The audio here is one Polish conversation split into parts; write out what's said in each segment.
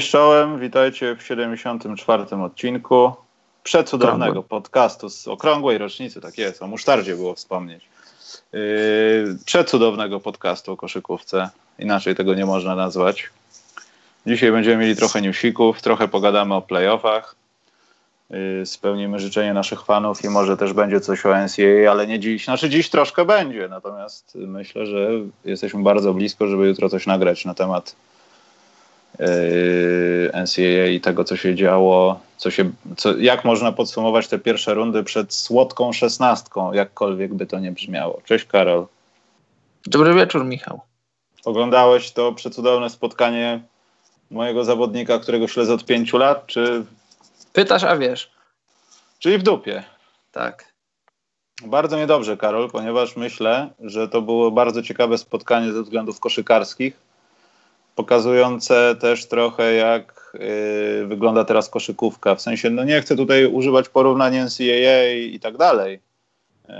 Cześć czołem, witajcie w 74. odcinku przecudownego podcastu z okrągłej rocznicy, tak jest, o musztardzie było wspomnieć. Yy, przecudownego podcastu o koszykówce, inaczej tego nie można nazwać. Dzisiaj będziemy mieli trochę newsików, trochę pogadamy o playoffach, yy, spełnimy życzenie naszych fanów i może też będzie coś o NCAA, ale nie dziś, znaczy dziś troszkę będzie, natomiast myślę, że jesteśmy bardzo blisko, żeby jutro coś nagrać na temat NCAA i tego, co się działo, co się, co, jak można podsumować te pierwsze rundy przed słodką szesnastką, jakkolwiek by to nie brzmiało. Cześć Karol. Dobry wieczór Michał. Oglądałeś to przecudowne spotkanie mojego zawodnika, którego śledzę od pięciu lat, czy... Pytasz, a wiesz. Czyli w dupie. Tak. Bardzo niedobrze, Karol, ponieważ myślę, że to było bardzo ciekawe spotkanie ze względów koszykarskich pokazujące też trochę jak yy, wygląda teraz koszykówka. W sensie, no nie chcę tutaj używać porównań NCAA i tak dalej. Yy,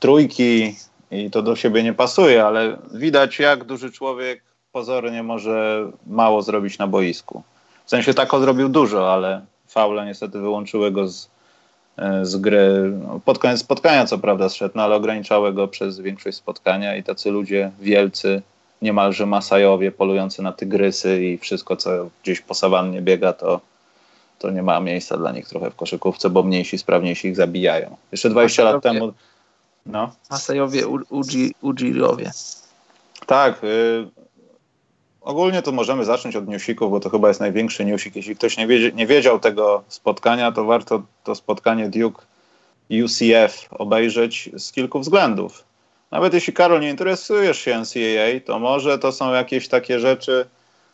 trójki i to do siebie nie pasuje, ale widać jak duży człowiek pozornie może mało zrobić na boisku. W sensie tak zrobił dużo, ale faule niestety wyłączyły go z, yy, z gry. No, pod koniec spotkania co prawda zszedł, no ale ograniczały go przez większość spotkania i tacy ludzie wielcy niemalże Masajowie polujący na tygrysy i wszystko, co gdzieś po sawannie biega, to, to nie ma miejsca dla nich trochę w koszykówce, bo mniejsi, sprawniejsi ich zabijają. Jeszcze 20 Masajowie. lat temu... No. Masajowie, Ujirowie. Tak. Y ogólnie to możemy zacząć od newsików, bo to chyba jest największy newsik. Jeśli ktoś nie, wiedzie, nie wiedział tego spotkania, to warto to spotkanie Duke UCF obejrzeć z kilku względów. Nawet jeśli Karol nie interesujesz się NCAA, to może to są jakieś takie rzeczy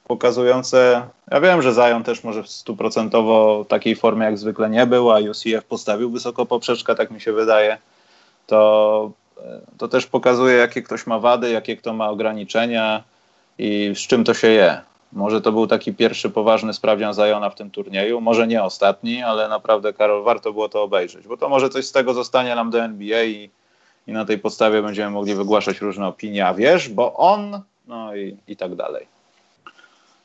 pokazujące. Ja wiem, że Zion też może stuprocentowo takiej formie jak zwykle nie był, a UCF postawił wysoko poprzeczkę, tak mi się wydaje. To, to też pokazuje, jakie ktoś ma wady, jakie kto ma ograniczenia i z czym to się je. Może to był taki pierwszy poważny sprawdzian Zajona w tym turnieju, może nie ostatni, ale naprawdę, Karol, warto było to obejrzeć, bo to może coś z tego zostanie nam do NBA i i na tej podstawie będziemy mogli wygłaszać różne opinie, a wiesz, bo on, no i, i tak dalej.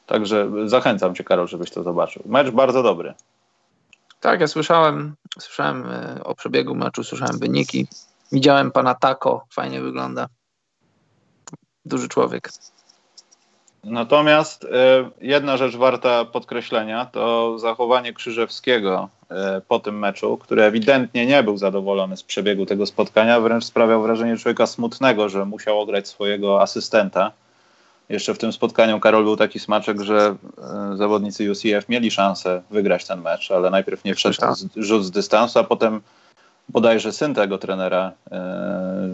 Także zachęcam cię, Karol, żebyś to zobaczył. Mecz bardzo dobry. Tak, ja słyszałem, słyszałem e, o przebiegu meczu, słyszałem wyniki. Widziałem pana Tako, fajnie wygląda. Duży człowiek. Natomiast e, jedna rzecz warta podkreślenia to zachowanie Krzyżewskiego e, po tym meczu, który ewidentnie nie był zadowolony z przebiegu tego spotkania, wręcz sprawiał wrażenie człowieka smutnego, że musiał ograć swojego asystenta. Jeszcze w tym spotkaniu Karol był taki smaczek, że e, zawodnicy UCF mieli szansę wygrać ten mecz, ale najpierw nie wszedł rzut z dystansu, a potem bodajże syn tego trenera, e,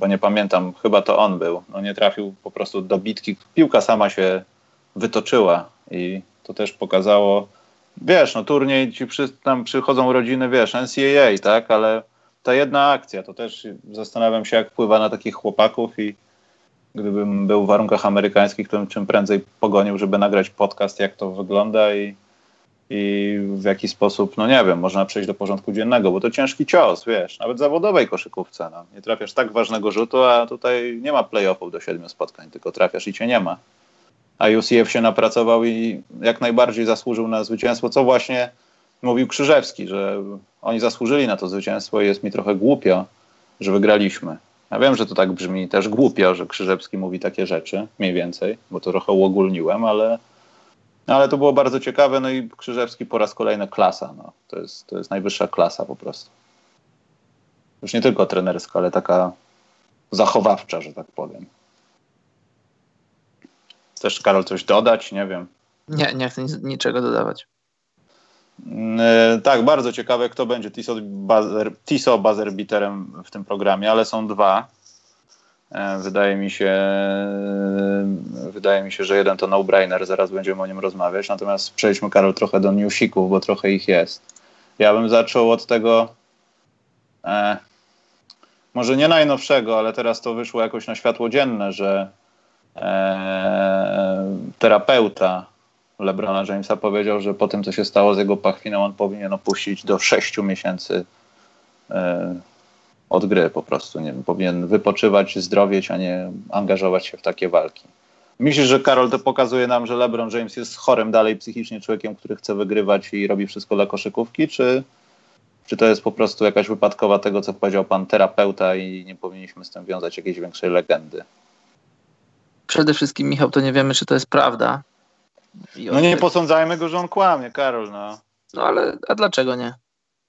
bo nie pamiętam, chyba to on był, no nie trafił po prostu do bitki. Piłka sama się wytoczyła i to też pokazało, wiesz, no turniej, ci przy, tam przychodzą rodziny, wiesz, NCAA, tak, ale ta jedna akcja, to też zastanawiam się, jak wpływa na takich chłopaków i gdybym był w warunkach amerykańskich, to bym czym prędzej pogonił, żeby nagrać podcast, jak to wygląda i i w jaki sposób, no nie wiem, można przejść do porządku dziennego, bo to ciężki cios, wiesz, nawet zawodowej koszykówce. No. Nie trafiasz tak ważnego rzutu, a tutaj nie ma playoffów do siedmiu spotkań, tylko trafiasz i cię nie ma. A UCF się napracował i jak najbardziej zasłużył na zwycięstwo, co właśnie mówił Krzyżewski, że oni zasłużyli na to zwycięstwo i jest mi trochę głupio, że wygraliśmy. Ja wiem, że to tak brzmi też głupio, że Krzyżewski mówi takie rzeczy, mniej więcej, bo to trochę uogólniłem, ale no ale to było bardzo ciekawe, no i Krzyżewski po raz kolejny klasa. No. To, jest, to jest najwyższa klasa po prostu. Już nie tylko trenerska, ale taka zachowawcza, że tak powiem. Chcesz, Karol, coś dodać? Nie wiem. Nie, nie chcę nic, niczego dodawać. Yy, tak, bardzo ciekawe, kto będzie Tiso, Bazer, Tiso Buzzerbeaterem w tym programie, ale są dwa. Yy, wydaje mi się, yy, wydaje mi się, że jeden to no-brainer, zaraz będziemy o nim rozmawiać. Natomiast przejdźmy, Karol, trochę do newsików, bo trochę ich jest. Ja bym zaczął od tego, e, może nie najnowszego, ale teraz to wyszło jakoś na światło dzienne, że e, terapeuta LeBrona Jamesa powiedział, że po tym, co się stało z jego pachwiną, on powinien opuścić do 6 miesięcy e, od gry po prostu. Nie, powinien wypoczywać, zdrowieć, a nie angażować się w takie walki. Myślisz, że Karol to pokazuje nam, że LeBron James jest chorym dalej psychicznie człowiekiem, który chce wygrywać i robi wszystko dla koszykówki, czy, czy to jest po prostu jakaś wypadkowa tego, co powiedział pan terapeuta i nie powinniśmy z tym wiązać jakiejś większej legendy? Przede wszystkim, Michał, to nie wiemy, czy to jest prawda. I no nie posądzajmy go, że on kłamie, Karol, no. No ale, a dlaczego nie?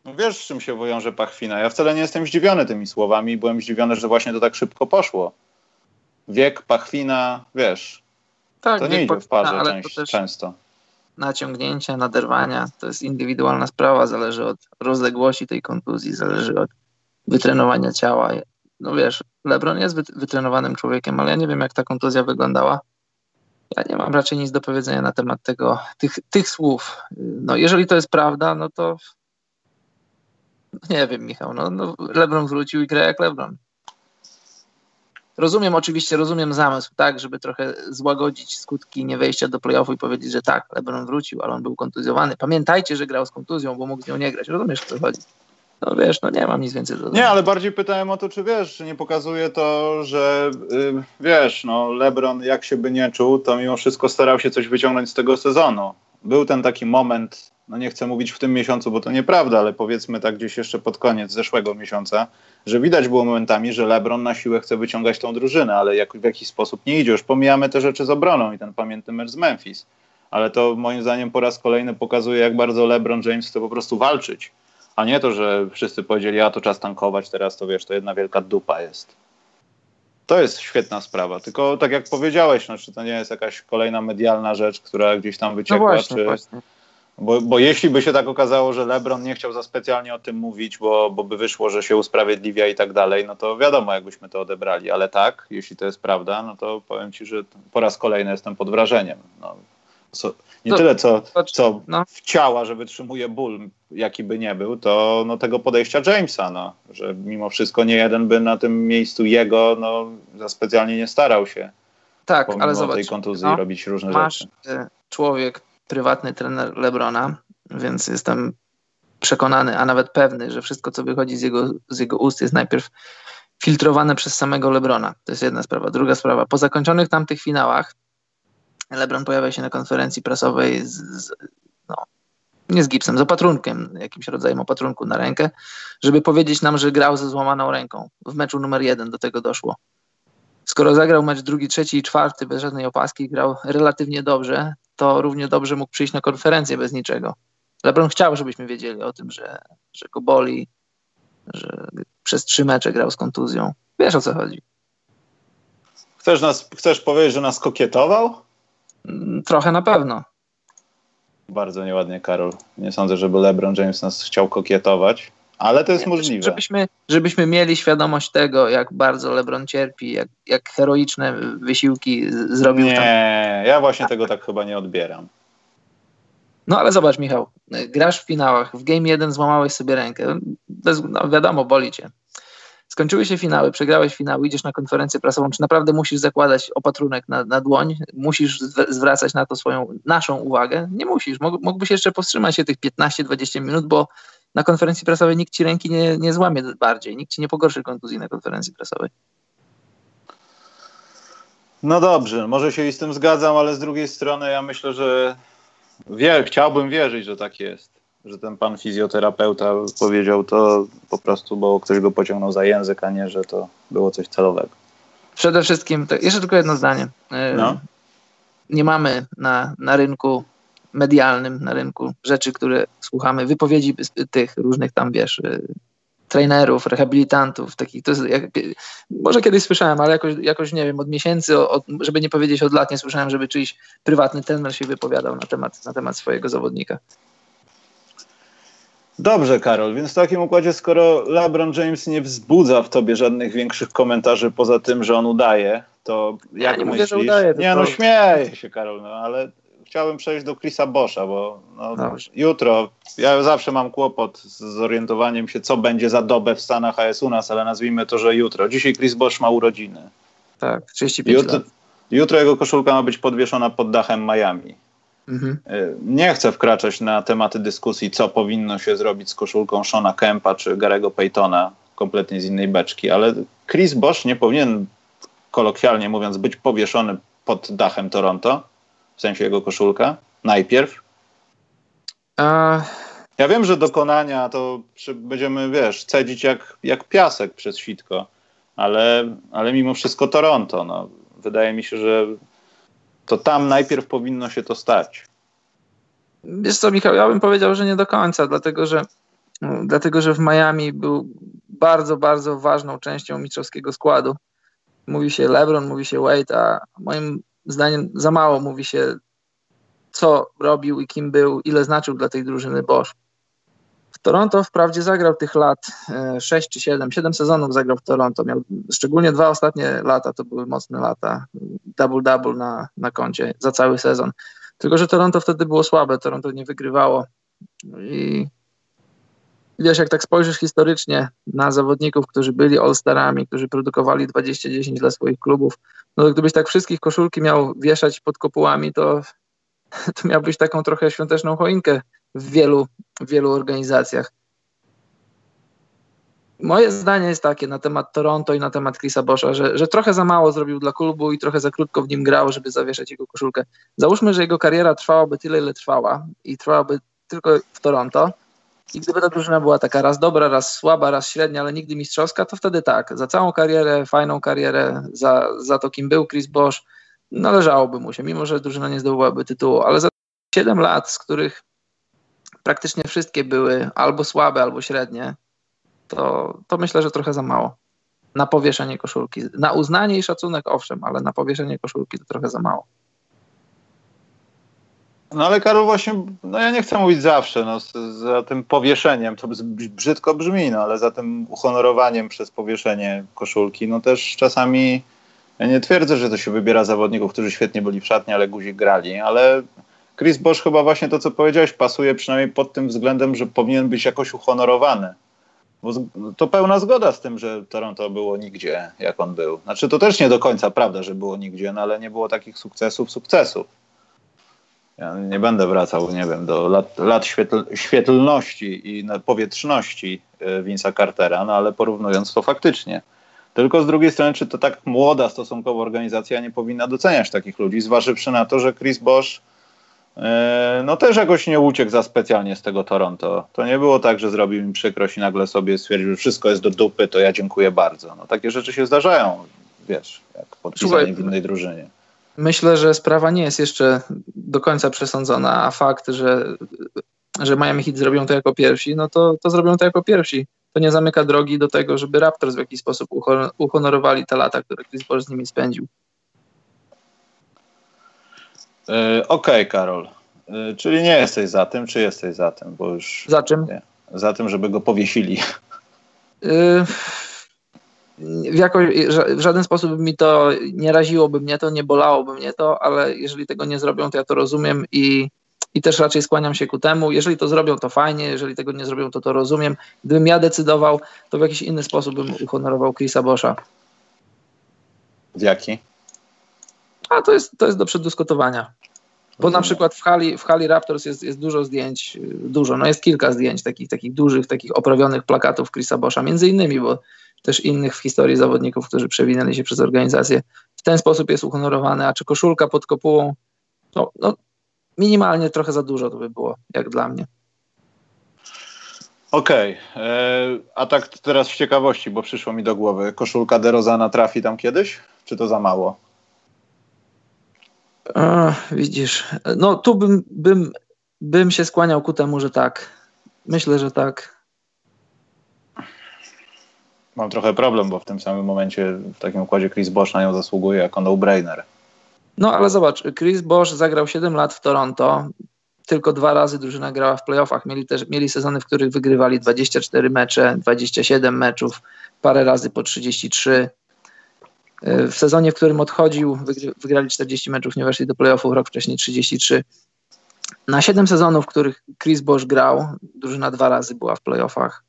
No wiesz, z czym się wiąże Pachwina. Ja wcale nie jestem zdziwiony tymi słowami. Byłem zdziwiony, że właśnie to tak szybko poszło. Wiek, Pachwina, wiesz. Tak, to nie idzie w parze ale część, często. Naciągnięcia, naderwania to jest indywidualna sprawa. Zależy od rozległości tej kontuzji, zależy od wytrenowania ciała. No wiesz, LeBron jest wytrenowanym człowiekiem, ale ja nie wiem, jak ta kontuzja wyglądała. Ja nie mam raczej nic do powiedzenia na temat tego, tych, tych słów. No, jeżeli to jest prawda, no to nie wiem, Michał. No, no Lebron wrócił i gra jak Lebron. Rozumiem oczywiście, rozumiem zamysł, tak, żeby trochę złagodzić skutki niewejścia do playoffu i powiedzieć, że tak, LeBron wrócił, ale on był kontuzjowany. Pamiętajcie, że grał z kontuzją, bo mógł z nią nie grać. Rozumiesz, o co chodzi? No wiesz, no nie mam nic więcej do dodania. Nie, ale bardziej pytałem o to, czy wiesz, czy nie pokazuje to, że yy, wiesz, no LeBron jak się by nie czuł, to mimo wszystko starał się coś wyciągnąć z tego sezonu. Był ten taki moment, no nie chcę mówić w tym miesiącu, bo to nieprawda, ale powiedzmy tak gdzieś jeszcze pod koniec zeszłego miesiąca, że widać było momentami, że LeBron na siłę chce wyciągać tą drużynę, ale jak, w jakiś sposób nie idzie. Już pomijamy te rzeczy z obroną i ten pamiętny mecz z Memphis. Ale to moim zdaniem po raz kolejny pokazuje, jak bardzo LeBron James chce po prostu walczyć a nie to, że wszyscy powiedzieli, a to czas tankować, teraz to wiesz, to jedna wielka dupa jest. To jest świetna sprawa, tylko tak jak powiedziałeś, no, czy to nie jest jakaś kolejna medialna rzecz, która gdzieś tam wyciekła, no właśnie, czy... Właśnie. Bo, bo jeśli by się tak okazało, że LeBron nie chciał za specjalnie o tym mówić, bo, bo by wyszło, że się usprawiedliwia i tak dalej, no to wiadomo, jakbyśmy to odebrali. Ale tak, jeśli to jest prawda, no to powiem ci, że po raz kolejny jestem pod wrażeniem. No, so, nie to, tyle co, co no. w ciała, że wytrzymuje ból, jaki by nie był, to no, tego podejścia Jamesa, no, że mimo wszystko nie jeden by na tym miejscu jego no, za specjalnie nie starał się. Tak, ale zobacz. tej kontuzji no, robić różne masz rzeczy. Y, człowiek, prywatny trener Lebrona, więc jestem przekonany, a nawet pewny, że wszystko, co wychodzi z jego, z jego ust, jest najpierw filtrowane przez samego Lebrona. To jest jedna sprawa. Druga sprawa, po zakończonych tamtych finałach LeBron pojawia się na konferencji prasowej z, z, no, nie z gipsem, z opatrunkiem, jakimś rodzajem opatrunku na rękę, żeby powiedzieć nam, że grał ze złamaną ręką. W meczu numer jeden do tego doszło. Skoro zagrał mecz drugi, trzeci i czwarty bez żadnej opaski, grał relatywnie dobrze, to równie dobrze mógł przyjść na konferencję bez niczego. LeBron chciał, żebyśmy wiedzieli o tym, że, że go boli, że przez trzy mecze grał z kontuzją. Wiesz o co chodzi. Chcesz, nas, chcesz powiedzieć, że nas kokietował? Mm, trochę na pewno. Bardzo nieładnie, Karol. Nie sądzę, żeby LeBron James nas chciał kokietować, ale to jest możliwe. Żebyśmy, żebyśmy mieli świadomość tego, jak bardzo LeBron cierpi, jak, jak heroiczne wysiłki zrobił. Nie, tam. ja właśnie tego tak chyba nie odbieram. No ale zobacz, Michał, grasz w finałach, w game 1 złamałeś sobie rękę. Bez, no, wiadomo, boli cię skończyły się finały, przegrałeś finały, idziesz na konferencję prasową, czy naprawdę musisz zakładać opatrunek na, na dłoń, musisz zwracać na to swoją, naszą uwagę? Nie musisz. Mógł, mógłbyś jeszcze powstrzymać się tych 15-20 minut, bo na konferencji prasowej nikt ci ręki nie, nie złamie bardziej, nikt ci nie pogorszy kontuzji na konferencji prasowej. No dobrze, może się i z tym zgadzam, ale z drugiej strony ja myślę, że wie, chciałbym wierzyć, że tak jest że ten pan fizjoterapeuta powiedział to po prostu, bo ktoś go pociągnął za język, a nie, że to było coś celowego. Przede wszystkim, jeszcze tylko jedno zdanie. Y, no. Nie mamy na, na rynku medialnym, na rynku rzeczy, które słuchamy, wypowiedzi tych różnych tam, wiesz, y, trenerów, rehabilitantów, takich, to jest, jak, może kiedyś słyszałem, ale jakoś, jakoś nie wiem, od miesięcy, od, żeby nie powiedzieć od lat, nie słyszałem, żeby czyjś prywatny trener się wypowiadał na temat, na temat swojego zawodnika. Dobrze, Karol, więc w takim układzie, skoro LeBron James nie wzbudza w tobie żadnych większych komentarzy poza tym, że on udaje, to jak ja nie myślisz? Mówię, że udaje, nie, no śmieję się, Karol, no ale chciałbym przejść do Chrisa Boscha, bo no, jutro ja zawsze mam kłopot z zorientowaniem się, co będzie za dobę w Stanach, a jest u nas, ale nazwijmy to, że jutro. Dzisiaj Chris Bosch ma urodziny. Tak, 35 jutro, lat. Jutro jego koszulka ma być podwieszona pod dachem Miami. Mhm. Y, nie chcę wkraczać na tematy dyskusji, co powinno się zrobić z koszulką Shona Kempa czy Garego Paytona, kompletnie z innej beczki, ale Chris Bosch nie powinien, kolokwialnie mówiąc, być powieszony pod dachem Toronto, w sensie jego koszulka, najpierw. A... Ja wiem, że dokonania to będziemy, wiesz, cedzić jak, jak piasek przez sitko, ale, ale mimo wszystko Toronto. No. Wydaje mi się, że to tam najpierw powinno się to stać. Wiesz co, Michał, ja bym powiedział, że nie do końca, dlatego że, dlatego, że w Miami był bardzo, bardzo ważną częścią mistrzowskiego składu. Mówi się LeBron, mówi się Wade, a moim zdaniem za mało mówi się, co robił i kim był, ile znaczył dla tej drużyny Bosch. W Toronto wprawdzie zagrał tych lat 6 e, czy 7, 7 sezonów zagrał w Toronto. Miał szczególnie dwa ostatnie lata, to były mocne lata. Double-double na, na koncie za cały sezon. Tylko, że Toronto wtedy było słabe, Toronto nie wygrywało. I wiesz, jak tak spojrzysz historycznie na zawodników, którzy byli All-Starami, którzy produkowali 20-10 dla swoich klubów, no gdybyś tak wszystkich koszulki miał wieszać pod kopułami, to, to miałbyś taką trochę świąteczną choinkę w wielu, wielu organizacjach. Moje zdanie jest takie na temat Toronto i na temat Chrisa Boscha, że, że trochę za mało zrobił dla klubu i trochę za krótko w nim grał, żeby zawieszać jego koszulkę. Załóżmy, że jego kariera trwałaby tyle, ile trwała i trwałaby tylko w Toronto, i gdyby ta drużyna była taka raz dobra, raz słaba, raz średnia, ale nigdy mistrzowska, to wtedy tak, za całą karierę, fajną karierę, za, za to kim był Chris Bosch, należałoby mu się, mimo że drużyna nie zdobyłaby tytułu, ale za 7 lat, z których praktycznie wszystkie były albo słabe, albo średnie, to, to myślę, że trochę za mało. Na powieszenie koszulki. Na uznanie i szacunek, owszem, ale na powieszenie koszulki to trochę za mało. No ale Karol właśnie, no ja nie chcę mówić zawsze, no za tym powieszeniem, to brzydko brzmi, no ale za tym uhonorowaniem przez powieszenie koszulki, no też czasami, ja nie twierdzę, że to się wybiera zawodników, którzy świetnie byli w szatni, ale guzik grali, ale Chris Bosch chyba właśnie to, co powiedziałeś, pasuje przynajmniej pod tym względem, że powinien być jakoś uhonorowany. Bo to pełna zgoda z tym, że Toronto było nigdzie, jak on był. Znaczy to też nie do końca prawda, że było nigdzie, no ale nie było takich sukcesów, sukcesów. Ja nie będę wracał, nie wiem, do lat, lat świetl, świetlności i powietrzności e, Vince'a Cartera, no ale porównując to faktycznie. Tylko z drugiej strony, czy to tak młoda stosunkowo organizacja nie powinna doceniać takich ludzi, zważywszy na to, że Chris Bosch e, no też jakoś nie uciekł za specjalnie z tego Toronto. To nie było tak, że zrobił im przykrość i nagle sobie stwierdził, że wszystko jest do dupy, to ja dziękuję bardzo. No takie rzeczy się zdarzają, wiesz, jak podpisanie w innej drużynie myślę, że sprawa nie jest jeszcze do końca przesądzona, a fakt, że, że Miami Heat zrobią to jako pierwsi, no to, to zrobią to jako pierwsi. To nie zamyka drogi do tego, żeby Raptors w jakiś sposób uhonorowali te lata, które Chris Paul z nimi spędził. Yy, Okej, okay, Karol. Yy, czyli nie jesteś za tym, czy jesteś za tym? Bo już, za czym? Nie, za tym, żeby go powiesili. Yy, w, jako, w żaden sposób mi to nie raziłoby mnie to, nie bolałoby mnie to, ale jeżeli tego nie zrobią, to ja to rozumiem i, i też raczej skłaniam się ku temu. Jeżeli to zrobią, to fajnie, jeżeli tego nie zrobią, to to rozumiem. Gdybym ja decydował, to w jakiś inny sposób bym uhonorował Chrisa Boscha. W jaki? A to jest, to jest do przedyskutowania. Bo na przykład w hali, w hali Raptors jest, jest dużo zdjęć, dużo, no jest kilka zdjęć takich, takich dużych, takich oprawionych plakatów Chrisa Boscha, między innymi, bo też innych w historii zawodników, którzy przewinęli się przez organizację. W ten sposób jest uhonorowany, a czy koszulka pod kopułą, no, no minimalnie trochę za dużo to by było, jak dla mnie. Okej, okay. E, a tak teraz z ciekawości, bo przyszło mi do głowy, koszulka DeRozana trafi tam kiedyś, czy to za mało? A, widzisz, no tu bym, bym, bym się skłaniał ku temu, że tak. Myślę, że tak mam trochę problem, bo w tym samym momencie w takim układzie Chris Bosch na nią zasługuje jako no-brainer. No ale zobacz, Chris Bosch zagrał 7 lat w Toronto. tylko dwa razy drużyna grała w playoffach. Mieli też mieli sezony, w których wygrywali 24 mecze, 27 meczów, parę razy po 33. E, w sezonie, w którym odchodził, wygrali 40 meczów, nie weszli do playoffów, rok wcześniej 33. Na 7 sezonów, w których Chris Bosch grał, drużyna dwa razy była w playoffach.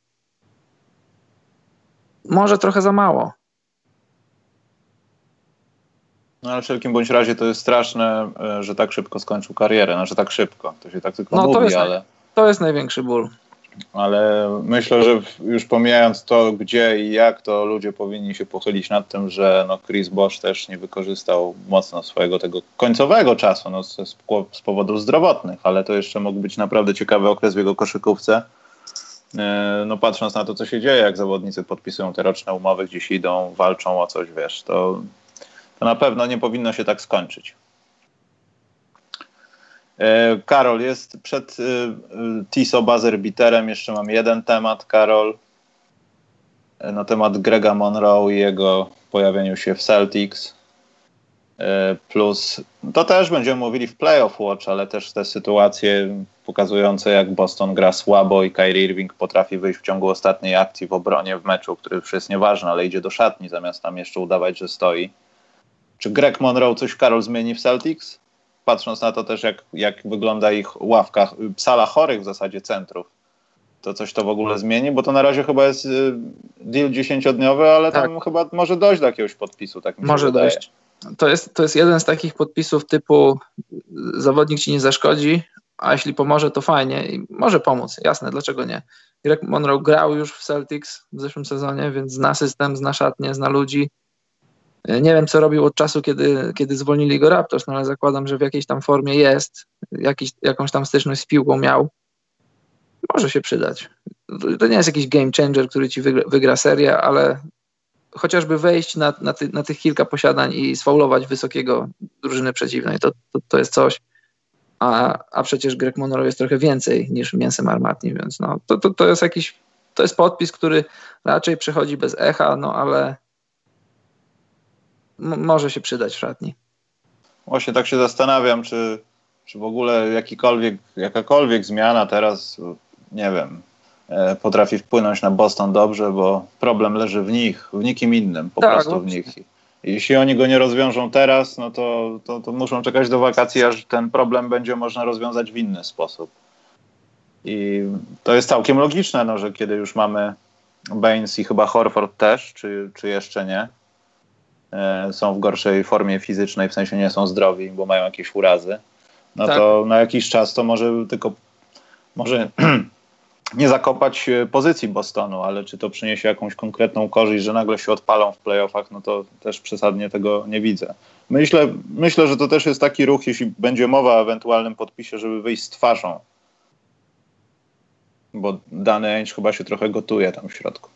Może trochę za mało. No ale w wszelkim bądź razie to jest straszne, e, że tak szybko skończył karierę. Znaczy tak szybko, to się tak tylko no, mówi, to jest, ale... To jest największy ból. Ale myślę, że już pomijając to, gdzie i jak, to ludzie powinni się pochylić nad tym, że no Chris Bosch też nie wykorzystał mocno swojego tego końcowego czasu no, z, z powodów zdrowotnych, ale to jeszcze mógł być naprawdę ciekawy okres w jego koszykówce. E, no patrząc na to, co się dzieje, jak zawodnicy podpisują te roczne umowy, gdzieś idą, walczą o coś, wiesz, to to na pewno nie powinno się tak skończyć. E, Karol, jest przed e, Tiso Buzzer Jeszcze mam jeden temat, Karol. Na temat Grega Monroe i jego pojawieniu się w Celtics. Plus to też będziemy mówili w Playoff Watch, ale też te sytuacje pokazujące, jak Boston gra słabo i Kyrie Irving potrafi wyjść w ciągu ostatniej akcji w obronie w meczu, który już jest nieważny, ale idzie do szatni zamiast tam jeszcze udawać, że stoi. Czy Greg Monroe coś Karol zmieni w Celtics? Patrząc na to też, jak, jak wygląda ich ławka, sala chorych w zasadzie centrów. To coś to w ogóle zmieni? Bo to na razie chyba jest y, deal dziesięciodniowy, ale tak. tam chyba może dojść do jakiegoś podpisu. Tak może wydaje. dojść. To jest, to jest jeden z takich podpisów typu zawodnik ci nie zaszkodzi, a jeśli pomoże, to fajnie i może pomóc, jasne, dlaczego nie. Greg Monroe grał już w Celtics w zeszłym sezonie, więc zna system, zna szatnie, zna ludzi. Nie wiem, co robił od czasu, kiedy, kiedy zwolnili go Raptors, no ale zakładam, że w jakiejś tam formie jest, jakiś, jakąś tam styczność z piłką miał. Może się przydać. To nie jest jakiś game changer, który ci wygra, wygra serię, ale chociażby wejść na, na, ty, na, tych kilka posiadań i sfaulować wysokiego drużyny przeciwnej, to, to, to jest coś. A, a przecież Greg Monroe jest trochę więcej niż mięsem armatnim, więc no, to, to, to jest jakiś, to jest podpis, który raczej przechodzi bez echa, no ale może się przydać w szatni. Właśnie tak się zastanawiam, czy, czy w ogóle jakikolwiek, jakakolwiek zmiana teraz, nie wiem, potrafi wpłynąć na Boston dobrze, bo problem leży w nich, w nikim innym, po tak, prostu w nich. Jeśli oni go nie rozwiążą teraz, no to, to, to muszą czekać do wakacji, aż ten problem będzie można rozwiązać w inny sposób. I to jest całkiem logiczne, no, że kiedy już mamy Baines i chyba Horford też, czy, czy jeszcze nie, E, są w gorszej formie fizycznej, w sensie nie są zdrowi, bo mają jakieś urazy, no tak. to na jakiś czas to może tylko może nie zakopać e, pozycji Bostonu, ale czy to przyniesie jakąś konkretną korzyść, że nagle się odpalą w playoffach, no to też przesadnie tego nie widzę. Myślę, myślę, że to też jest taki ruch, jeśli będzie mowa o ewentualnym podpisie, żeby wyjść z twarzą. Bo dany Ainge chyba się trochę gotuje tam w środku.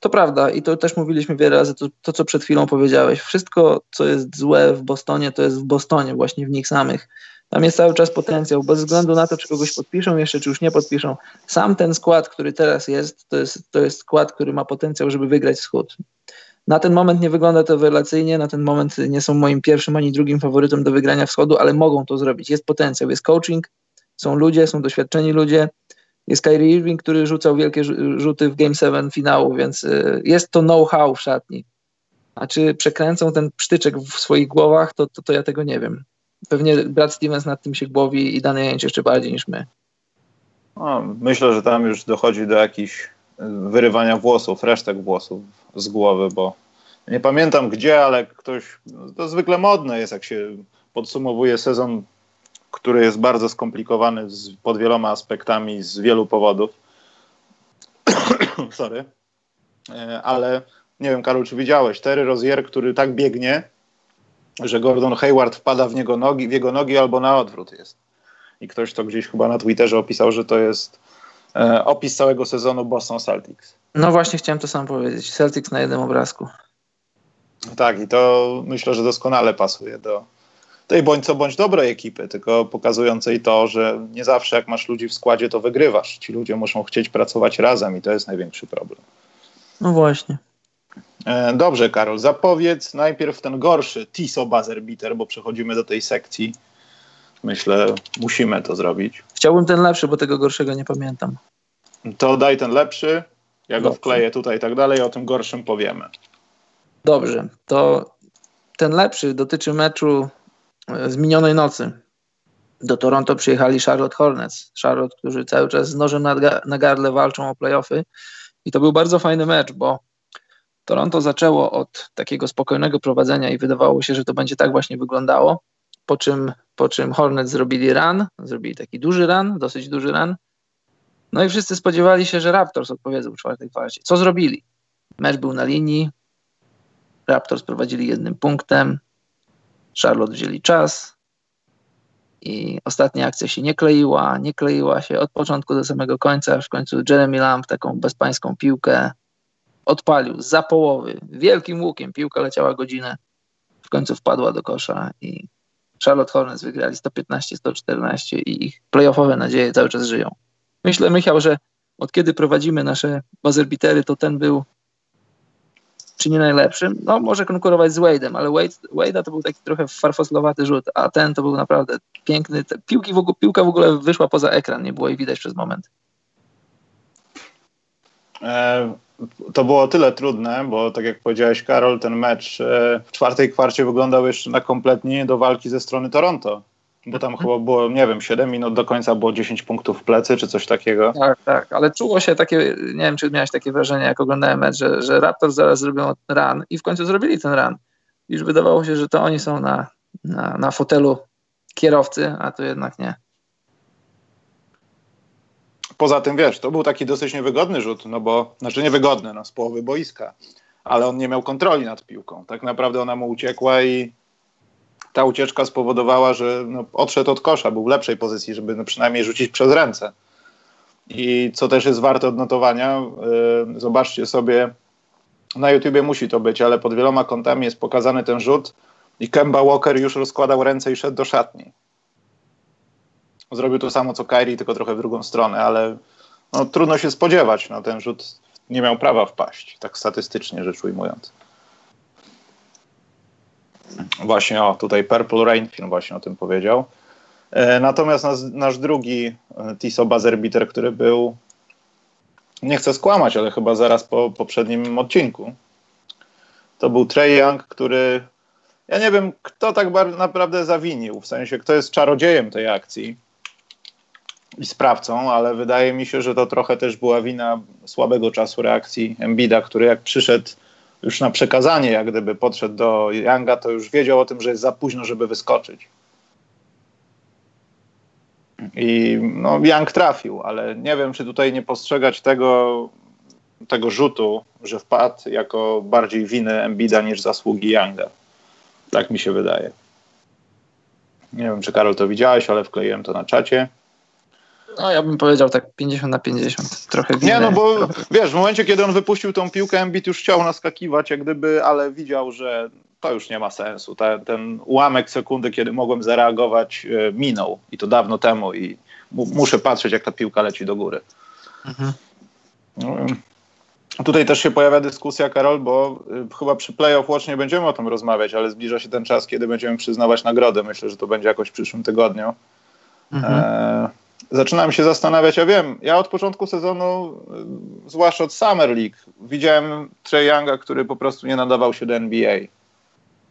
To prawda i to też mówiliśmy wiele razy, to, to, co przed chwilą powiedziałeś. Wszystko, co jest złe w Bostonie, to jest w Bostonie, właśnie w nich samych. Tam jest cały czas potencjał, bez względu na to, czy kogoś podpiszą jeszcze, czy już nie podpiszą. Sam ten skład, który teraz jest, to jest, to jest skład, który ma potencjał, żeby wygrać wschód. Na ten moment nie wygląda to rewelacyjnie, na ten moment nie są moim pierwszym ani drugim faworytem do wygrania wschodu, ale mogą to zrobić. Jest potencjał, jest coaching, są ludzie, są doświadczeni ludzie, jest Kyrie Irving, który rzucał wielkie rzuty w Game 7 finału, więc y, jest to know-how w szatni. A czy przekręcą ten psztyczek w swoich głowach, to, to, to ja tego nie wiem. Pewnie Brad Stevens nad tym się głowi i dane jęcie jeszcze bardziej niż my. No, myślę, że tam już dochodzi do jakichś wyrywania włosów, resztek włosów z głowy, bo nie pamiętam gdzie, ale ktoś, to zwykle modne jest, jak się podsumowuje sezon który jest bardzo skomplikowany z, pod wieloma aspektami z wielu powodów. Sorry. E, ale nie wiem, Karol, czy widziałeś Terry Rozier, który tak biegnie, że Gordon Hayward wpada w, niego nogi, w jego nogi albo na odwrót jest. I ktoś to gdzieś chyba na Twitterze opisał, że to jest e, opis całego sezonu Boston Celtics. No właśnie chciałem to sam powiedzieć. Celtics na jednym obrazku. Tak, i to myślę, że doskonale pasuje do, tej bądź co bądź dobrej ekipy, tylko pokazującej to, że nie zawsze jak masz ludzi w składzie, to wygrywasz. Ci ludzie muszą chcieć pracować razem i to jest największy problem. No właśnie. E, dobrze, Karol, zapowiedz najpierw ten gorszy Tiso Buzzer Beater, bo przechodzimy do tej sekcji, Myślę, musimy to zrobić. Chciałbym ten lepszy, bo tego gorszego nie pamiętam. To daj ten lepszy, ja go wkleję tutaj i tak dalej, o tym gorszym powiemy. Dobrze, to ten lepszy dotyczy meczu e, z minionej nocy. Do Toronto przyjechali Charlotte Hornets. Charlotte, którzy cały czas z nożem na, na gardle walczą o playoffy. I to był bardzo fajny mecz, bo Toronto zaczęło od takiego spokojnego prowadzenia i wydawało się, że to będzie tak właśnie wyglądało. Po czym, po czym Hornets zrobili run, zrobili taki duży run, dosyć duży run. No i wszyscy spodziewali się, że Raptors odpowiedzą w czwartej kwarcie. Co zrobili? Mecz był na linii, Raptors prowadzili jednym punktem, Charlotte wzięli czas i ostatnia akcja się nie kleiła, nie kleiła się od początku do samego końca, w końcu Jeremy Lamb taką bezpańską piłkę odpalił za połowy, wielkim łukiem, piłka leciała godzinę, w końcu wpadła do kosza i Charlotte Hornets wygrali 115-114 i ich playoffowe nadzieje cały czas żyją. Myślę, Michał, że od kiedy prowadzimy nasze buzzerbitery, to ten był czy nie najlepszym. No, może konkurować z Wade'em, ale Wade, Wade'a to był taki trochę farfoslowaty rzut, a ten to był naprawdę piękny. Piłki w ogóle, piłka w ogóle wyszła poza ekran, nie było jej widać przez moment. E, to było tyle trudne, bo tak jak powiedziałeś, Karol, ten mecz e, w czwartej kwarcie wyglądał jeszcze na kompletnie do walki ze strony Toronto. Bo tam chyba było, nie wiem, 7 minut do końca było 10 punktów w plecy, czy coś takiego. Tak, tak, ale czuło się takie, nie wiem, czy miałeś takie wrażenie, jak oglądałem mecz, że, że Raptors zaraz zrobią run i w końcu zrobili ten run. Już wydawało się, że to oni są na, na, na fotelu kierowcy, a to jednak nie. Poza tym, wiesz, to był taki dosyć niewygodny rzut, no bo, znaczy niewygodny, no z połowy boiska, ale on nie miał kontroli nad piłką. Tak naprawdę ona mu uciekła i ta ucieczka spowodowała, że no, odszedł od kosza, był w lepszej pozycji, żeby no, przynajmniej rzucić przez ręce. I co też jest warte odnotowania, yy, zobaczcie sobie, na YouTubie musi to być, ale pod wieloma kątami jest pokazany ten rzut i Kemba Walker już rozkładał ręce i szedł do szatni. Zrobił to samo co Kyrie, tylko trochę w drugą stronę, ale no, trudno się spodziewać. No, ten rzut nie miał prawa wpaść, tak statystycznie rzecz ujmując. Właśnie, o, tutaj Purple Rain film właśnie o tym powiedział. E, natomiast nas, nasz drugi e, Tiso Bazerbiter, który był, nie chcę skłamać, ale chyba zaraz po poprzednim odcinku, to był Trey Young, który, ja nie wiem, kto tak naprawdę zawinił, w sensie, kto jest czarodziejem tej akcji i sprawcą, ale wydaje mi się, że to trochę też była wina słabego czasu reakcji Embida, który jak przyszedł już na przekazanie, jak gdyby podszedł do Younga, to już wiedział o tym, że jest za późno, żeby wyskoczyć. I no, Young trafił, ale nie wiem, czy tutaj nie postrzegać tego, tego rzutu, że wpadł jako bardziej winy Embida niż zasługi Younga. Tak mi się wydaje. Nie wiem, czy Karol to widziałeś, ale wkleiłem to na czacie. No ja bym powiedział tak 50 na 50, trochę winny, Nie, no bo trochę... wiesz, w momencie, kiedy on wypuścił tą piłkę, Embiid już chciał naskakiwać, jak gdyby, ale widział, że to już nie ma sensu. ten, ten ułamek sekundy, kiedy mogłem zareagować, e, minął i to dawno temu i muszę patrzeć, jak ta piłka leci do góry. Mhm. No, tutaj też się pojawia dyskusja, Karol, bo y, chyba przy Playoff Watch nie będziemy o tym rozmawiać, ale zbliża się ten czas, kiedy będziemy przyznawać nagrody. Myślę, że to będzie jakoś w przyszłym tygodniu. Mhm. E zaczynałem się zastanawiać, ja wiem, ja od początku sezonu, y, zwłaszcza od Summer League, widziałem Trey Younga, który po prostu nie nadawał się do NBA.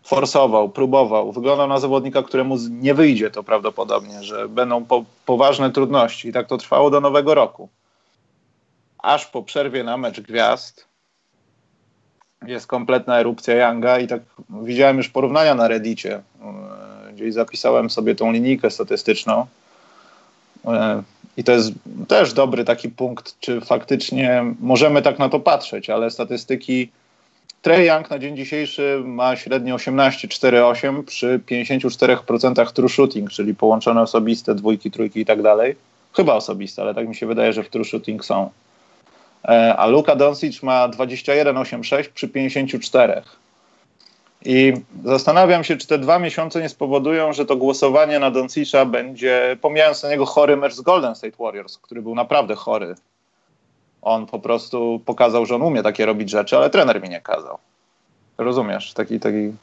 Forsował, próbował, wyglądał na zawodnika, któremu nie wyjdzie to prawdopodobnie, że będą po, poważne trudności i tak to trwało do nowego roku. Aż po przerwie na mecz gwiazd jest kompletna erupcja Younga i tak widziałem już porównania na Reddicie, y, gdzieś zapisałem sobie tą linijkę statystyczną I to jest też dobry taki punkt, czy faktycznie możemy tak na to patrzeć, ale statystyki Trey Young na dzień dzisiejszy ma średnio 18,48 przy 54% true shooting, czyli połączone osobiste, dwójki, trójki i tak dalej. Chyba osobiste, ale tak mi się wydaje, że w true shooting są. E, a Luka Doncic ma 21,86 przy 54. I zastanawiam się, czy te dwa miesiące nie spowodują, że to głosowanie na Doncicza będzie, pomijając na niego chory mecz z Golden State Warriors, który był naprawdę chory. On po prostu pokazał, że on umie takie robić rzeczy, ale trener mi nie kazał. Rozumiesz? Taki, taki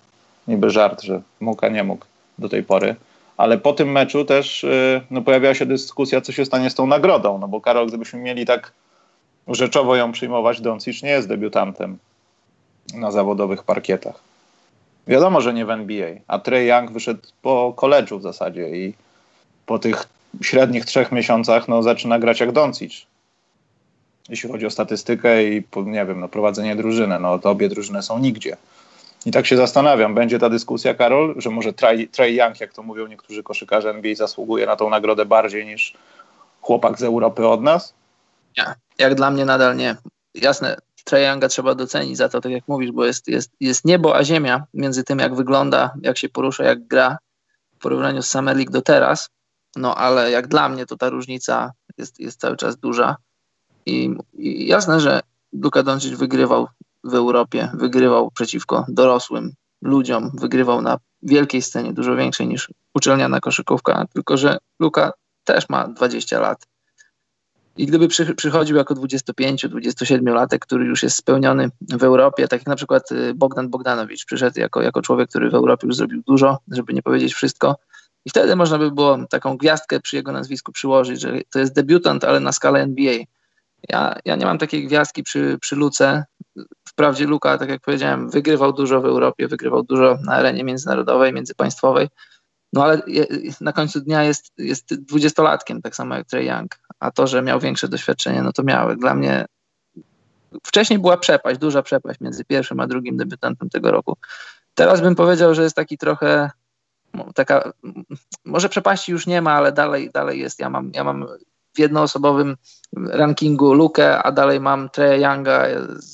niby żart, że mógł, a nie mógł do tej pory. ale po tym meczu też y, no, się dyskusja, co się stanie z tą nagrodą, no bo Karol, gdybyśmy mieli tak rzeczowo ją przyjmować, Doncic nie jest debiutantem na zawodowych parkietach. Wiadomo, że nie w NBA, a Trey Young wyszedł po koledżu w zasadzie i po tych średnich trzech miesiącach no, zaczyna grać jak Doncic. Jeśli chodzi o statystykę i nie wiem, no, prowadzenie drużyny, no to obie drużyny są nigdzie. I tak się zastanawiam, będzie ta dyskusja, Karol, że może Trey, Trey Young, jak to mówią niektórzy koszykarze NBA, zasługuje na tą nagrodę bardziej niż chłopak z Europy od nas? Nie, jak dla mnie nadal nie. Jasne, Trey Younga trzeba docenić za to, tak jak mówisz, bo jest, jest, jest niebo a ziemia między tym, jak wygląda, jak się porusza, jak gra w porównaniu z Summer League do teraz. No ale jak dla mnie to ta różnica jest, jest cały czas duża. I, i jasne, że Luka Doncic wygrywał w Europie, wygrywał przeciwko dorosłym ludziom, wygrywał na wielkiej scenie, dużo większej niż uczelniana koszykówka, tylko że Luka też ma 20 lat. I gdyby przy, przychodził jako 25-27 latek, który już jest spełniony w Europie, tak jak na przykład y, Bogdan Bogdanowicz przyszedł jako, jako człowiek, który w Europie już zrobił dużo, żeby nie powiedzieć wszystko, i wtedy można by było taką gwiazdkę przy jego nazwisku przyłożyć, że to jest debiutant, ale na skalę NBA. Ja, ja nie mam takiej gwiazdki przy, przy Luce. Wprawdzie Luka, tak jak powiedziałem, wygrywał dużo w Europie, wygrywał dużo na arenie międzynarodowej, międzypaństwowej, no ale na końcu dnia jest, jest dwudziestolatkiem, tak samo jak Trey Young. A to, że miał większe doświadczenie, no to miały. Dla mnie wcześniej była przepaść, duża przepaść między pierwszym a drugim debiutantem tego roku. Teraz bym powiedział, że jest taki trochę taka, może przepaści już nie ma, ale dalej, dalej jest. Ja mam, ja mam w jednoosobowym rankingu Lukę, a dalej mam Treya Younga,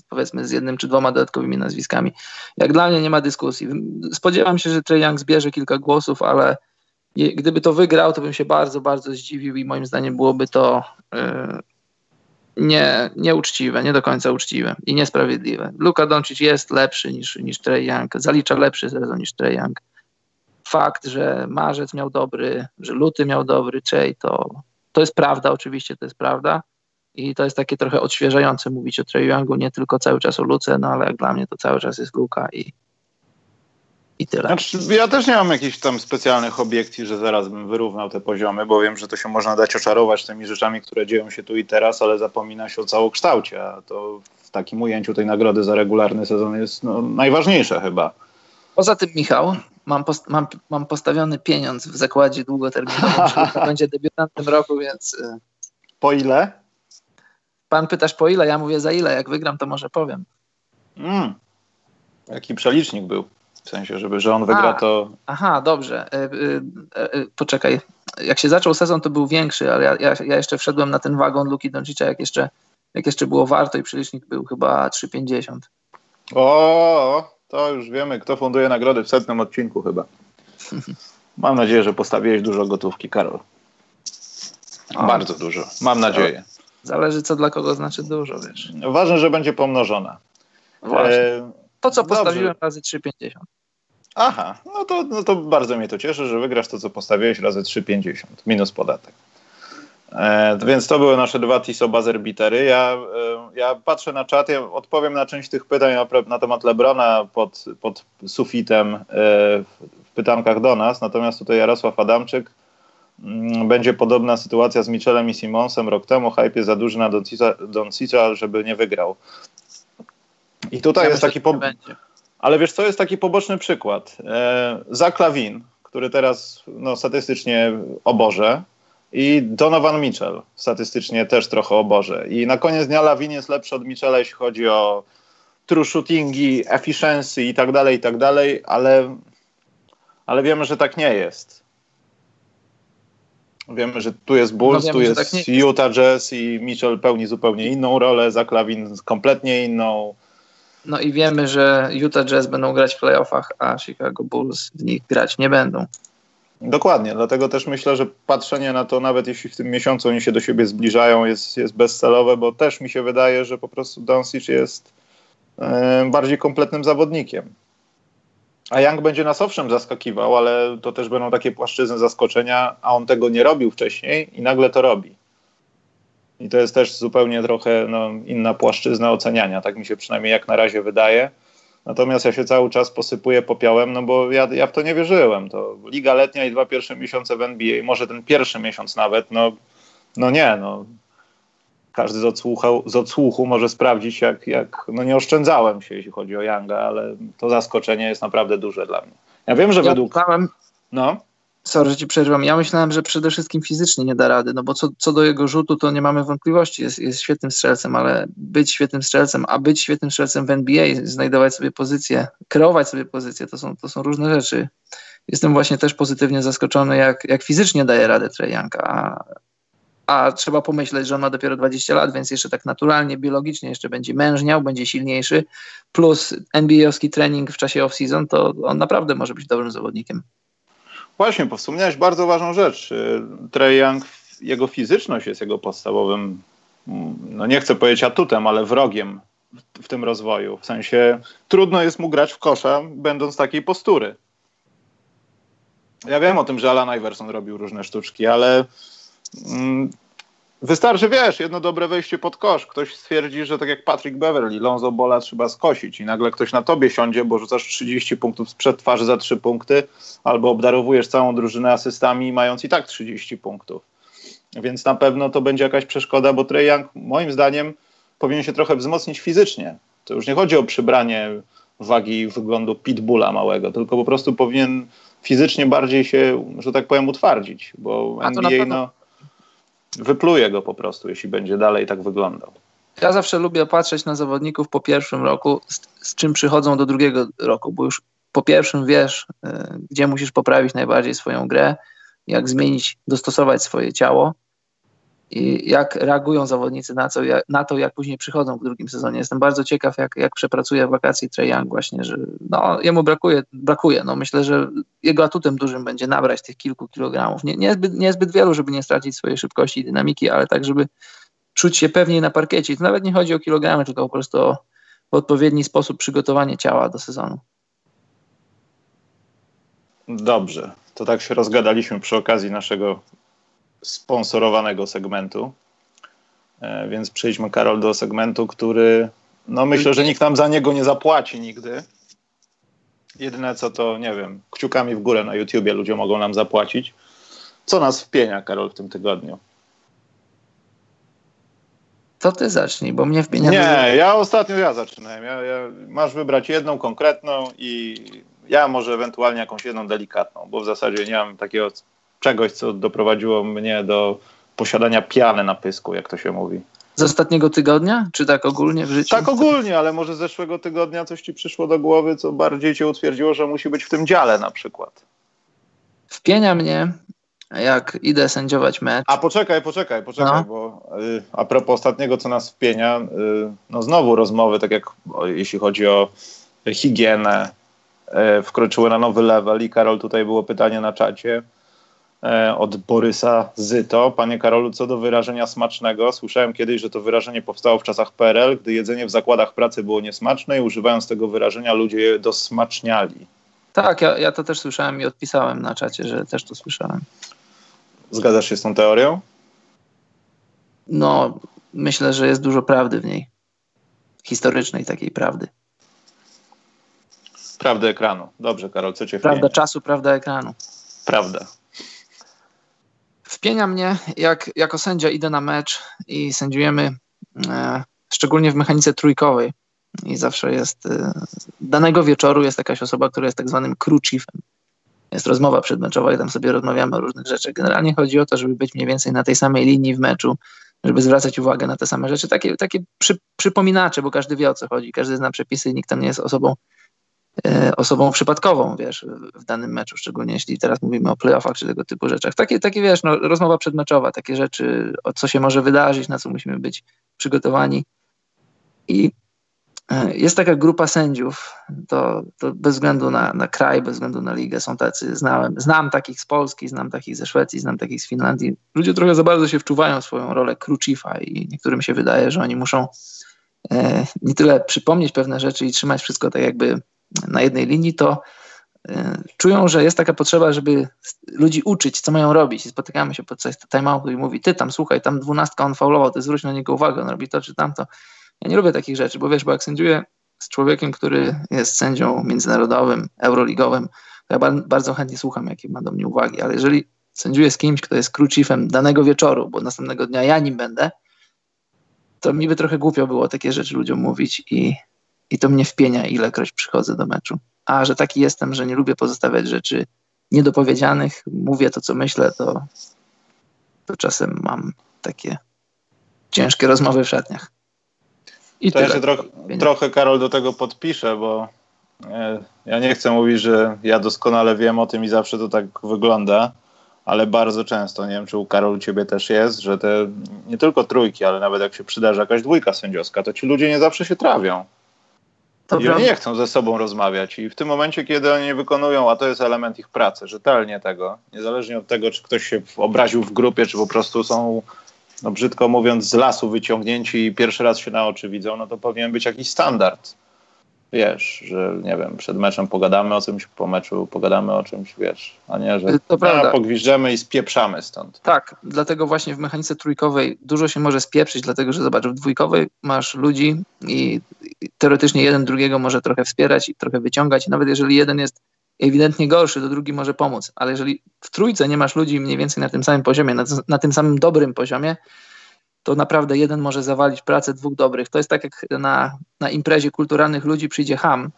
powiedzmy z jednym czy dwoma dodatkowymi nazwiskami. Jak dla mnie nie ma dyskusji. Spodziewam się, że Trey Young zbierze kilka głosów, ale gdyby to wygrał, to bym się bardzo, bardzo zdziwił i moim zdaniem byłoby to yy, nie, nieuczciwe, nie do końca uczciwe i niesprawiedliwe. Luka Doncic jest lepszy niż, niż Trey Young, zalicza lepszy sezon niż Trey Young. Fakt, że marzec miał dobry, że luty miał dobry Trey, to, to jest prawda, oczywiście to jest prawda. I to jest takie trochę odświeżające mówić o Trey Youngu, nie tylko cały czas o Luce, no ale jak dla mnie to cały czas jest Luka i, i tyle. Znaczy, ja też nie mam jakichś tam specjalnych obiekcji, że zaraz bym wyrównał te poziomy, bo wiem, że to się można dać oczarować tymi rzeczami, które dzieją się tu i teraz, ale zapomina się o całokształcie, a to w takim ujęciu tej nagrody za regularny sezon jest no, najważniejsze chyba. Poza tym, Michał, mam, post mam, mam postawiony pieniądz w zakładzie długoterminowym, że to będzie debiutantem roku, więc... Y, po ile? Pan pytasz po ile, ja mówię za ile, jak wygram to może powiem. Mm. Jaki przelicznik był? W sensie, żeby, że on wygra, A, to. Aha, dobrze. Y, y, y, poczekaj. Jak się zaczął sezon, to był większy, ale ja, ja, ja jeszcze wszedłem na ten wagon Luki Doncicza, jak jeszcze, jak jeszcze było warto i przelicznik był chyba 3,50. O, to już wiemy, kto funduje nagrody w setnym odcinku chyba. Mam nadzieję, że postawiłeś dużo gotówki, Karol. O, Bardzo dużo. Mam nadzieję. Zależy, co dla kogo znaczy dużo, wiesz. Ważne, że będzie pomnożone. Właśnie. E, to, co postawiłem Dobrze. razy 3,50. Aha, no to, no to bardzo mnie to cieszy, że wygrasz to, co postawiłeś razy 3,50 minus podatek. E, więc to były nasze dwa TISO buzzer bitery. Ja, e, ja patrzę na czat, ja odpowiem na część tych pytań na, na temat Lebrona pod, pod sufitem e, w pytankach do nas, natomiast tutaj Jarosław Adamczyk mm, będzie podobna sytuacja z Michelem i Simonsem rok temu. Hype za duży na Doncica, żeby nie wygrał. I tutaj ja jest taki. Po... Ale wiesz, co jest taki poboczny przykład? E, Zach Lawin, który teraz no, statystycznie oborze, i Donovan Mitchell statystycznie też trochę oborze. I na koniec dnia Lawin jest lepszy od Mitchella, jeśli chodzi o true shootingi, efficiency i tak dalej, i tak dalej, ale, ale wiemy, że tak nie jest. Wiemy, że tu jest Bulls, no wiemy, tu jest tak Utah Jazz i Mitchell pełni zupełnie inną rolę, Zach Lawin kompletnie inną. No i wiemy, że Utah Jazz będą grać w playoffach, a Chicago Bulls w nich grać nie będą. Dokładnie, dlatego też myślę, że patrzenie na to, nawet jeśli w tym miesiącu oni się do siebie zbliżają, jest, jest bezcelowe, bo też mi się wydaje, że po prostu Doncic jest e, bardziej kompletnym zawodnikiem. A Young będzie nas owszem zaskakiwał, ale to też będą takie płaszczyzny zaskoczenia, a on tego nie robił wcześniej i nagle to robi. I to jest też zupełnie trochę no, inna płaszczyzna oceniania, tak mi się przynajmniej jak na razie wydaje. Natomiast ja się cały czas posypuję popiołem, no bo ja, ja w to nie wierzyłem. To Liga Letnia i dwa pierwsze miesiące w NBA, może ten pierwszy miesiąc nawet, no, no nie, no. Każdy z odsłuchu, z odsłuchu może sprawdzić, jak, jak no nie oszczędzałem się, jeśli chodzi o Younga, ale to zaskoczenie jest naprawdę duże dla mnie. Ja wiem, że ja według... No. Sorry, że ci przerwam. Ja myślałem, że przede wszystkim fizycznie nie da rady, no bo co, co do jego rzutu, to nie mamy wątpliwości. Jest, jest świetnym strzelcem, ale być świetnym strzelcem, a być świetnym strzelcem w NBA, znajdować sobie pozycję, kreować sobie pozycję, to są, to są różne rzeczy. Jestem właśnie też pozytywnie zaskoczony, jak, jak fizycznie daje radę Young, a, a trzeba pomyśleć, że on ma dopiero 20 lat, więc jeszcze tak naturalnie, biologicznie jeszcze będzie mężniał, będzie silniejszy, plus NBA-owski trening w czasie off-season, to on naprawdę może być dobrym zawodnikiem. Właśnie, wspomniałeś bardzo ważną rzecz. Y, Trey Young, jego fizyczność jest jego podstawowym, mm, no nie chcę powiedzieć atutem, ale wrogiem w, tym rozwoju. W sensie trudno jest mu grać w kosza, będąc takiej postury. Ja wiem o tym, że Alan Iverson robił różne sztuczki, ale mm, Wystarczy, wiesz, jedno dobre wejście pod kosz. Ktoś stwierdzi, że tak jak Patrick Beverly, Lonzo Bola trzeba skosić i nagle ktoś na tobie siądzie, bo rzucasz 30 punktów sprzed twarzy za 3 punkty, albo obdarowujesz całą drużynę asystami, mając i tak 30 punktów. Więc na pewno to będzie jakaś przeszkoda, bo Trey Young, moim zdaniem, powinien się trochę wzmocnić fizycznie. To już nie chodzi o przybranie wagi wyglądu pitbulla małego, tylko po prostu powinien fizycznie bardziej się, że tak powiem, utwardzić, bo NBA, no wypluje go po prostu, jeśli będzie dalej tak wyglądał. Ja zawsze lubię patrzeć na zawodników po pierwszym roku, z, z czym przychodzą do drugiego roku, bo już po pierwszym wiesz, y, gdzie musisz poprawić najbardziej swoją grę, jak zmienić, dostosować swoje ciało i jak reagują zawodnicy na, co, na to, jak później przychodzą w drugim sezonie. Jestem bardzo ciekaw, jak, jak przepracuje wakacje Trae Young właśnie, że no, jemu brakuje, brakuje. No, myślę, że jego atutem dużym będzie nabrać tych kilku kilogramów. Nie, niezbyt, niezbyt wielu, żeby nie stracić swojej szybkości i dynamiki, ale tak, żeby czuć się pewniej na parkiecie. to nawet nie chodzi o kilogramy, tylko po prostu o odpowiedni sposób przygotowania ciała do sezonu. Dobrze, to tak się rozgadaliśmy przy okazji naszego sponsorowanego segmentu. E, więc przejdźmy, Karol, do segmentu, który no myślę, że nikt nam za niego nie zapłaci nigdy. Jedyne co to, nie wiem, kciukami w górę na YouTubie ludzie mogą nam zapłacić. Co nas wpienia, Karol, w tym tygodniu? To ty zacznij, bo mnie wpienia. Nie, ja ostatnio ja zaczynałem. Ja, ja, masz wybrać jedną konkretną i ja może ewentualnie jakąś jedną delikatną, bo w zasadzie nie mam takiego czegoś, co doprowadziło mnie do posiadania piany na pysku, jak to się mówi. Z ostatniego tygodnia? Czy tak ogólnie w życiu? Tak ogólnie, ale może z zeszłego tygodnia coś ci przyszło do głowy, co bardziej cię utwierdziło, że musi być w tym dziale na przykład. Wpienia mnie, jak idę sędziować mecz. A poczekaj, poczekaj, poczekaj, no. bo y, a propos ostatniego, co nas wpienia, y, no znowu rozmowy, tak jak o, jeśli chodzi o higienę, y, wkroczyły na nowy level i Karol, tutaj było pytanie na czacie, od Borysa Zyto. Panie Karolu, co do wyrażenia smacznego, słyszałem kiedyś, że to wyrażenie powstało w czasach PRL, gdy jedzenie w zakładach pracy było niesmaczne i używając tego wyrażenia ludzie je dosmaczniali. Tak, ja, ja to też słyszałem i odpisałem na czacie, że też to słyszałem. Zgadzasz się z tą teorią? No, myślę, że jest dużo prawdy w niej. Historycznej takiej prawdy. Prawda ekranu. Dobrze, Karol, co cię Prawda czasu, prawda ekranu. Prawda wpienia mnie, jak jako sędzia idę na mecz i sędziujemy, e, szczególnie w mechanice trójkowej. I zawsze jest, e, danego wieczoru jest jakaś osoba, która jest tak zwanym crew. Jest rozmowa przedmeczowa i tam sobie rozmawiamy o różnych rzeczach. Generalnie chodzi o to, żeby być mniej więcej na tej samej linii w meczu, żeby zwracać uwagę na te same rzeczy. Takie, takie przy, przypominacze, bo każdy wie o co chodzi, każdy zna przepisy i nikt tam nie jest osobą osobą przypadkową, wiesz, w danym meczu, szczególnie jeśli teraz mówimy o playoffach czy tego typu rzeczach. Takie, takie wiesz, no, rozmowa przedmeczowa, takie rzeczy, o co się może wydarzyć, na co musimy być przygotowani. I e, jest taka grupa sędziów, to, to bez względu na, na kraj, bez względu na ligę są tacy, znałem, znam takich z Polski, znam takich ze Szwecji, znam takich z Finlandii. Ludzie trochę za bardzo się wczuwają w swoją rolę crew chiefa i niektórym się wydaje, że oni muszą e, nie tyle przypomnieć pewne rzeczy i trzymać wszystko tak jakby na jednej linii, to e, czują, że jest taka potrzeba, żeby ludzi uczyć, co mają robić. I spotykamy się podczas timeoutu i mówi, ty tam słuchaj, tam dwunastka on faulował, ty zwróć na niego uwagę, on robi to czy tamto. Ja nie lubię takich rzeczy, bo wiesz, bo jak sędziuję z człowiekiem, który jest sędzią międzynarodowym, euroligowym, ja bardzo chętnie słucham, jakie ma do mnie uwagi, ale jeżeli sędziuję z kimś, kto jest crew chiefem danego wieczoru, bo następnego dnia ja nim będę, to mi by trochę głupio było takie rzeczy ludziom mówić i, i to mnie wpienia, ilekroć przychodzę do meczu. A że taki jestem, że nie lubię pozostawiać rzeczy niedopowiedzianych, mówię to, co myślę, to, to czasem mam takie ciężkie rozmowy w szatniach. I to ja się trochę, trochę, Karol, do tego podpiszę, bo e, ja nie chcę mówić, że ja doskonale wiem o tym i zawsze to tak wygląda, ale bardzo często, nie wiem, czy u Karol u ciebie też jest, że te nie tylko trójki, ale nawet jak się przydarzy jakaś dwójka sędziowska, to ci ludzie nie zawsze się trawią. To I oni nie chcą ze sobą rozmawiać. I w tym momencie, kiedy oni wykonują, a to jest element ich pracy, rzetelnie tego, niezależnie od tego, czy ktoś się obraził w grupie, czy po prostu są, no brzydko mówiąc, z lasu wyciągnięci i pierwszy raz się na oczy widzą, no to powinien być jakiś standard wiesz, że nie wiem, przed meczem pogadamy o czymś, po meczu pogadamy o czymś, wiesz, a nie, że to prawda. pogwiżdżemy i spieprzamy stąd. Tak, dlatego właśnie w mechanice trójkowej dużo się może spieprzyć, dlatego że zobacz, w dwójkowej masz ludzi i teoretycznie jeden drugiego może trochę wspierać i trochę wyciągać i nawet jeżeli jeden jest ewidentnie gorszy, to drugi może pomóc, ale jeżeli w trójce nie masz ludzi mniej więcej na tym samym poziomie, na, na tym samym dobrym poziomie, to naprawdę jeden może zawalić pracę dwóch dobrych. To jest tak jak na, na imprezie kulturalnych ludzi przyjdzie ham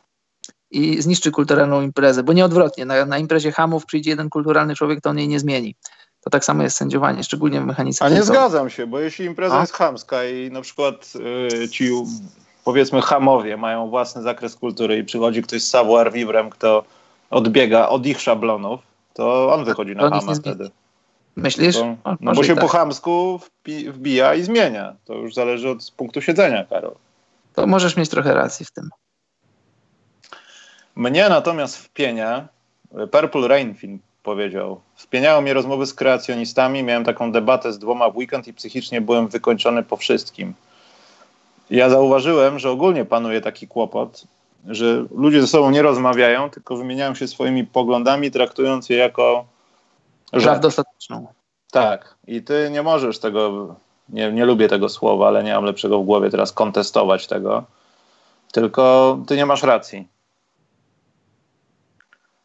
i zniszczy kulturalną imprezę, bo nie odwrotnie. Na, na imprezie hamów przyjdzie jeden kulturalny człowiek, to on jej nie zmieni. To tak samo jest sędziowanie, szczególnie w mechanice. A nie zgadzam się, bo jeśli impreza A? jest hamska i na przykład y, ci powiedzmy hamowie mają własny zakres kultury i przychodzi ktoś z savoir vivrem, kto odbiega od ich szablonów, to on wychodzi na hama wtedy. Myślisz? To, no bo się tak. po chamsku wbija i zmienia. To już zależy od punktu siedzenia, Karol. To możesz mieć trochę racji w tym. Mnie natomiast wpienia, Purple Rain film powiedział, wpieniało mnie rozmowy z kreacjonistami, miałem taką debatę z dwoma w weekend i psychicznie byłem wykończony po wszystkim. Ja zauważyłem, że ogólnie panuje taki kłopot, że ludzie ze sobą nie rozmawiają, tylko wymieniają się swoimi poglądami, traktując je jako Rzecz dostateczną. Tak. I ty nie możesz tego, nie, nie lubię tego słowa, ale nie mam lepszego w głowie teraz kontestować tego. Tylko ty nie masz racji.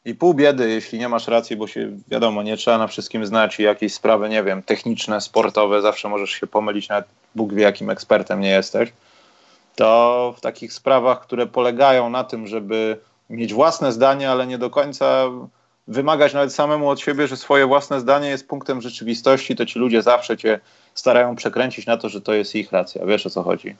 I pół biedy, jeśli nie masz racji, bo się wiadomo, nie trzeba na wszystkim znać i jakieś sprawy, nie wiem, techniczne, sportowe, zawsze możesz się pomylić, nawet Bóg wie, jakim ekspertem nie jesteś. To w takich sprawach, które polegają na tym, żeby mieć własne zdanie, ale nie do końca wymagać nawet samemu od siebie, że swoje własne zdanie jest punktem rzeczywistości, to ci ludzie zawsze cię starają przekręcić na to, że to jest ich racja. Wiesz o co chodzi?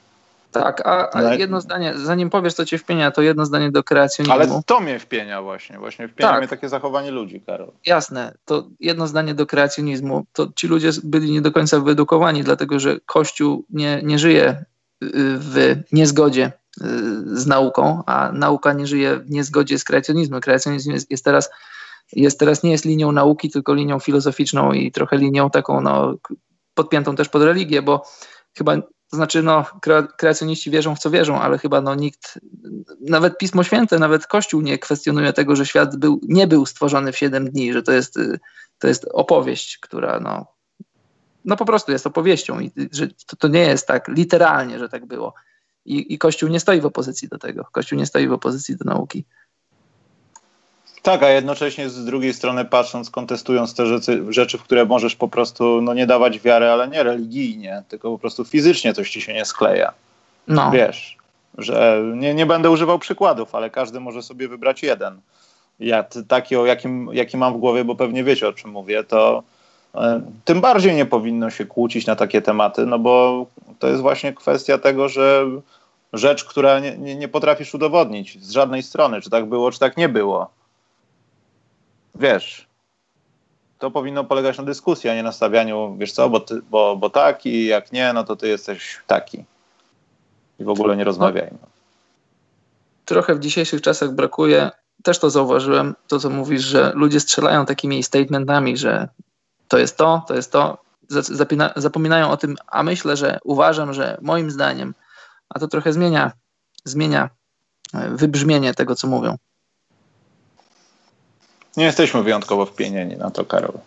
Tak, a, a jedno zdanie, zanim powiesz, co cię wpienia, to jedno zdanie do kreacjonizmu. Ale to mnie wpienia właśnie, właśnie wpienia tak. mnie takie zachowanie ludzi, Karol. Jasne, to jedno zdanie do kreacjonizmu, to ci ludzie byli nie do końca wyedukowani, dlatego że Kościół nie, nie żyje y, w niezgodzie y, z nauką, a nauka nie żyje w niezgodzie z kreacjonizmem. Kreacjonizm jest, jest teraz jest teraz nie jest linią nauki, tylko linią filozoficzną i trochę linią taką no, podpiętą też pod religię, bo chyba to znaczy, no, kreacjoniści wierzą w co wierzą, ale chyba no, nikt, nawet Pismo Święte, nawet Kościół nie kwestionuje tego, że świat był, nie był stworzony w 7 dni, że to jest, to jest opowieść, która no, no po prostu jest opowieścią i że to, to nie jest tak literalnie, że tak było. I, I Kościół nie stoi w opozycji do tego. Kościół nie stoi w opozycji do nauki. Tak, a jednocześnie z drugiej strony patrząc, kontestując te rzeczy, rzeczy, w które możesz po prostu no, nie dawać wiary, ale nie religijnie, tylko po prostu fizycznie coś ci się nie skleja. No. Wiesz, że nie, nie będę używał przykładów, ale każdy może sobie wybrać jeden. Ja taki, o jakim, jaki mam w głowie, bo pewnie wiecie o czym mówię, to e, tym bardziej nie powinno się kłócić na takie tematy, no bo to jest właśnie kwestia tego, że rzecz, która nie, nie, nie potrafisz udowodnić z żadnej strony, czy tak było, czy tak nie było wiesz, to powinno polegać na dyskusji, a nie na stawianiu, wiesz co, bo, ty, bo, bo tak i jak nie, no to ty jesteś taki. I w ogóle nie rozmawiajmy. No. Trochę w dzisiejszych czasach brakuje, też to zauważyłem, to co mówisz, że ludzie strzelają takimi statementami, że to jest to, to jest to, Zapina, zapominają o tym, a myślę, że uważam, że moim zdaniem, a to trochę zmienia, zmienia e, wybrzmienie tego, co mówią. Nie jesteśmy wyjątkowo wpienieni na to, Karol.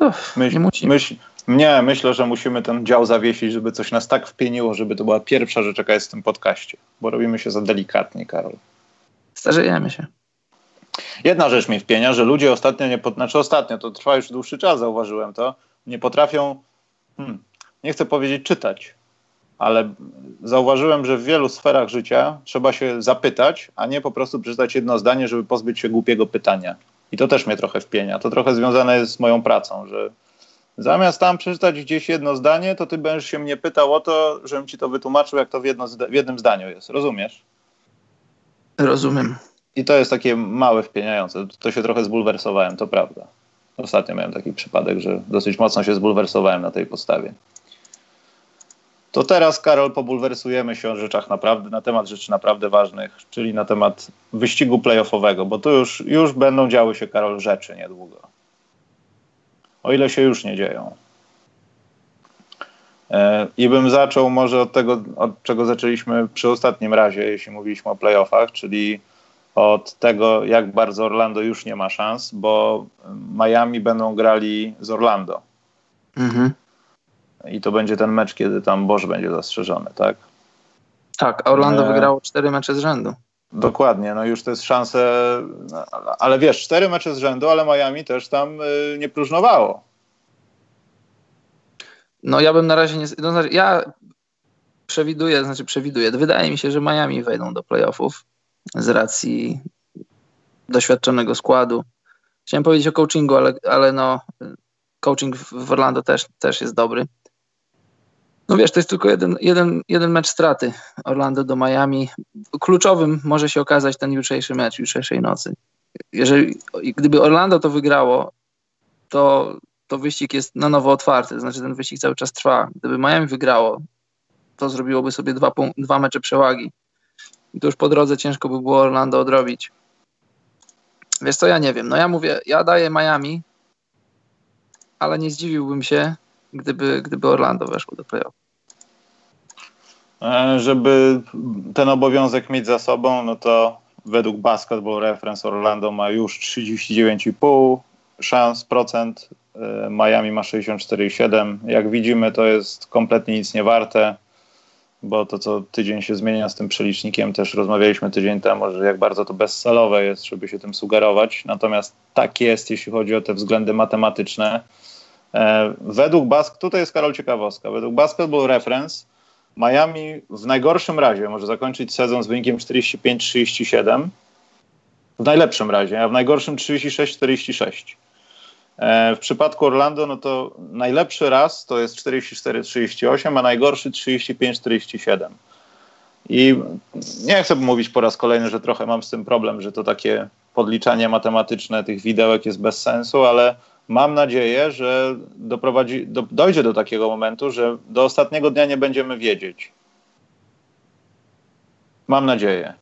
Uff, myśl, nie musi. Myśl, Nie, myślę, że musimy ten dział zawiesić, żeby coś nas tak wpieniło, żeby to była pierwsza rzecz, jaka jest w tym podcaście, bo robimy się za delikatnie, Karol. Starzejemy się. Jedna rzecz mi wpienia, że ludzie ostatnio, nie, znaczy ostatnio, to trwa już dłuższy czas, zauważyłem to, nie potrafią, hmm, nie chcę powiedzieć czytać, ale zauważyłem, że w wielu sferach życia trzeba się zapytać, a nie po prostu przeczytać jedno zdanie, żeby pozbyć się głupiego pytania. I to też mnie trochę wpienia. To trochę związane jest z moją pracą, że zamiast tam przeczytać gdzieś jedno zdanie, to ty będziesz się mnie pytał o to, żebym ci to wytłumaczył, jak to w, jedno, w jednym zdaniu jest. Rozumiesz? Rozumiem. I to jest takie małe wpieniające. To się trochę zbulwersowałem, to prawda. Ostatnio miałem taki przypadek, że dosyć mocno się zbulwersowałem na tej podstawie. To teraz, Karol, pobulwersujemy się o rzeczach naprawdę, na temat rzeczy naprawdę ważnych, czyli na temat wyścigu playoffowego, bo tu już, już będą działy się, Karol, rzeczy niedługo. O ile się już nie dzieją. E, I bym zaczął może od tego, od czego zaczęliśmy przy ostatnim razie, jeśli mówiliśmy o playoffach, czyli od tego, jak bardzo Orlando już nie ma szans, bo Miami będą grali z Orlando. Mhm. I to będzie ten mecz, kiedy tam Boż będzie zastrzeżony, tak? Tak, a Orlando e... wygrało cztery mecze z rzędu. Dokładnie, no już to jest szanse, ale wiesz, cztery mecze z rzędu, ale Miami też tam y, nie próżnowało. No ja bym na razie nie, no, znaczy, ja przewiduję, znaczy przewiduję, wydaje mi się, że Miami wejdą do playoffów z racji doświadczonego składu. Chciałem powiedzieć o coachingu, ale, ale no, coaching w Orlando też, też jest dobry. No wiesz, to jest tylko jeden, jeden, jeden mecz straty Orlando do Miami. Kluczowym może się okazać ten jutrzejszy mecz, jutrzejszej nocy. Jeżeli, gdyby Orlando to wygrało, to, to wyścig jest na nowo otwarty, znaczy ten wyścig cały czas trwa. Gdyby Miami wygrało, to zrobiłoby sobie dwa, dwa mecze przewagi. I to już po drodze ciężko by było Orlando odrobić. Wiesz co, ja nie wiem. No ja mówię, ja daję Miami, ale nie zdziwiłbym się, gdyby, gdyby Orlando weszło do playoff. E, żeby ten obowiązek mieć za sobą, no to według Basketball Reference Orlando ma już 39,5 szans procent, e, Miami ma 64,7. Jak widzimy, to jest kompletnie nic nie warte bo to co tydzień się zmienia z tym przelicznikiem, też rozmawialiśmy tydzień temu, że jak bardzo to bezcelowe jest, żeby się tym sugerować. Natomiast tak jest, jeśli chodzi o te względy matematyczne. E, według Bask, tutaj jest Karol Ciekawostka, według Basketball Reference Miami w najgorszym razie może zakończyć sezon z wynikiem 45-37, w najlepszym razie, a w najgorszym 36-46. E, w przypadku Orlando, no to najlepszy raz to jest 44-38, a najgorszy 35-47. I nie chcę mówić po raz kolejny, że trochę mam z tym problem, że to takie podliczanie matematyczne tych widełek jest bez sensu, ale mam nadzieję, że doprowadzi, do, dojdzie do takiego momentu, że do ostatniego dnia nie będziemy wiedzieć. Mam nadzieję.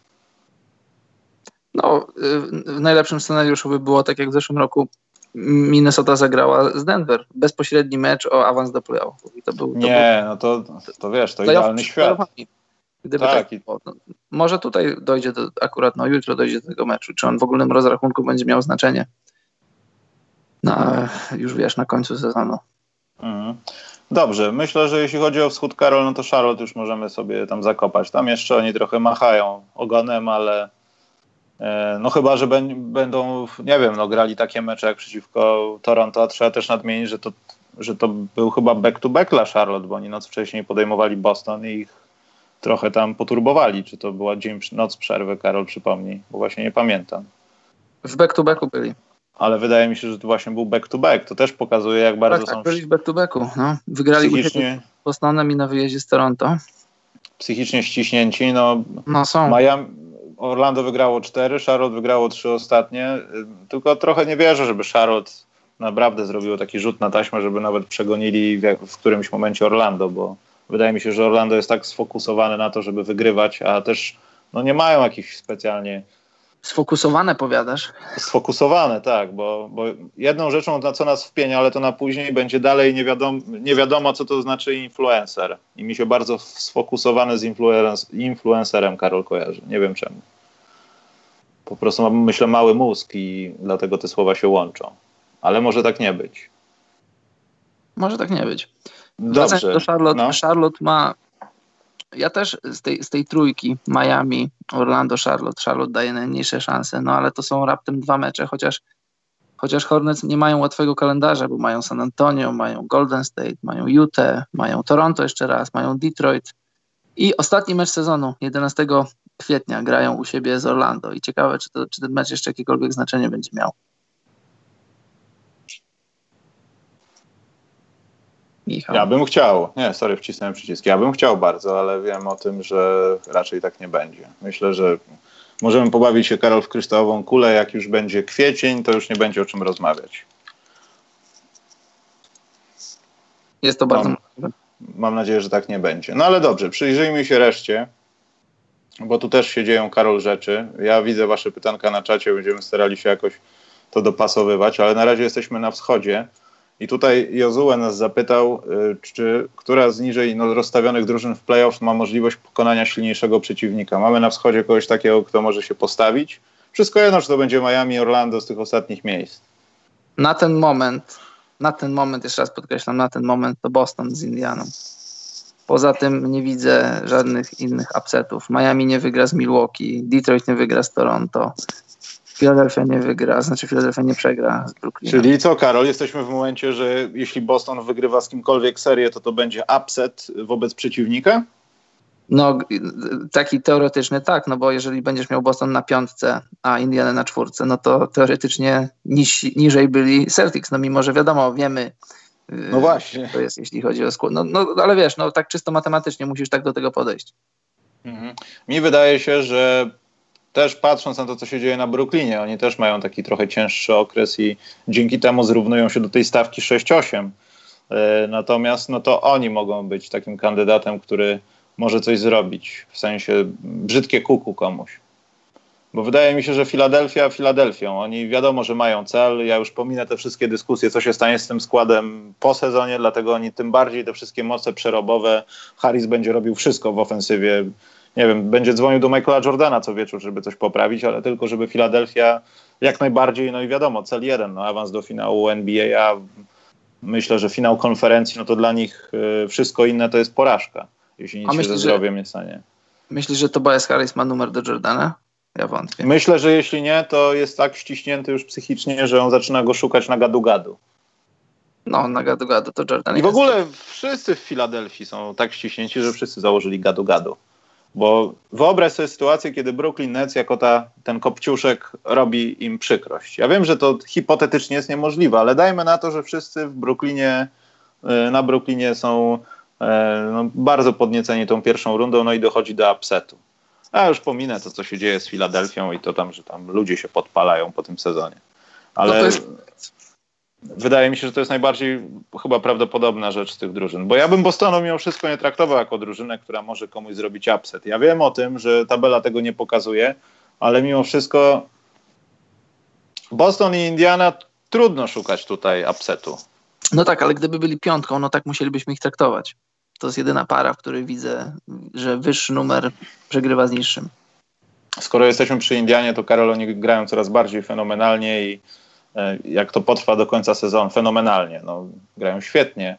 No, y, w najlepszym scenariuszu by było tak jak w zeszłym roku Minnesota zagrała z Denver. Bezpośredni mecz o awans do playoffów. to był, to nie, był, no to, to wiesz, to idealny świat. Gdyby tak, tak no, może tutaj dojdzie do, akurat no jutro dojdzie do tego meczu. Czy on w ogólnym rozrachunku będzie miał znaczenie? No, już wiesz, na końcu sezonu. Mhm. Dobrze, myślę, że jeśli chodzi o wschód Karol, no to Charlotte już możemy sobie tam zakopać. Tam jeszcze oni trochę machają ogonem, ale E, no chyba, że będą, nie wiem, no grali takie mecze jak przeciwko Toronto, a trzeba też nadmienić, że to, że to był chyba back-to-back dla Charlotte, bo oni noc wcześniej podejmowali Boston i ich trochę tam poturbowali. Czy to była dzień, noc przerwy, Karol przypomnij, bo właśnie nie pamiętam. W back-to-backu byli. Ale wydaje mi się, że to właśnie był back-to-back. To też pokazuje, jak bardzo tak, są... Tak, byli w back-to-backu. No. Wygrali psychicznie... Bostonem i na wyjeździe z Toronto. Psychicznie ściśnięci, no... No są. Miami, Orlando wygrało cztery, Charlotte wygrało trzy ostatnie. Tylko trochę nie wierzę, żeby Charlotte naprawdę zrobiło taki rzut na taśmę, żeby nawet przegonili w, w którymś momencie Orlando, bo wydaje mi się, że Orlando jest tak sfokusowane na to, żeby wygrywać, a też no, nie mają jakichś specjalnie Sfokusowane powiadasz? Sfokusowane, tak, bo, bo jedną rzeczą, na co nas wpienia, ale to na później będzie dalej nie wiadomo, nie wiadomo co to znaczy influencer. I mi się bardzo sfokusowany z influencerem Karol kojarzy. Nie wiem czemu. Po prostu mam, myślę, mały mózg i dlatego te słowa się łączą. Ale może tak nie być. może tak nie być. Dobrze. do Charlotte, no. Charlotte ma ja też z tej, z tej trójki Miami, Orlando, Charlotte, Charlotte daje najmniejsze szanse, no ale to są raptem dwa mecze, chociaż chociaż Hornets nie mają łatwego kalendarza, bo mają San Antonio, mają Golden State, mają Utah, mają Toronto jeszcze raz, mają Detroit. I ostatni mecz sezonu, 11 kwietnia, grają u siebie z Orlando. I ciekawe, czy, to, czy ten mecz jeszcze jakiekolwiek znaczenie będzie miał. Michał. Ja bym chciał. Nie, sorry, wcisnąłem przycisk. Ja bym chciał bardzo, ale wiem o tym, że raczej tak nie będzie. Myślę, że możemy pobawić się Karol w kryształową kulę. Jak już będzie kwiecień, to już nie będzie o czym rozmawiać. Jest to bardzo mam, mam nadzieję, że tak nie będzie. No ale dobrze, przyjrzyjmy się reszcie, bo tu też się dzieją, Karol, rzeczy. Ja widzę wasze pytanka na czacie, będziemy starali się jakoś to dopasowywać, ale na razie jesteśmy na wschodzie. I tutaj Jozue nas zapytał, y, czy która z niżej no, rozstawionych drużyn w playoff ma możliwość pokonania silniejszego przeciwnika. Mamy na wschodzie kogoś takiego, kto może się postawić. Wszystko jedno, czy to będzie Miami, Orlando z tych ostatnich miejsc. Na ten moment, na ten moment, jeszcze raz podkreślam, na ten moment to Boston z Indianą. Poza tym nie widzę żadnych innych upsetów. Miami nie wygra z Milwaukee, Detroit nie wygra z Toronto, Philadelphia nie wygra, znaczy Philadelphia nie przegra z Brooklynem. Czyli co, Karol, jesteśmy w momencie, że jeśli Boston wygrywa z kimkolwiek serię, to to będzie upset wobec przeciwnika? No, taki teoretyczny tak, no bo jeżeli będziesz miał Boston na piątce, a Indiana na czwórce, no to teoretycznie niż, niżej byli Celtics, no mimo, że wiadomo, wiemy, no właśnie. To jest, jeśli chodzi o skład. No, no, ale wiesz, no tak czysto matematycznie musisz tak do tego podejść. Mhm. Mi wydaje się, że też patrząc na to, co się dzieje na Brooklynie, oni też mają taki trochę cięższy okres i dzięki temu zrównują się do tej stawki 6-8. E, natomiast no to oni mogą być takim kandydatem, który może coś zrobić, w sensie brzydkie kuku komuś. Bo wydaje mi się, że Filadelfia Filadelfią. Oni wiadomo, że mają cel. Ja już pominę te wszystkie dyskusje, co się stanie z tym składem po sezonie, dlatego oni tym bardziej te wszystkie moce przerobowe. Harris będzie robił wszystko w ofensywie nie wiem, będzie dzwonił do Michaela Jordana co wieczór, żeby coś poprawić, ale tylko, żeby Filadelfia jak najbardziej, no i wiadomo, cel jeden, no awans do finału NBA, a myślę, że finał konferencji, no to dla nich y, wszystko inne to jest porażka, jeśli nic a się ze zdrowiem nie stanie. Myślisz, że Tobias Harris ma numer do Jordana? Ja wątpię. Myślę, że jeśli nie, to jest tak ściśnięty już psychicznie, że on zaczyna go szukać na gadu-gadu. No, na gadu-gadu to Jordan I w ogóle wszyscy w Filadelfii są tak ściśnięci, że wszyscy założyli gadu-gadu. Bo wyobraź sobie sytuację, kiedy Brooklyn Nets jako ta, ten kopciuszek robi im przykrość. Ja wiem, że to hipotetycznie jest niemożliwe, ale dajmy na to, że wszyscy w Brooklynie, y, na Brooklynie są e, no, bardzo podnieceni tą pierwszą rundą, no i dochodzi do upsetu. A już pominę to, co się dzieje z Filadelfią i to tam, że tam ludzie się podpalają po tym sezonie. Ale no to jest, Wydaje mi się, że to jest najbardziej chyba prawdopodobna rzecz tych drużyn. Bo ja bym Bostonu mimo wszystko nie traktował jako drużynę, która może komuś zrobić upset. Ja wiem o tym, że tabela tego nie pokazuje, ale mimo wszystko Boston i Indiana trudno szukać tutaj upsetu. No tak, ale gdyby byli piątką, no tak musielibyśmy ich traktować. To jest jedyna para, w której widzę, że wyższy numer przegrywa z niższym. Skoro jesteśmy przy Indianie, to Karol, oni grają coraz bardziej fenomenalnie i jak to potrwa do końca sezonu, fenomenalnie. No, grają świetnie,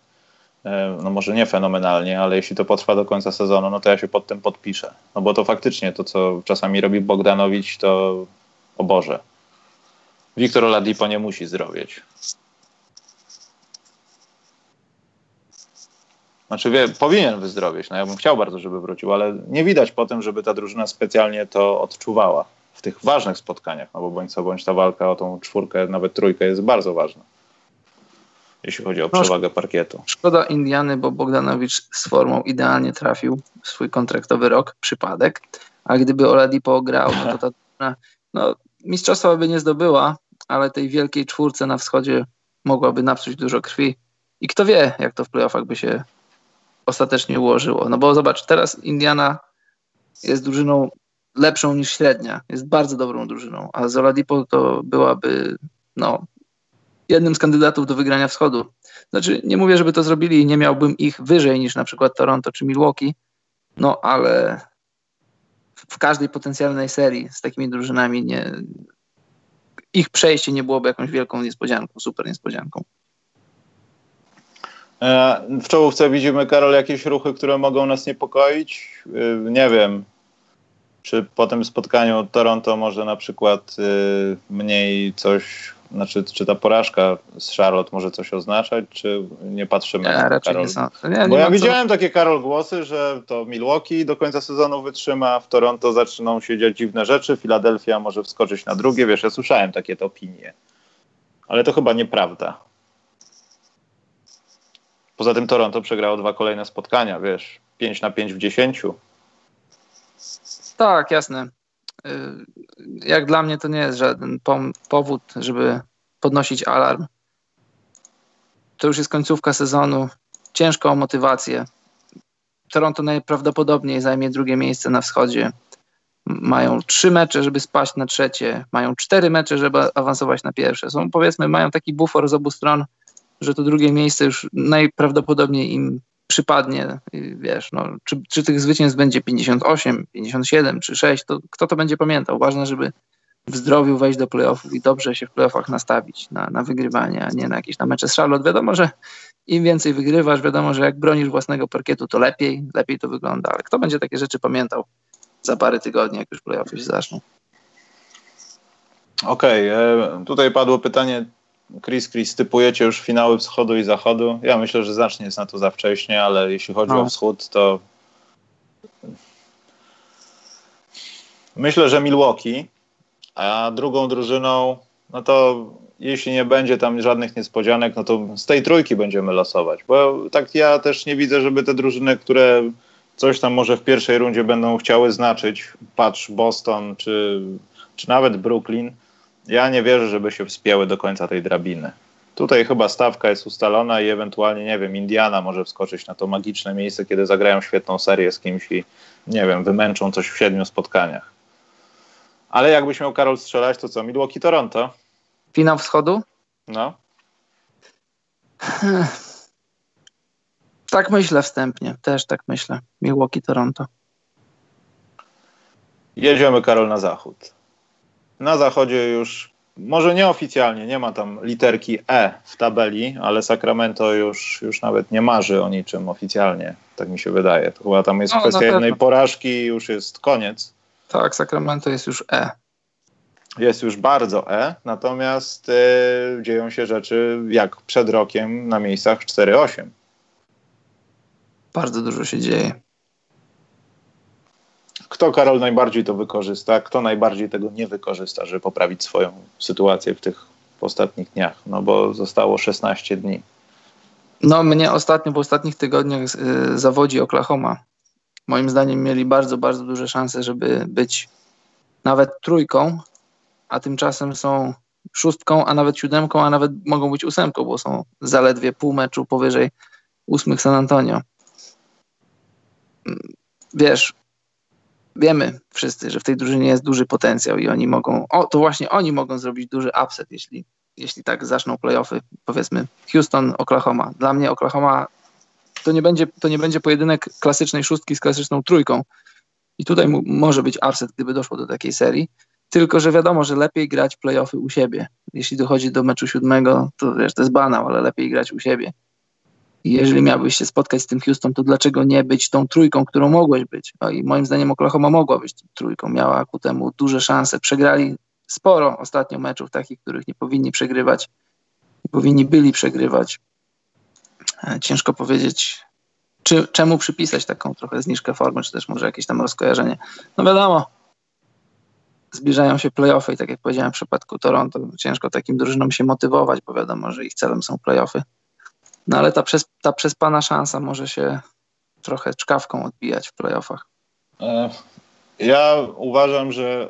e, no może nie fenomenalnie, ale jeśli to potrwa do końca sezonu, no to ja się pod tym podpiszę. No bo to faktycznie to, co czasami robi Bogdanowicz, to o Boże. Wiktor Oladipo nie musi zdrowieć. Znaczy wie, powinien wyzdrowieć. No ja bym chciał bardzo, żeby wrócił, ale nie widać po tym, żeby ta drużyna specjalnie to odczuwała w tych ważnych spotkaniach, no bo bądź co bądź ta walka o tą czwórkę, nawet trójkę jest bardzo ważna, jeśli chodzi o no, przewagę parkietu. Szkoda Indiany, bo Bogdanowicz z formą idealnie trafił w swój kontraktowy rok, przypadek, a gdyby Oladipo grał, no to ta no, mistrzostwa by nie zdobyła, ale tej wielkiej czwórce na wschodzie mogłaby napsuć dużo krwi. I kto wie, jak to w playoffach by się ostatecznie ułożyło. No bo zobacz, teraz Indiana jest drużyną lepszą niż średnia. Jest bardzo dobrą drużyną, a Zoladipo to byłaby no, jednym z kandydatów do wygrania wschodu. Znaczy, nie mówię, żeby to zrobili, nie miałbym ich wyżej niż na przykład Toronto czy Milwaukee, no ale w każdej potencjalnej serii z takimi drużynami nie, ich przejście nie byłoby jakąś wielką niespodzianką, super niespodzianką. E, w czołówce widzimy, Karol, jakieś ruchy, które mogą nas niepokoić. E, nie wiem, czy po tym spotkaniu Toronto może na przykład e, mniej coś, znaczy czy ta porażka z Charlotte może coś oznaczać, czy nie patrzymy nie, na raczej Karol? Nie są. Nie, Bo nie ja widziałem takie Karol głosy, że to Milwaukee do końca sezonu wytrzyma, w Toronto zaczną się dziać dziwne rzeczy, Filadelfia może wskoczyć na drugie, wiesz, ja słyszałem takie te opinie. Ale to chyba nieprawda. Poza tym Toronto przegrało dwa kolejne spotkania, wiesz, 5 na 5 w 10. Tak, jasne. Y, Jak dla mnie to nie jest żaden powód, żeby podnosić alarm. To już jest końcówka sezonu. Ciężko o motywację. Toronto najprawdopodobniej zajmie drugie miejsce na wschodzie. Mają trzy mecze, żeby spaść na trzecie. Mają cztery mecze, żeby awansować na pierwsze. Są powiedzmy, mają taki bufor z obu stron, że to drugie miejsce już najprawdopodobniej im przypadnie. Wiesz, no, czy, czy tych zwycięstw będzie 58, 57 czy 6, to kto to będzie pamiętał? Ważne, żeby w zdrowiu wejść do playoffów i dobrze się w playoffach nastawić na, na wygrywanie, a nie na jakieś na mecze z Charlotte. Wiadomo, że im więcej wygrywasz, wiadomo, że jak bronisz własnego parkietu, to lepiej, lepiej to wygląda, ale kto będzie takie rzeczy pamiętał za parę tygodni, jak już playoffy się zaczną? Okej, e, tutaj padło pytanie, Chris, Chris, typujecie już finały wschodu i zachodu? Ja myślę, że znacznie jest na to za wcześnie, ale jeśli chodzi No. o wschód, to myślę, że Milwaukee, a drugą drużyną, no to jeśli nie będzie tam żadnych niespodzianek, no to z tej trójki będziemy losować, bo tak ja też nie widzę, żeby te drużyny, które coś tam może w pierwszej rundzie będą chciały znaczyć, patrz Boston czy, czy nawet Brooklyn, ja nie wierzę, żeby się wspięły do końca tej drabiny. Tutaj chyba stawka jest ustalona i ewentualnie, nie wiem, Indiana może wskoczyć na to magiczne miejsce, kiedy zagrają świetną serię z kimś i, nie wiem, wymęczą coś w siedmiu spotkaniach. Ale jakbyś miał Karol strzelać, to co? Milwaukee, Toronto? Finał wschodu? No. Tak myślę wstępnie, też tak myślę. Milwaukee, Toronto. Jedziemy, Karol, na zachód. Na zachodzie już, może nieoficjalnie, nie ma tam literki E w tabeli, ale Sacramento już, już nawet nie marzy o niczym oficjalnie, tak mi się wydaje. To chyba tam jest No, kwestia jednej porażki i już jest koniec. Tak, Sacramento jest już E. Jest już bardzo E, natomiast e, dzieją się rzeczy jak przed rokiem na miejscach 4-8. Bardzo dużo się dzieje. Kto, Karol, najbardziej to wykorzysta? Kto najbardziej tego nie wykorzysta, żeby poprawić swoją sytuację w tych ostatnich dniach? No bo zostało 16 dni. No, mnie ostatnio, w ostatnich tygodniach y, zawodzi Oklahoma. Moim zdaniem mieli bardzo, bardzo duże szanse, żeby być nawet trójką, a tymczasem są szóstką, a nawet siódemką, a nawet mogą być ósemką, bo są zaledwie pół meczu powyżej ósmych San Antonio. Wiesz, wiemy wszyscy, że w tej drużynie jest duży potencjał i oni mogą, o, to właśnie oni mogą zrobić duży upset, jeśli, jeśli tak zaczną playoffy, powiedzmy Houston, Oklahoma. Dla mnie Oklahoma to nie będzie, to nie będzie pojedynek klasycznej szóstki z klasyczną trójką. I tutaj mu, może być upset, gdyby doszło do takiej serii. Tylko, że wiadomo, że lepiej grać playoffy u siebie. Jeśli dochodzi do meczu siódmego, to wiesz, to jest banał, ale lepiej grać u siebie. Jeżeli miałbyś się spotkać z tym Houston, to dlaczego nie być tą trójką, którą mogłeś być? No i moim zdaniem Oklahoma mogła być tą trójką. Miała ku temu duże szanse. Przegrali sporo ostatnio meczów takich, których nie powinni przegrywać. Nie powinni byli przegrywać. E, Ciężko powiedzieć, czy, czemu przypisać taką trochę zniżkę formy, czy też może jakieś tam rozkojarzenie. No wiadomo, zbliżają się playoffy i tak jak powiedziałem w przypadku Toronto, ciężko takim drużynom się motywować, bo wiadomo, że ich celem są playoffy. No ale ta, przes, ta przespana szansa może się trochę czkawką odbijać w playoffach. E, Ja uważam, że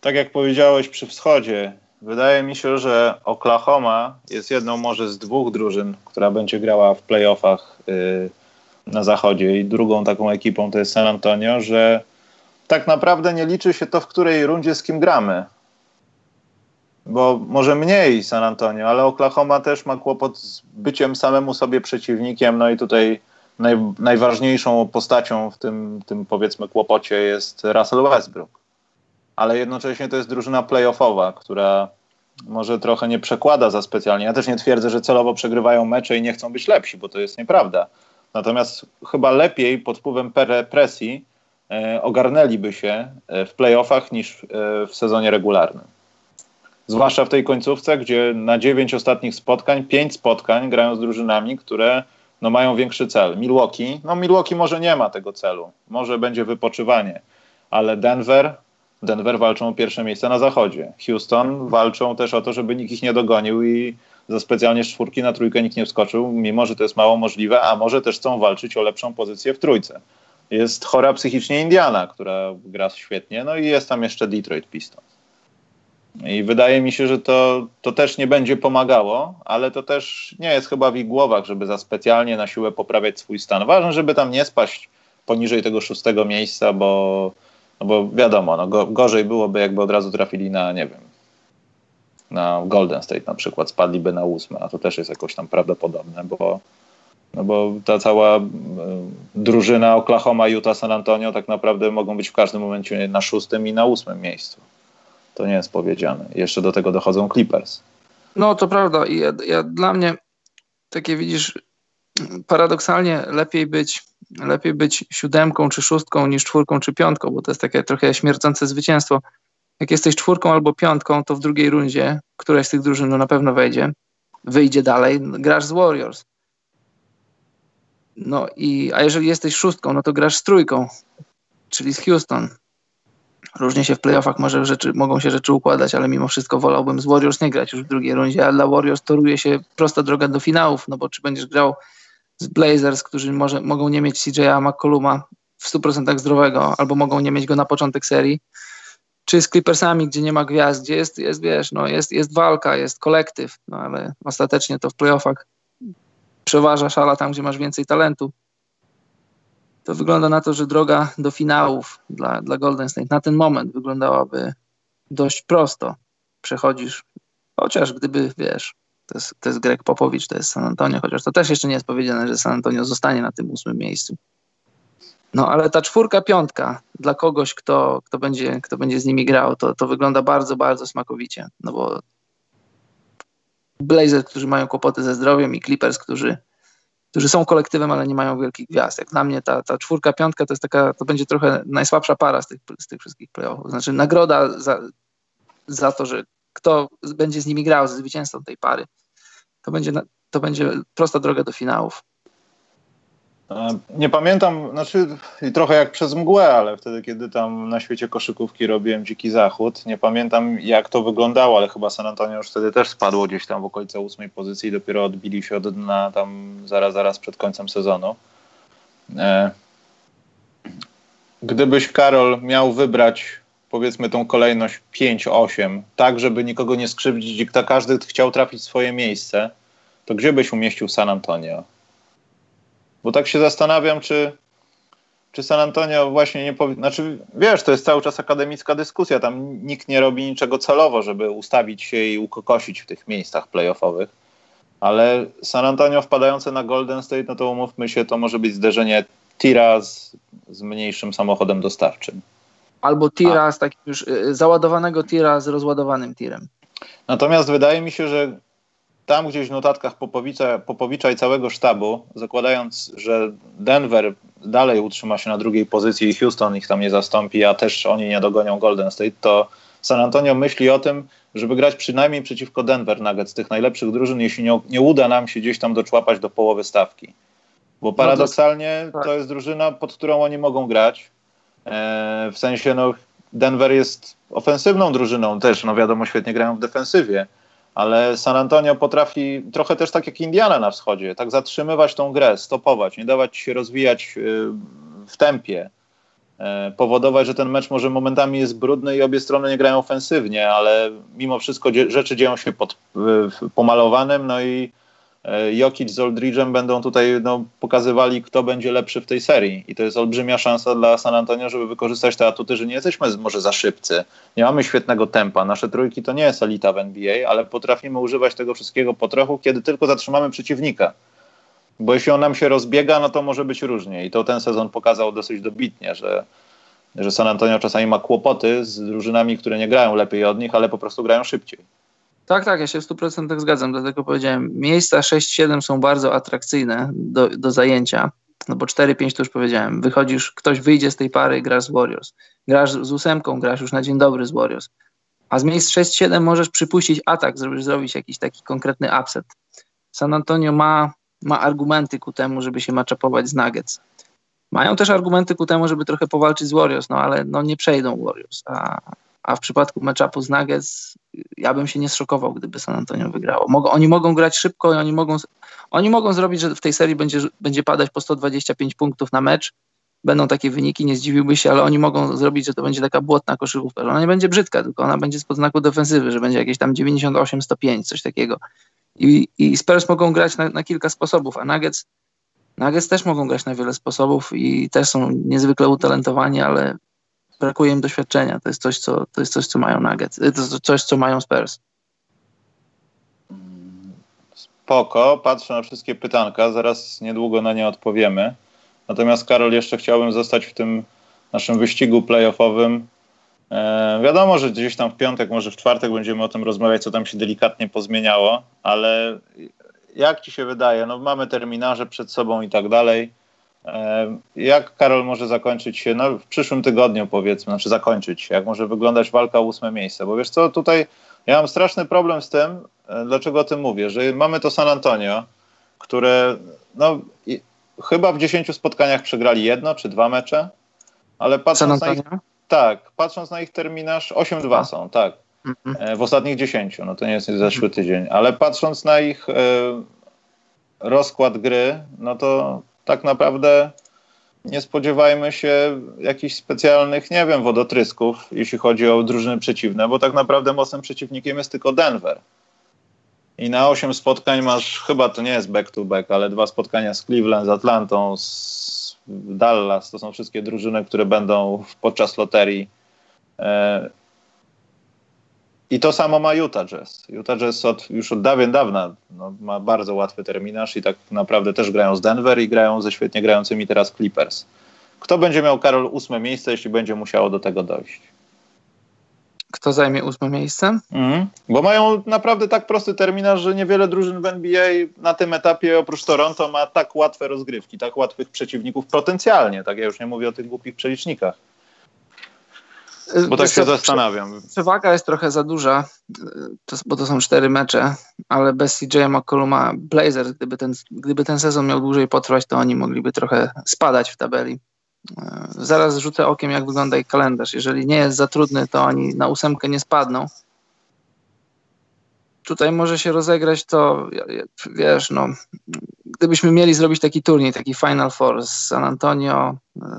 tak jak powiedziałeś przy wschodzie, wydaje mi się, że Oklahoma jest jedną może z dwóch drużyn, która będzie grała w playoffach y, na zachodzie i drugą taką ekipą to jest San Antonio, że tak naprawdę nie liczy się to, w której rundzie z kim gramy. Bo może mniej San Antonio, ale Oklahoma też ma kłopot z byciem samemu sobie przeciwnikiem, no i tutaj naj, najważniejszą postacią w tym, tym powiedzmy kłopocie jest Russell Westbrook. Ale jednocześnie to jest drużyna playoffowa, która może trochę nie przekłada za specjalnie. Ja też nie twierdzę, że celowo przegrywają mecze i nie chcą być lepsi, bo to jest nieprawda. Natomiast chyba lepiej pod wpływem presji e, ogarnęliby się e, w playoffach niż e, w sezonie regularnym. Zwłaszcza w tej końcówce, gdzie na dziewięć ostatnich spotkań, pięć spotkań grają z drużynami, które no, mają większy cel. Milwaukee, no Milwaukee może nie ma tego celu, może będzie wypoczywanie, ale Denver, Denver walczą o pierwsze miejsce na zachodzie. Houston walczą też o to, żeby nikt ich nie dogonił i za specjalnie czwórki na trójkę nikt nie wskoczył, mimo że to jest mało możliwe, a może też chcą walczyć o lepszą pozycję w trójce. Jest chora psychicznie Indiana, która gra świetnie, no i jest tam jeszcze Detroit Pistons. I wydaje mi się, że to, to też nie będzie pomagało, ale to też nie jest chyba w ich głowach, żeby za specjalnie na siłę poprawiać swój stan. Ważne, żeby tam nie spaść poniżej tego szóstego miejsca, bo, no bo wiadomo, no go, gorzej byłoby, jakby od razu trafili na, nie wiem, na Golden State na przykład, spadliby na ósme, a to też jest jakoś tam prawdopodobne, bo, no bo ta cała y, drużyna Oklahoma, Utah, San Antonio tak naprawdę mogą być w każdym momencie na szóstym i na ósmym miejscu. To nie jest powiedziane. Jeszcze do tego dochodzą Clippers. No to prawda. Ja, ja, dla mnie takie widzisz, paradoksalnie lepiej być, lepiej być siódemką czy szóstką niż czwórką czy piątką, bo to jest takie trochę śmiercące zwycięstwo. Jak jesteś czwórką albo piątką, to w drugiej rundzie któraś z tych drużyn no na pewno wejdzie, wyjdzie dalej, grasz z Warriors. No i, a jeżeli jesteś szóstką, no to grasz z trójką, czyli z Houston. Różnie się w playoffach może rzeczy, mogą się rzeczy układać, ale mimo wszystko wolałbym z Warriors nie grać już w drugiej rundzie, a dla Warriors toruje się prosta droga do finałów, no bo czy będziesz grał z Blazers, którzy może, mogą nie mieć CJ'a McColluma w 100% zdrowego, albo mogą nie mieć go na początek serii, czy z Clippersami, gdzie nie ma gwiazd, gdzie jest, jest wiesz, no jest, jest walka, jest kolektyw, no ale ostatecznie to w playoffach przeważa szala tam, gdzie masz więcej talentu to wygląda na to, że droga do finałów dla, dla Golden State na ten moment wyglądałaby dość prosto. Przechodzisz, chociaż gdyby, wiesz, to jest, to jest Greg Popowicz, to jest San Antonio, chociaż to też jeszcze nie jest powiedziane, że San Antonio zostanie na tym ósmym miejscu. No ale ta czwórka, piątka dla kogoś, kto, kto, będzie, kto będzie z nimi grał, to, to wygląda bardzo, bardzo smakowicie. No bo Blazers, którzy mają kłopoty ze zdrowiem i Clippers, którzy którzy są kolektywem, ale nie mają wielkich gwiazd. Jak dla mnie ta, ta czwórka, piątka to jest taka, to będzie trochę najsłabsza para z tych, z tych wszystkich playoffów. Znaczy nagroda za, za to, że kto będzie z nimi grał, ze zwycięzcą tej pary, to będzie, to będzie prosta droga do finałów. Nie pamiętam, znaczy trochę jak przez mgłę, ale wtedy, kiedy tam na świecie koszykówki robiłem Dziki Zachód, nie pamiętam jak to wyglądało, ale chyba San Antonio już wtedy też spadło gdzieś tam w okolice ósmej pozycji i dopiero odbili się od dna tam zaraz, zaraz przed końcem sezonu. E, gdybyś, Karol, miał wybrać powiedzmy tą kolejność 5-8, tak żeby nikogo nie skrzywdzić i każdy chciał trafić w swoje miejsce, to gdzie byś umieścił San Antonio? Bo tak się zastanawiam, czy, czy San Antonio właśnie nie powinien. Znaczy, wiesz, to jest cały czas akademicka dyskusja. Tam nikt nie robi niczego celowo, żeby ustawić się i ukokosić w tych miejscach playoffowych. Ale San Antonio wpadające na Golden State, no to umówmy się, to może być zderzenie tira z, z mniejszym samochodem dostawczym. Albo tira z takim już y, załadowanego tira z rozładowanym tirem. Natomiast wydaje mi się, że tam gdzieś w notatkach Popowicza, Popowicza i całego sztabu, zakładając, że Denver dalej utrzyma się na drugiej pozycji i Houston ich tam nie zastąpi, a też oni nie dogonią Golden State, to San Antonio myśli o tym, żeby grać przynajmniej przeciwko Denver Nuggets, tych najlepszych drużyn, jeśli nie, nie uda nam się gdzieś tam doczłapać do połowy stawki. Bo no paradoksalnie to jest drużyna, pod którą oni mogą grać. E, w sensie, no, Denver jest ofensywną drużyną też, no wiadomo, świetnie grają w defensywie ale San Antonio potrafi trochę też tak jak Indiana na wschodzie, tak zatrzymywać tą grę, stopować, nie dawać się rozwijać y, w tempie, e, powodować, że ten mecz może momentami jest brudny i obie strony nie grają ofensywnie, ale mimo wszystko rzeczy dzieją się pod pomalowanym, no i Jokic z Oldridge'em będą tutaj no, pokazywali, kto będzie lepszy w tej serii. I to jest olbrzymia szansa dla San Antonio, żeby wykorzystać te atuty, że nie jesteśmy może za szybcy, nie mamy świetnego tempa. Nasze trójki to nie jest elita w NBA, ale potrafimy używać tego wszystkiego po trochu, kiedy tylko zatrzymamy przeciwnika. Bo jeśli on nam się rozbiega, no to może być różnie. I to ten sezon pokazał dosyć dobitnie, że, że San Antonio czasami ma kłopoty z drużynami, które nie grają lepiej od nich, ale po prostu grają szybciej. Tak, tak, ja się w 100% zgadzam, dlatego powiedziałem, miejsca 6-7 są bardzo atrakcyjne do, do zajęcia, no bo 4-5 to już powiedziałem, wychodzisz, ktoś wyjdzie z tej pary, grasz z Warriors, grasz z ósemką, grasz już na dzień dobry z Warriors, a z miejsc 6-7 możesz przypuścić atak, zrobisz zrobić jakiś taki konkretny upset. San Antonio ma, ma argumenty ku temu, żeby się maczapować z Nuggets. Mają też argumenty ku temu, żeby trochę powalczyć z Warriors, no ale no nie przejdą Warriors, a, a w przypadku matchupu z Nuggets ja bym się nie zszokował, gdyby San Antonio wygrało. Mogą, oni mogą grać szybko i oni mogą, oni mogą zrobić, że w tej serii będzie, będzie padać po 125 punktów na mecz. Będą takie wyniki, nie zdziwiłby się, ale oni mogą zrobić, że to będzie taka błotna koszykówka, że ona nie będzie brzydka, tylko ona będzie spod znaku defensywy, że będzie jakieś tam 98-105, coś takiego. I, i Spurs mogą grać na, na kilka sposobów, a Nuggets, Nuggets też mogą grać na wiele sposobów i też są niezwykle utalentowani, ale brakuje im doświadczenia. To jest coś, co, to jest coś, co mają Nuggets. To jest coś, co mają Spurs. Spoko, patrzę na wszystkie pytanka, zaraz niedługo na nie odpowiemy. Natomiast Karol, jeszcze chciałbym zostać w tym naszym wyścigu playoffowym. E, wiadomo, że gdzieś tam w piątek, może w czwartek będziemy o tym rozmawiać, co tam się delikatnie pozmieniało, ale jak ci się wydaje? No mamy terminarze przed sobą i tak dalej jak Karol może zakończyć się, no w przyszłym tygodniu powiedzmy, znaczy zakończyć, jak może wyglądać walka o ósme miejsce, bo wiesz co, tutaj ja mam straszny problem z tym, e, dlaczego o tym mówię, że mamy to San Antonio, które no i, chyba w dziesięciu spotkaniach przegrali jedno czy dwa mecze, ale patrząc na ich, tak, patrząc na ich terminarz, 8-2 są, tak, mhm. e, w ostatnich dziesięciu, no to nie jest zeszły tydzień, ale patrząc na ich e, rozkład gry, no to tak naprawdę nie spodziewajmy się jakichś specjalnych, nie wiem, wodotrysków, jeśli chodzi o drużyny przeciwne, bo tak naprawdę mocnym przeciwnikiem jest tylko Denver. I na 8 spotkań masz, chyba to nie jest back to back, ale dwa spotkania z Cleveland, z Atlantą, z Dallas. To są wszystkie drużyny, które będą podczas loterii. E, i to samo ma Utah Jazz. Utah Jazz od, już od dawien dawna no, ma bardzo łatwy terminarz i tak naprawdę też grają z Denver i grają ze świetnie grającymi teraz Clippers. Kto będzie miał, Karol, ósme miejsce, jeśli będzie musiało do tego dojść? Kto zajmie ósme miejsce? Mhm. Bo mają naprawdę tak prosty terminarz, że niewiele drużyn w NBA na tym etapie oprócz Toronto ma tak łatwe rozgrywki, tak łatwych przeciwników potencjalnie. Tak ja już nie mówię o tych głupich przelicznikach. Bo tak się zastanawiam. Przewaga jest trochę za duża, bo to są cztery mecze, ale bez CJ McColluma Blazers, gdyby ten, gdyby ten sezon miał dłużej potrwać, to oni mogliby trochę spadać w tabeli. E, zaraz rzucę okiem, jak wygląda ich kalendarz. Jeżeli nie jest za trudny, to oni na ósemkę nie spadną. Tutaj może się rozegrać to, wiesz, no, gdybyśmy mieli zrobić taki turniej, taki Final Four z San Antonio,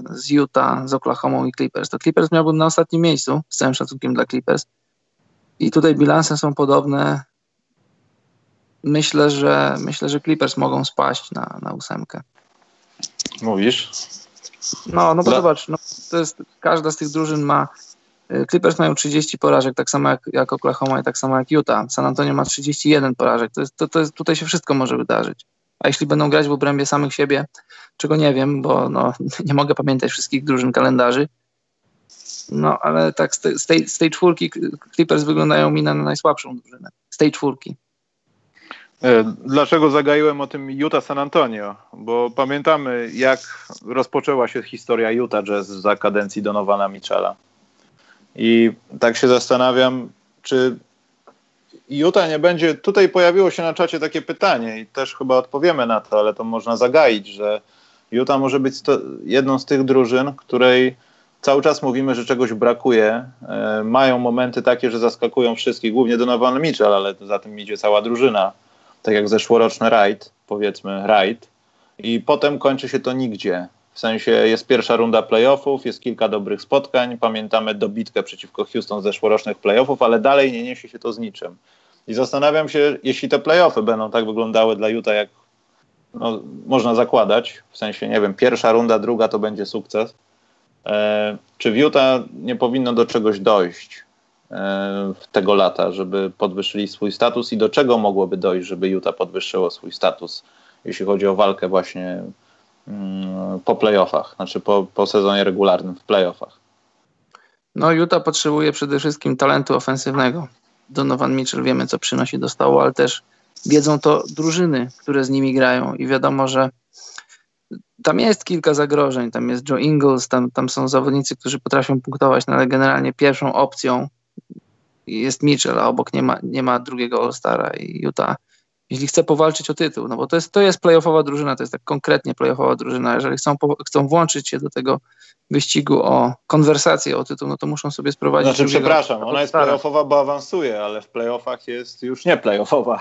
z Utah, z Oklahoma i Clippers, to Clippers miałbym na ostatnim miejscu, z całym szacunkiem dla Clippers. I tutaj bilanse są podobne. Myślę, że myślę, że Clippers mogą spaść na, na ósemkę. Mówisz? No, no bo dla... zobacz, no, to jest, każda z tych drużyn ma y, Clippers mają 30 porażek, tak samo jak, jak Oklahoma i tak samo jak Utah. San Antonio ma 31 porażek. To jest, to, to jest, tutaj się wszystko może wydarzyć. A jeśli będą grać w obrębie samych siebie, czego nie wiem, bo no, nie mogę pamiętać wszystkich drużyn kalendarzy, no ale tak z, tej, z tej czwórki Clippers wyglądają mi na najsłabszą drużynę. Z tej czwórki. E, dlaczego zagaiłem o tym Utah San Antonio? Bo pamiętamy, jak rozpoczęła się historia Utah Jazz za kadencji Donowana Michela. I tak się zastanawiam, czy Utah nie będzie. Tutaj pojawiło się na czacie takie pytanie i też chyba odpowiemy na to, ale to można zagaić, że Utah może być jedną z tych drużyn, której cały czas mówimy, że czegoś brakuje. E, mają momenty takie, że zaskakują wszystkich, głównie Donovan Mitchell, ale za tym idzie cała drużyna. Tak jak zeszłoroczny rajd, powiedzmy rajd. I potem kończy się to nigdzie. W sensie jest pierwsza runda playoffów, jest kilka dobrych spotkań. Pamiętamy dobitkę przeciwko Houston z zeszłorocznych playoffów, ale dalej nie niesie się to z niczym. I zastanawiam się, jeśli te playoffy będą tak wyglądały dla Utah, jak no, można zakładać, w sensie, nie wiem, pierwsza runda, druga to będzie sukces. E, czy w Utah nie powinno do czegoś dojść e, tego lata, żeby podwyższyli swój status i do czego mogłoby dojść, żeby Utah podwyższyło swój status, jeśli chodzi o walkę właśnie po playoffach, znaczy po, po sezonie regularnym w playoffach? No Utah potrzebuje przede wszystkim talentu ofensywnego. Donovan Mitchell wiemy, co przynosi do stołu, ale też wiedzą to drużyny, które z nimi grają i wiadomo, że tam jest kilka zagrożeń, tam jest Joe Ingles, tam, tam są zawodnicy, którzy potrafią punktować, no ale generalnie pierwszą opcją jest Mitchell, a obok nie ma, nie ma drugiego All-Stara i Utah jeśli chce powalczyć o tytuł, no bo to jest, to jest playoffowa drużyna, to jest tak konkretnie playoffowa drużyna, jeżeli chcą, chcą włączyć się do tego wyścigu o konwersację o tytuł, no to muszą sobie sprowadzić... Znaczy przepraszam, ona jest playoffowa, bo awansuje, ale w playoffach jest już nie playoffowa.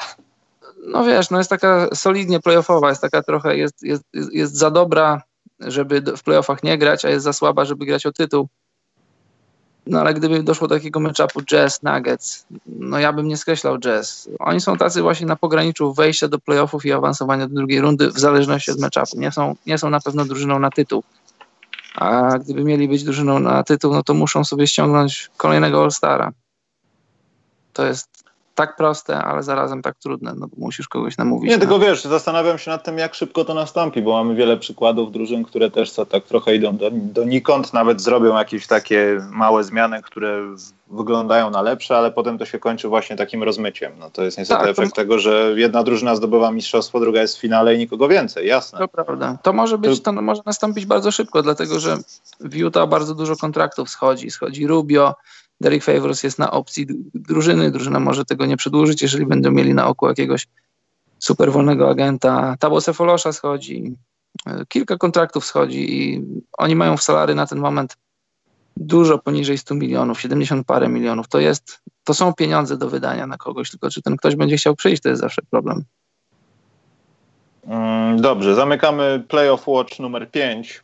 No wiesz, no jest taka solidnie playoffowa, jest taka trochę, jest, jest, jest za dobra, żeby w playoffach nie grać, a jest za słaba, żeby grać o tytuł. No ale gdyby doszło do takiego matchupu Jazz, Nuggets, no ja bym nie skreślał Jazz. Oni są tacy właśnie na pograniczu wejścia do playoffów i awansowania do drugiej rundy w zależności od matchupu. Nie są, nie są na pewno drużyną na tytuł. A gdyby mieli być drużyną na tytuł, no to muszą sobie ściągnąć kolejnego All-Stara. To jest tak proste, ale zarazem tak trudne, no musisz kogoś namówić. Nie, tylko wiesz, zastanawiam się nad tym, jak szybko to nastąpi, bo mamy wiele przykładów drużyn, które też co tak trochę idą do, donikąd, nawet zrobią jakieś takie małe zmiany, które wyglądają na lepsze, ale potem to się kończy właśnie takim rozmyciem. No to jest niestety tak, efekt to... tego, że jedna drużyna zdobywa mistrzostwo, druga jest w finale i nikogo więcej, jasne. To prawda. To może być, to może nastąpić bardzo szybko, dlatego że w Utah bardzo dużo kontraktów schodzi. Schodzi Rubio, Derek Favors jest na opcji drużyny. Drużyna może tego nie przedłużyć, jeżeli będą mieli na oku jakiegoś super wolnego agenta. Tabo Sefolosza schodzi, kilka kontraktów schodzi i oni mają w salary na ten moment dużo poniżej 100 milionów, 70 parę milionów. To jest, to są pieniądze do wydania na kogoś, tylko czy ten ktoś będzie chciał przyjść, to jest zawsze problem. Mm, dobrze, zamykamy Playoff Watch numer 5 e,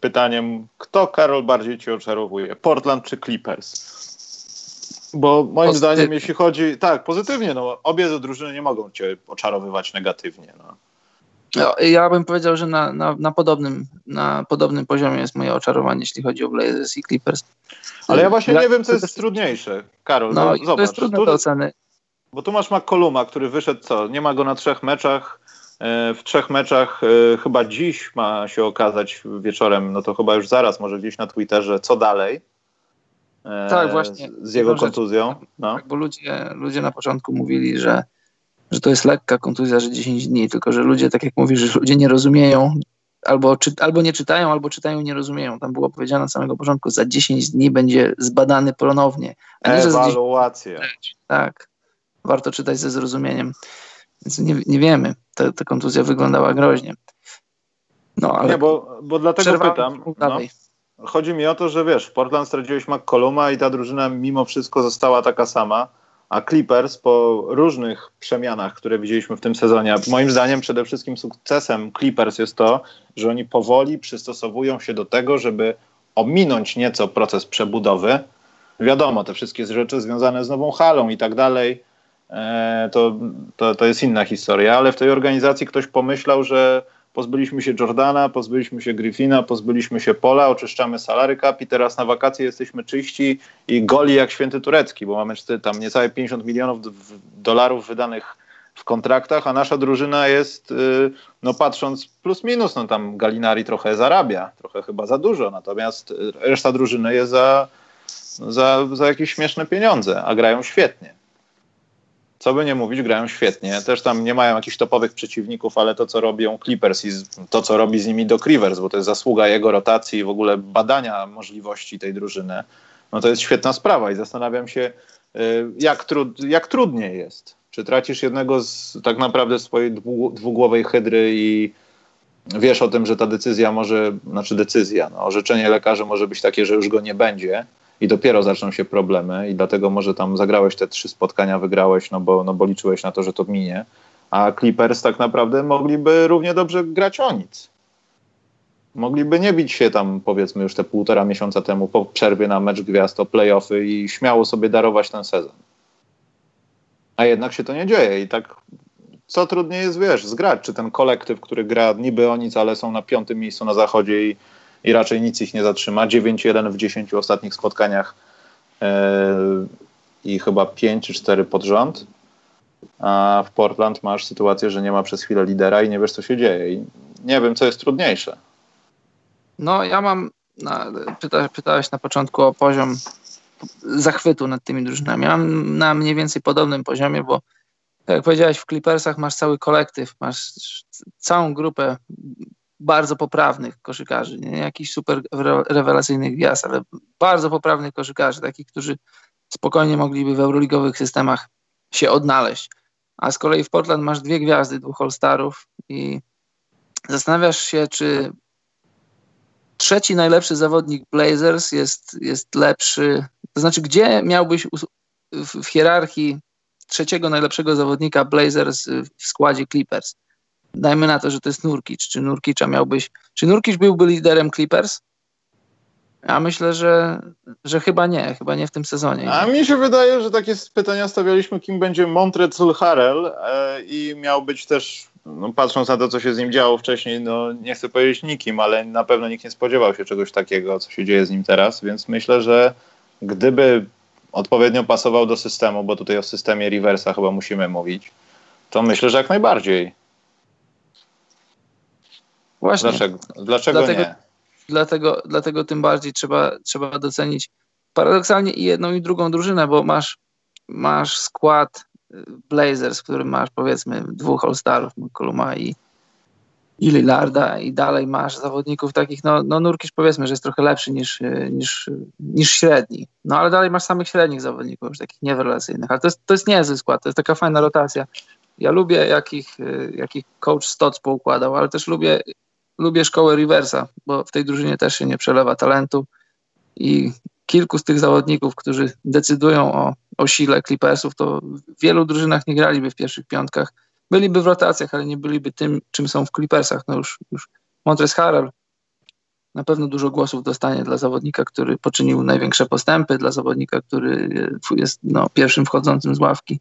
pytaniem, kto Karol bardziej cię oczarowuje? Portland czy Clippers? Bo moim zdaniem, jeśli chodzi. Tak, pozytywnie, no obie drużyny nie mogą cię oczarowywać negatywnie. No. no ja bym powiedział, że na, na, na, podobnym, na podobnym poziomie jest moje oczarowanie, jeśli chodzi o Blazers i Clippers. Ale ja właśnie nie wiem, co jest trudniejsze. Karol, no, no zobacz. To jest trudne do oceny. Bo tu masz McColluma, który wyszedł co? Nie ma go na trzech meczach. E, w trzech meczach e, chyba dziś ma się okazać wieczorem, no to chyba już zaraz, może gdzieś na Twitterze, co dalej tak, właśnie. z jego kontuzją. No. Tak, bo ludzie, ludzie na początku mówili, że, że to jest lekka kontuzja, że 10 dni, tylko że ludzie, tak jak mówisz, że ludzie nie rozumieją, albo, czy, albo nie czytają, albo czytają i nie rozumieją. Tam było powiedziane od samego początku, za 10 dni będzie zbadany ponownie. A nie, Ewaluacja. Tak, warto czytać ze zrozumieniem. Więc nie, nie wiemy, ta, ta kontuzja wyglądała groźnie. No, ale nie, bo, bo dlatego pytam. No. Chodzi mi o to, że wiesz, w Portland straciłeś McColluma i ta drużyna mimo wszystko została taka sama, a Clippers po różnych przemianach, które widzieliśmy w tym sezonie, moim zdaniem przede wszystkim sukcesem Clippers jest to, że oni powoli przystosowują się do tego, żeby ominąć nieco proces przebudowy. Wiadomo, te wszystkie rzeczy związane z nową halą i tak dalej, to, to, to jest inna historia, ale w tej organizacji ktoś pomyślał, że Pozbyliśmy się Jordana, pozbyliśmy się Griffina, pozbyliśmy się Pola, oczyszczamy salary cap i teraz na wakacje jesteśmy czyści i goli jak święty turecki, bo mamy tam niecałe 50 milionów dolarów wydanych w kontraktach, a nasza drużyna jest, y, no patrząc plus minus, no tam Galinari trochę zarabia, trochę chyba za dużo, natomiast reszta drużyny jest za, za, za jakieś śmieszne pieniądze, a grają świetnie co by nie mówić, grają świetnie. Też tam nie mają jakichś topowych przeciwników, ale to, co robią Clippers i to, co robi z nimi Doc Rivers, bo to jest zasługa jego rotacji i w ogóle badania możliwości tej drużyny, no to jest świetna sprawa i zastanawiam się, y, jak, trud, jak trudniej jest. Czy tracisz jednego z tak naprawdę swojej dwugłowej hydry i wiesz o tym, że ta decyzja może, znaczy decyzja, no, orzeczenie lekarzy może być takie, że już go nie będzie, i dopiero zaczną się problemy i dlatego może tam zagrałeś te trzy spotkania, wygrałeś, no bo, no bo liczyłeś na to, że to minie, a Clippers tak naprawdę mogliby równie dobrze grać o nic. Mogliby nie bić się tam powiedzmy już te półtora miesiąca temu po przerwie na mecz gwiazd o playoffy i śmiało sobie darować ten sezon. A jednak się to nie dzieje i tak co trudniej jest, wiesz, zgrać, czy ten kolektyw, który gra niby o nic, ale są na piątym miejscu na zachodzie i i raczej nic ich nie zatrzyma. 9-1 w 10 ostatnich spotkaniach yy, i chyba 5 czy 4 pod rząd. A w Portland masz sytuację, że nie ma przez chwilę lidera i nie wiesz, co się dzieje. I nie wiem, co jest trudniejsze. No, ja mam. Na, pyta, pytałeś na początku o poziom zachwytu nad tymi drużynami. Ja mam na mniej więcej podobnym poziomie, bo tak jak powiedziałeś, w Clippersach masz cały kolektyw, masz całą grupę bardzo poprawnych koszykarzy, nie jakichś super rewelacyjnych gwiazd, ale bardzo poprawnych koszykarzy, takich, którzy spokojnie mogliby w euroligowych systemach się odnaleźć. A z kolei w Portland masz dwie gwiazdy, dwóch All-Starów i zastanawiasz się, czy trzeci najlepszy zawodnik Blazers jest, jest lepszy, to znaczy gdzie miałbyś w, hierarchii trzeciego najlepszego zawodnika Blazers w składzie Clippers? Dajmy na to, że to jest Nurkic. Czy Nurkicza miałbyś, czy Nurkic byłby liderem Clippers? Ja myślę, że, że chyba nie, chyba nie w tym sezonie. A mi się wydaje, że takie pytania stawialiśmy, kim będzie Montrezl Harrell e, i miał być też, no, patrząc na to, co się z nim działo wcześniej, no nie chcę powiedzieć nikim, ale na pewno nikt nie spodziewał się czegoś takiego, co się dzieje z nim teraz, więc myślę, że gdyby odpowiednio pasował do systemu, bo tutaj o systemie reversa chyba musimy mówić, to myślę, że jak najbardziej. Właśnie. Dlaczego, dlaczego dlatego, nie? Dlatego, dlatego tym bardziej trzeba, trzeba docenić paradoksalnie i jedną i drugą drużynę, bo masz, masz skład y, Blazers, w którym masz powiedzmy dwóch All-Starów, McColluma i, i Lillarda i dalej masz zawodników takich, no, no Nurkisz powiedzmy, że jest trochę lepszy niż, y, niż, niż średni, no ale dalej masz samych średnich zawodników, już takich niewelacyjnych, ale to jest, to jest niezły skład, to jest taka fajna rotacja. Ja lubię, jakich, y, jakich coach Stotts poukładał, ale też lubię, lubię szkołę Riversa, bo w tej drużynie też się nie przelewa talentu i kilku z tych zawodników, którzy decydują o, o sile Clippersów, to w wielu drużynach nie graliby w pierwszych piątkach. Byliby w rotacjach, ale nie byliby tym, czym są w Clippersach. No już, już Montres Harrell na pewno dużo głosów dostanie dla zawodnika, który poczynił największe postępy, dla zawodnika, który jest no, pierwszym wchodzącym z ławki.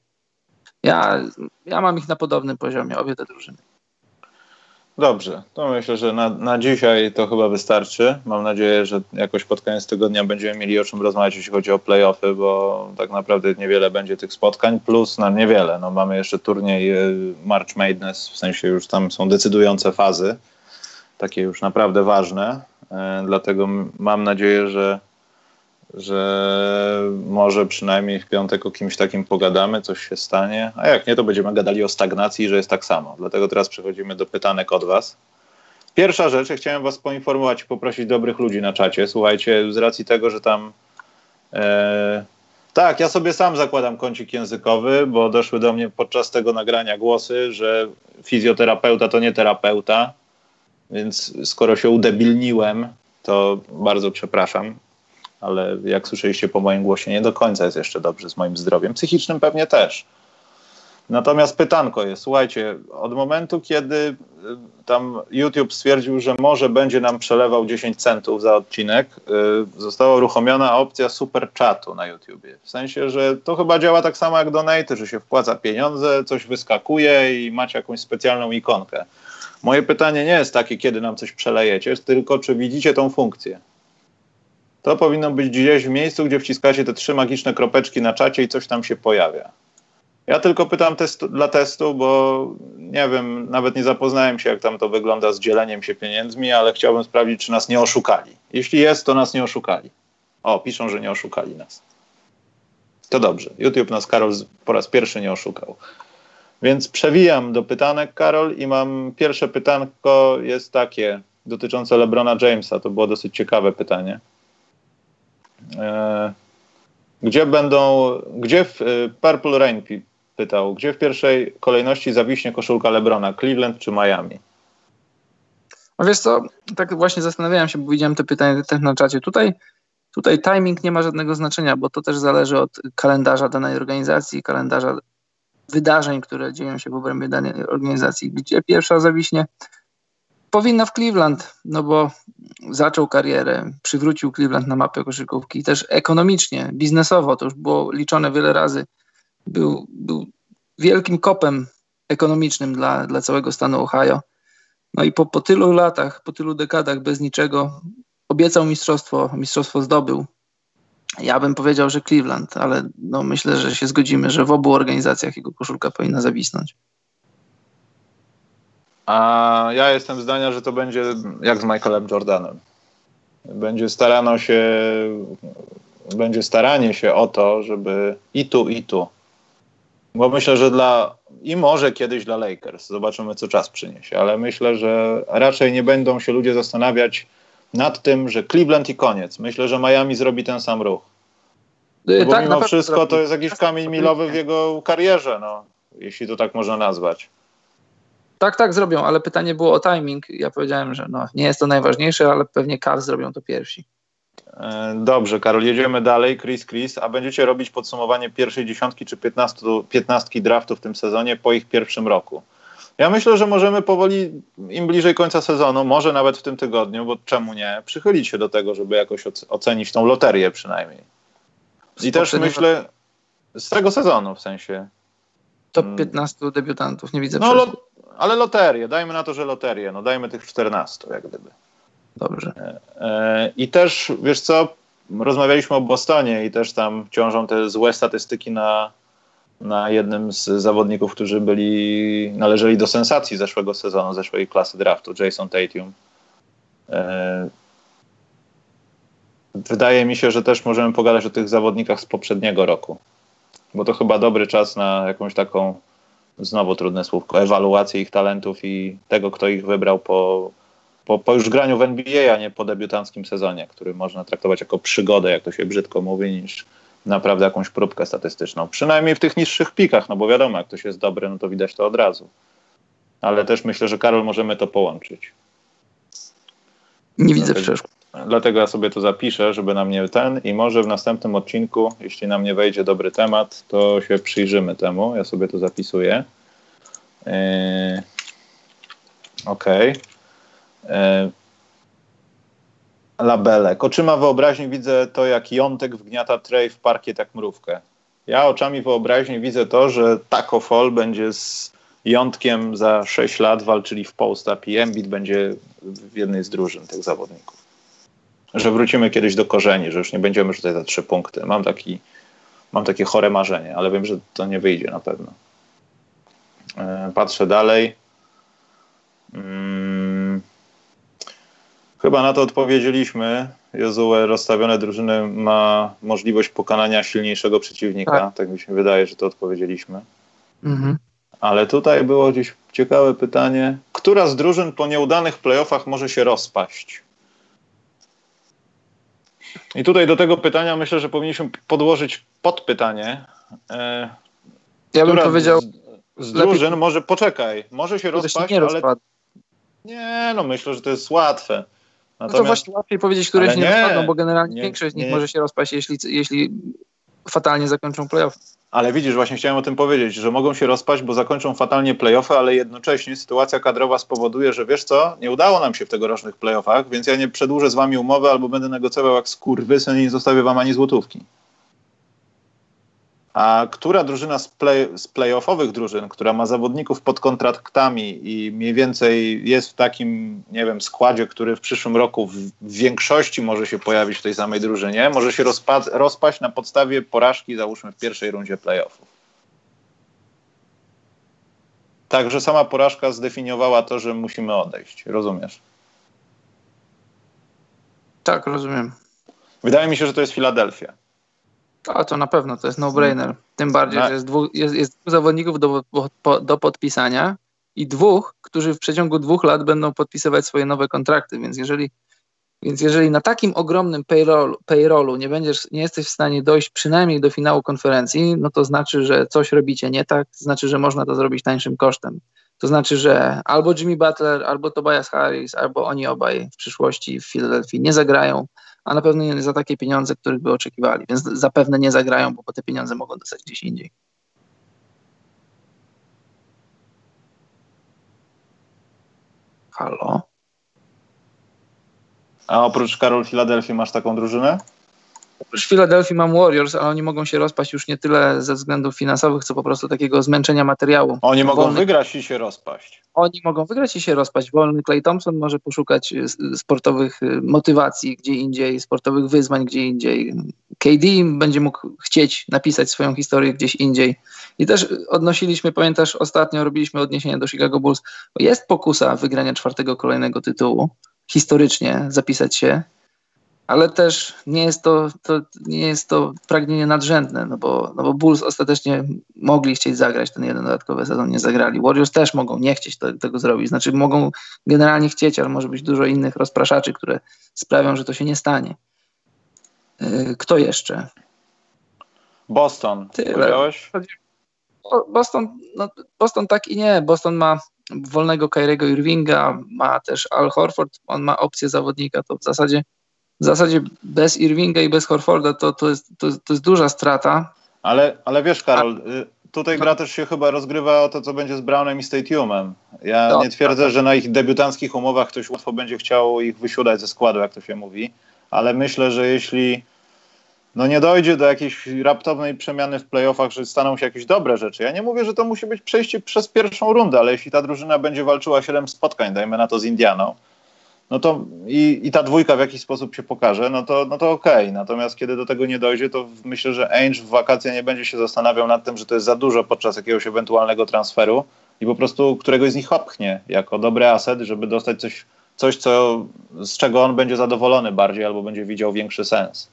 Ja, ja mam ich na podobnym poziomie, obie te drużyny. Dobrze, to myślę, że na, na dzisiaj to chyba wystarczy. Mam nadzieję, że jakoś pod koniec tygodnia będziemy mieli o czym rozmawiać, jeśli chodzi o playoffy, bo tak naprawdę niewiele będzie tych spotkań, plus no niewiele. No, mamy jeszcze turniej y, March Madness, w sensie już tam są decydujące fazy, takie już naprawdę ważne. E, dlatego mam nadzieję, że że może przynajmniej w piątek o kimś takim pogadamy, coś się stanie, a jak nie, to będziemy gadali o stagnacji, że jest tak samo. Dlatego teraz przechodzimy do pytanek od Was. Pierwsza rzecz, ja chciałem Was poinformować i poprosić dobrych ludzi na czacie. Słuchajcie, z racji tego, że tam. E, tak, ja sobie sam zakładam kącik językowy, bo doszły do mnie podczas tego nagrania głosy, że fizjoterapeuta to nie terapeuta, więc skoro się udebilniłem, to bardzo przepraszam ale jak słyszeliście po moim głosie, nie do końca jest jeszcze dobrze z moim zdrowiem. Psychicznym pewnie też. Natomiast pytanko jest, słuchajcie, od momentu, kiedy y, tam YouTube stwierdził, że może będzie nam przelewał 10 centów za odcinek, y, została uruchomiona opcja super chatu na YouTubie. W sensie, że to chyba działa tak samo jak donate, że się wpłaca pieniądze, coś wyskakuje i macie jakąś specjalną ikonkę. Moje pytanie nie jest takie, kiedy nam coś przelejecie, tylko czy widzicie tą funkcję to powinno być gdzieś w miejscu, gdzie wciskacie te trzy magiczne kropeczki na czacie i coś tam się pojawia. Ja tylko pytam testu, dla testu, bo nie wiem, nawet nie zapoznałem się, jak tam to wygląda z dzieleniem się pieniędzmi, ale chciałbym sprawdzić, czy nas nie oszukali. Jeśli jest, to nas nie oszukali. O, piszą, że nie oszukali nas. To dobrze. YouTube nas, Karol, po raz pierwszy nie oszukał. Więc przewijam do pytanek, Karol, i mam pierwsze pytanko jest takie, dotyczące LeBrona Jamesa. To było dosyć ciekawe pytanie. E, gdzie będą, gdzie w e, Purple Rain pytał, gdzie w pierwszej kolejności zawiśnie koszulka Lebrona, Cleveland czy Miami? No wiesz co, tak właśnie zastanawiałem się, bo widziałem te pytania też na czacie. Tutaj, tutaj timing nie ma żadnego znaczenia, bo to też zależy od kalendarza danej organizacji, kalendarza wydarzeń, które dzieją się w obrębie danej organizacji. Gdzie pierwsza zawiśnie? Powinna w Cleveland, no bo zaczął karierę, przywrócił Cleveland na mapę koszykówki, też ekonomicznie, biznesowo, to już było liczone wiele razy, był, był wielkim kopem ekonomicznym dla, dla całego stanu Ohio. No i po, po tylu latach, po tylu dekadach bez niczego obiecał mistrzostwo, mistrzostwo zdobył. Ja bym powiedział, że Cleveland, ale no myślę, że się zgodzimy, że w obu organizacjach jego koszulka powinna zawisnąć. A ja jestem zdania, że to będzie jak z Michaelem Jordanem. Będzie starano się będzie staranie się o to, żeby i tu, i tu. Bo myślę, że dla i może kiedyś dla Lakers. Zobaczymy, co czas przyniesie, ale myślę, że raczej nie będą się ludzie zastanawiać nad tym, że Cleveland i koniec. Myślę, że Miami zrobi ten sam ruch. Y, bo tak, mimo wszystko to jest jakiś kamień milowy w jego karierze, no, jeśli to tak można nazwać. Tak, tak, zrobią, ale pytanie było o timing. Ja powiedziałem, że no, nie jest to najważniejsze, ale pewnie Cavs zrobią to pierwsi. E, dobrze, Karol, jedziemy dalej. Chris, Chris, a będziecie robić podsumowanie pierwszej dziesiątki czy piętnastki draftu w tym sezonie po ich pierwszym roku. Ja myślę, że możemy powoli, im bliżej końca sezonu, może nawet w tym tygodniu, bo czemu nie, przychylić się do tego, żeby jakoś ocenić tą loterię przynajmniej. I też myślę, z tego sezonu w sensie. Top 15 mm. debiutantów, nie widzę no, ale loterię, dajmy na to, że loterię, no dajmy tych 14 jak gdyby. Dobrze. E, e, I też, wiesz co, rozmawialiśmy o Bostonie i też tam ciążą te złe statystyki na, na jednym z zawodników, którzy byli, należeli do sensacji zeszłego sezonu, zeszłej klasy draftu, Jason Tatum. E, wydaje mi się, że też możemy pogadać o tych zawodnikach z poprzedniego roku, bo to chyba dobry czas na jakąś taką, znowu trudne słówko, ewaluację ich talentów i tego, kto ich wybrał po, po, po już graniu w NBA, a nie po debiutanckim sezonie, który można traktować jako przygodę, jak to się brzydko mówi, niż naprawdę jakąś próbkę statystyczną. Przynajmniej w tych niższych pikach, no bo wiadomo, jak ktoś jest dobry, no to widać to od razu. Ale też myślę, że Karol możemy to połączyć. Nie widzę przeszkód. Dlatego ja sobie to zapiszę, żeby na mnie ten i może w następnym odcinku, jeśli nam nie wejdzie dobry temat, to się przyjrzymy temu. Ja sobie to zapisuję. Yy, Okej. Okay. Yy, labelek. Oczyma wyobraźni widzę to, jak jątek wgniata trej w parkiet jak mrówkę. Ja oczami wyobraźni widzę to, że Taco Fall będzie z jątkiem za 6 lat walczyli w post-up i Embiid będzie w jednej z drużyn tych zawodników że wrócimy kiedyś do korzeni, że już nie będziemy rzucać za trzy punkty. Mam, taki, mam takie chore marzenie, ale wiem, że to nie wyjdzie na pewno. E, patrzę dalej. Hmm. Chyba na to odpowiedzieliśmy. Jozue rozstawione drużyny ma możliwość pokonania silniejszego przeciwnika. Tak, tak mi się wydaje, że to odpowiedzieliśmy. Mhm. Ale tutaj było gdzieś ciekawe pytanie. Która z drużyn po nieudanych playoffach może się rozpaść? I tutaj do tego pytania myślę, że powinniśmy podłożyć podpytanie. E, ja bym powiedział. Z, z drużyn lepiej, może poczekaj, może się rozpaść, nie ale. Nie, no myślę, że to jest łatwe. Natomiast... No to właśnie łatwiej powiedzieć, które się nie, nie rozpadną, bo generalnie nie, większość z nich nie. może się rozpaść, jeśli, jeśli fatalnie zakończą playoff. Ale widzisz, właśnie chciałem o tym powiedzieć, że mogą się rozpaść, bo zakończą fatalnie playoffy, ale jednocześnie sytuacja kadrowa spowoduje, że wiesz co, nie udało nam się w tegorocznych playoffach, więc ja nie przedłużę z wami umowy albo będę negocjował jak skurwysyn i nie zostawię wam ani złotówki. A która drużyna z, play, z playoffowych drużyn, która ma zawodników pod kontraktami i mniej więcej jest w takim, nie wiem, składzie, który w przyszłym roku w, większości może się pojawić w tej samej drużynie, może się rozpa- rozpaść na podstawie porażki, załóżmy, w pierwszej rundzie playoffów. Także sama porażka zdefiniowała to, że musimy odejść. Rozumiesz? Tak, rozumiem. Wydaje mi się, że to jest Filadelfia. A to na pewno, to jest no-brainer. Tym bardziej, że jest dwóch, jest, jest dwóch zawodników do, po, do podpisania i dwóch, którzy w przeciągu dwóch lat będą podpisywać swoje nowe kontrakty, więc jeżeli, więc jeżeli na takim ogromnym payrollu, payrollu nie, będziesz, nie jesteś w stanie dojść przynajmniej do finału konferencji, no to znaczy, że coś robicie nie tak, to znaczy, że można to zrobić tańszym kosztem. To znaczy, że albo Jimmy Butler, albo Tobias Harris, albo oni obaj w przyszłości w Filadelfii nie zagrają, a na pewno nie za takie pieniądze, których by oczekiwali, więc zapewne nie zagrają, bo te pieniądze mogą dostać gdzieś indziej. Halo? A oprócz Karol Filadelfii masz taką drużynę? Oprócz Filadelfii mam Warriors, ale oni mogą się rozpaść już nie tyle ze względów finansowych, co po prostu takiego zmęczenia materiału. Oni mogą Wolny... wygrać i się rozpaść. Oni mogą wygrać i się rozpaść. Wolny Clay Thompson może poszukać y, sportowych y, motywacji gdzie indziej, sportowych wyzwań gdzie indziej. KD będzie mógł chcieć napisać swoją historię gdzieś indziej. I też odnosiliśmy, pamiętasz, ostatnio robiliśmy odniesienie do Chicago Bulls. Jest pokusa wygrania czwartego kolejnego tytułu, historycznie zapisać się ale też nie jest to, to, nie jest to pragnienie nadrzędne, no bo, no bo Bulls ostatecznie mogli chcieć zagrać ten jeden dodatkowy sezon, nie zagrali. Warriors też mogą nie chcieć to, tego zrobić, znaczy mogą generalnie chcieć, ale może być dużo innych rozpraszaczy, które sprawią, że to się nie stanie. Y, kto jeszcze? Boston. Tyle. Boston, no, Boston tak i nie. Boston ma wolnego Kyriego Irvinga, ma też Al Horford, on ma opcję zawodnika, to w zasadzie w zasadzie bez Irvinga i bez Horforda to, to, jest, to, to jest duża strata. Ale, ale wiesz, Karol, y, tutaj gra też się chyba rozgrywa o to, co będzie z Brownem i Stadiumem. Ja no, nie twierdzę, tak. że na ich debiutanckich umowach ktoś łatwo będzie chciał ich wysiudać ze składu, jak to się mówi, ale myślę, że jeśli no nie dojdzie do jakiejś raptownej przemiany w playoffach, że staną się jakieś dobre rzeczy. Ja nie mówię, że to musi być przejście przez pierwszą rundę, ale jeśli ta drużyna będzie walczyła 7 spotkań, dajmy na to z Indianą, no to i, i ta dwójka w jakiś sposób się pokaże, no to, no to okej. Okay. Natomiast kiedy do tego nie dojdzie, to myślę, że Ainge w wakacje nie będzie się zastanawiał nad tym, że to jest za dużo podczas jakiegoś ewentualnego transferu i po prostu któregoś z nich opchnie jako dobry aset, żeby dostać coś, coś co, z czego on będzie zadowolony bardziej albo będzie widział większy sens.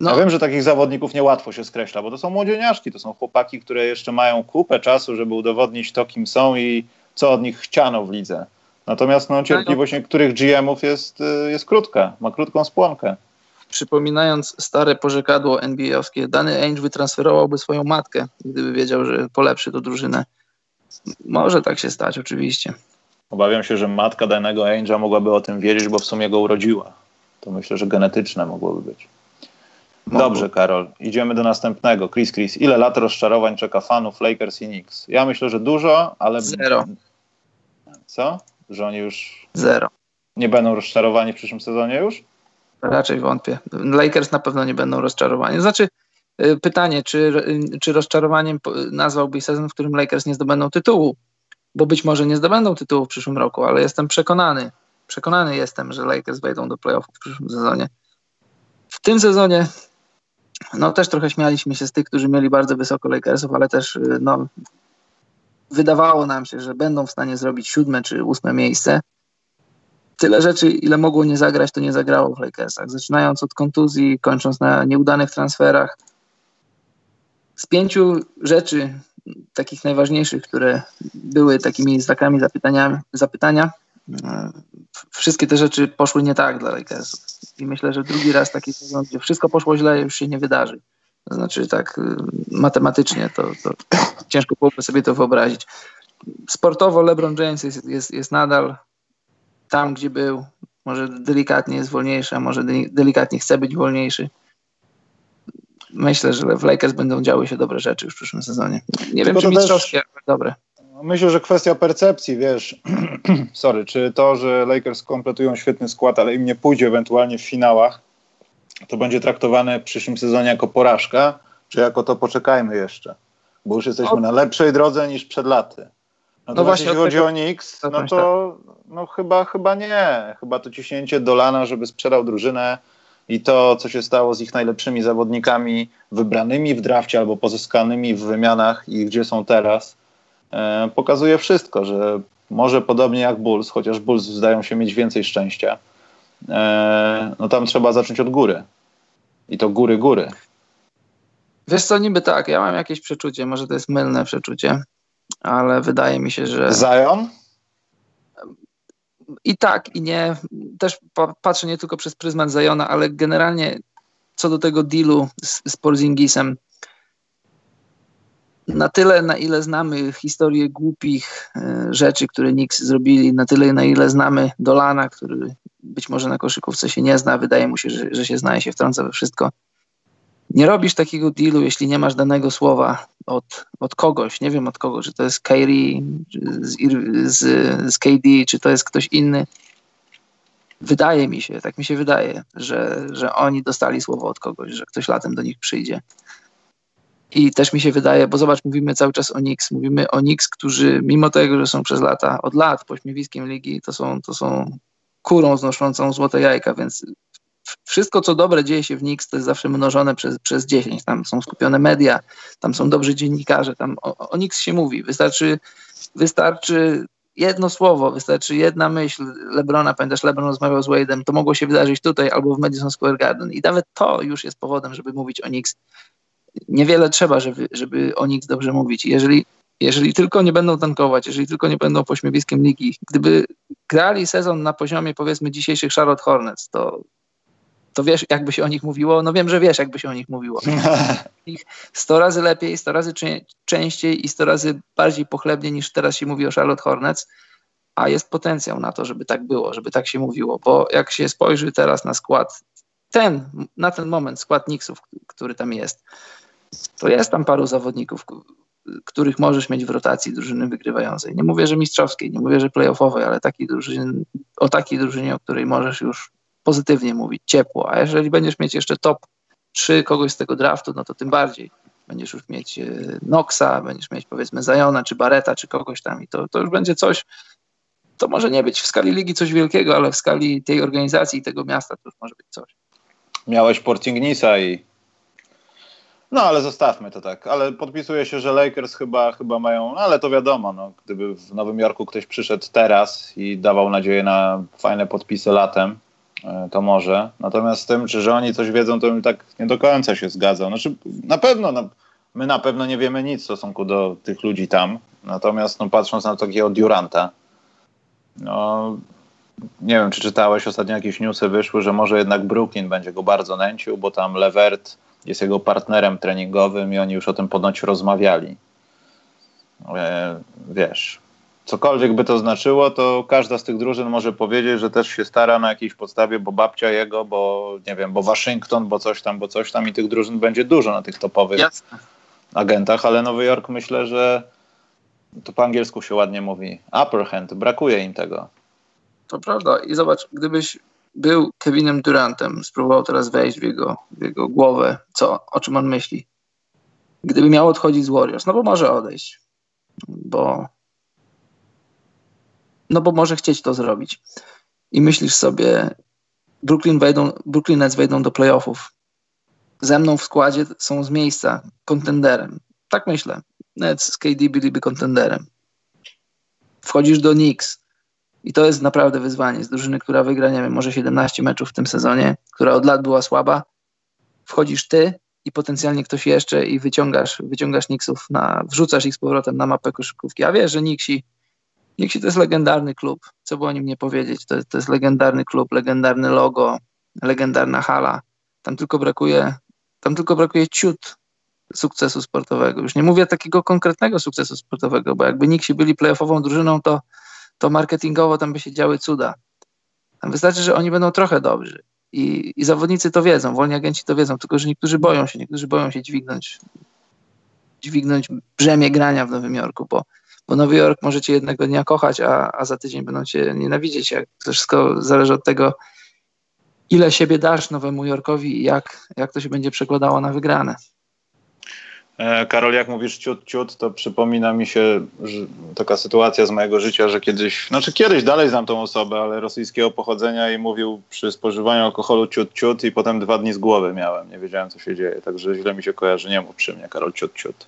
No. Ja wiem, że takich zawodników niełatwo się skreśla, bo to są młodzieniaszki, to są chłopaki, które jeszcze mają kupę czasu, żeby udowodnić to, kim są i co od nich chciano w lidze. Natomiast no, cierpliwość niektórych GM-ów jest, y, jest krótka, ma krótką spłonkę. Przypominając stare pożekadło NBA-owskie, dany Ainge wytransferowałby swoją matkę, gdyby wiedział, że polepszy to drużynę. Może tak się stać, oczywiście. Obawiam się, że matka danego Ainge'a mogłaby o tym wiedzieć, bo w sumie go urodziła. To myślę, że genetyczne mogłoby być. Dobrze, Karol. Idziemy do następnego. Chris, Chris. Ile lat rozczarowań czeka fanów Lakers i Knicks? Ja myślę, że dużo, ale... Zero. Co? Że oni już Zero. nie będą rozczarowani w przyszłym sezonie już? Raczej wątpię. Lakers na pewno nie będą rozczarowani. Znaczy, y, pytanie, czy, y, czy rozczarowaniem nazwałbyś sezon, w którym Lakers nie zdobędą tytułu? Bo być może nie zdobędą tytułu w przyszłym roku, ale jestem przekonany, przekonany jestem, że Lakers wejdą do playoffów w przyszłym sezonie. W tym sezonie no też trochę śmialiśmy się z tych, którzy mieli bardzo wysoko Lakersów, ale też y, no, wydawało nam się, że będą w stanie zrobić siódme czy ósme miejsce. Tyle rzeczy, ile mogło nie zagrać, to nie zagrało w Lakersach. Zaczynając od kontuzji, kończąc na nieudanych transferach. Z pięciu rzeczy, takich najważniejszych, które były takimi znakami zapytania, zapytania e, wszystkie te rzeczy poszły nie tak dla Lakersów. I myślę, że drugi raz taki sezon, gdzie wszystko poszło źle, już się nie wydarzy. To znaczy tak y, matematycznie to, to ciężko byłoby sobie to wyobrazić. Sportowo LeBron James jest, jest, jest nadal tam, gdzie był. Może delikatnie jest wolniejszy, a może delikatnie chce być wolniejszy. Myślę, że w Lakers będą działy się dobre rzeczy już w przyszłym sezonie. Nie Tylko wiem, czy mistrzowskie, ale dobre. Myślę, że kwestia percepcji, wiesz, sorry, czy to, że Lakers kompletują świetny skład, ale im nie pójdzie ewentualnie w finałach, to będzie traktowane w przyszłym sezonie jako porażka, czy jako to poczekajmy jeszcze, bo już jesteśmy na lepszej drodze niż przed laty. No, no właśnie, jeśli chodzi tego... o Knicks, no to no chyba, chyba nie. Chyba to ciśnięcie Dolana, żeby sprzedał drużynę i to, co się stało z ich najlepszymi zawodnikami wybranymi w drafcie albo pozyskanymi w wymianach i gdzie są teraz, e, pokazuje wszystko, że może podobnie jak Bulls, chociaż Bulls zdają się mieć więcej szczęścia, no tam trzeba zacząć od góry. I to góry, góry. Wiesz co, niby tak, ja mam jakieś przeczucie, może to jest mylne przeczucie, ale wydaje mi się, że... Zion? I tak, i nie. Też patrzę nie tylko przez pryzmat Zajona, ale generalnie co do tego dealu z, z Porzingisem, na tyle, na ile znamy historię głupich y, rzeczy, które Knicks zrobili, na tyle, na ile znamy Dolana, który być może na koszykówce się nie zna, wydaje mu się, że, że się zna i się wtrąca we wszystko. Nie robisz takiego dealu, jeśli nie masz danego słowa od, od kogoś, nie wiem od kogo, czy to jest Kyrie z, z, z KD, czy to jest ktoś inny. Wydaje mi się, tak mi się wydaje, że, że oni dostali słowo od kogoś, że ktoś latem do nich przyjdzie. I też mi się wydaje, bo zobacz, mówimy cały czas o Knicks, mówimy o Knicks, którzy mimo tego, że są przez lata, od lat pośmiewiskiem ligi, to są, to są kurą znoszącą złote jajka, więc wszystko, co dobre dzieje się w Nix, to jest zawsze mnożone przez, przez 10. Tam są skupione media, tam są dobrzy dziennikarze, tam o, o Nix się mówi. Wystarczy, wystarczy jedno słowo, wystarczy jedna myśl Lebrona, pamiętasz, Lebron rozmawiał z Wade'em, to mogło się wydarzyć tutaj albo w Madison Square Garden i nawet to już jest powodem, żeby mówić o Knicks. Niewiele trzeba, żeby, żeby o Knicks dobrze mówić. Jeżeli, jeżeli tylko nie będą tankować, jeżeli tylko nie będą pośmiewiskiem ligi, gdyby grali sezon na poziomie powiedzmy dzisiejszych Charlotte Hornets, to to wiesz, jakby się o nich mówiło? No wiem, że wiesz, jakby się o nich mówiło. Ich 100 razy lepiej, 100 razy częściej i 100 razy bardziej pochlebnie niż teraz się mówi o Charlotte Hornets, a jest potencjał na to, żeby tak było, żeby tak się mówiło, bo jak się spojrzy teraz na skład, ten, na ten moment skład Knicksów, który tam jest, to jest tam paru zawodników, których możesz mieć w rotacji drużyny wygrywającej. Nie mówię, że mistrzowskiej, nie mówię, że playoffowej, ale o takiej drużynie, o której możesz już pozytywnie mówić, ciepło. A jeżeli będziesz mieć jeszcze top 3 kogoś z tego draftu, no to tym bardziej. Będziesz już mieć e, Noxa, będziesz mieć powiedzmy Zajona, czy Bareta, czy kogoś tam i to, to już będzie coś, to może nie być w skali ligi coś wielkiego, ale w skali tej organizacji tego miasta to już może być coś. Miałeś Portingnisa i no ale zostawmy to tak. Ale podpisuje się, że Lakers chyba, chyba mają, no ale to wiadomo, no, gdyby w Nowym Jorku ktoś przyszedł teraz i dawał nadzieję na fajne podpisy latem, E, to może. Natomiast z tym, czy że oni coś wiedzą, to mi tak nie do końca się zgadza. Znaczy, na pewno, no, my na pewno nie wiemy nic w stosunku do tych ludzi tam. Natomiast no, patrząc na takiego Duranta, no nie wiem, czy czytałeś ostatnio jakieś newsy wyszły, że może jednak Brooklyn będzie go bardzo nęcił, bo tam Levert jest jego partnerem treningowym i oni już o tym ponoć rozmawiali. E, wiesz, cokolwiek by to znaczyło, to każda z tych drużyn może powiedzieć, że też się stara na jakiejś podstawie, bo babcia jego, bo nie wiem, bo Waszyngton, bo coś tam, bo coś tam i tych drużyn będzie dużo na tych topowych Jasne. agentach, ale Nowy Jork myślę, że to po angielsku się ładnie mówi upper hand, brakuje im tego. To prawda i zobacz, gdybyś był Kevinem Durantem, spróbował teraz wejść w jego, w jego głowę, co, o czym on myśli. Gdyby miał odchodzić z Warriors, no bo może odejść, bo no bo może chcieć to zrobić. I myślisz sobie, Brooklyn, wejdą, Brooklyn Nets wejdą do playoffów. Ze mną w składzie są z miejsca kontenderem. Tak myślę. Nets z KD byliby kontenderem. Wchodzisz do Knicks i to jest naprawdę wyzwanie. Z drużyny, która wygra, nie wiem, może 17 meczów w tym sezonie, która od lat była słaba. Wchodzisz ty i potencjalnie ktoś jeszcze i wyciągasz, wyciągasz Knicksów, na, wrzucasz ich z powrotem na mapę koszykówki. A wiesz, że Knicksi Nixie to jest legendarny klub. Co by o nim nie powiedzieć? To, to jest legendarny klub, legendarny logo, legendarna hala. Tam tylko brakuje, tam tylko brakuje ciut sukcesu sportowego. Już nie mówię takiego konkretnego sukcesu sportowego, bo jakby Nixie byli playoffową drużyną, to, to marketingowo tam by się działy cuda. Tam wystarczy, że oni będą trochę dobrzy. I, I zawodnicy to wiedzą, wolni agenci to wiedzą, tylko że niektórzy boją się, niektórzy boją się dźwignąć, dźwignąć brzemię grania w Nowym Jorku, bo bo Nowy Jork możecie jednego dnia kochać, a, a za tydzień będą cię nienawidzieć. Jak to wszystko zależy od tego, ile siebie dasz Nowemu Jorkowi i jak, jak to się będzie przekładało na wygrane. E, Karol, jak mówisz ciut, ciut, to przypomina mi się taka sytuacja z mojego życia, że kiedyś, znaczy kiedyś dalej znam tą osobę, ale rosyjskiego pochodzenia i mówił przy spożywaniu alkoholu ciut, ciut i potem dwa dni z głowy miałem. Nie wiedziałem, co się dzieje, także źle mi się kojarzy. Nie mów przy mnie, Karol, ciut, ciut.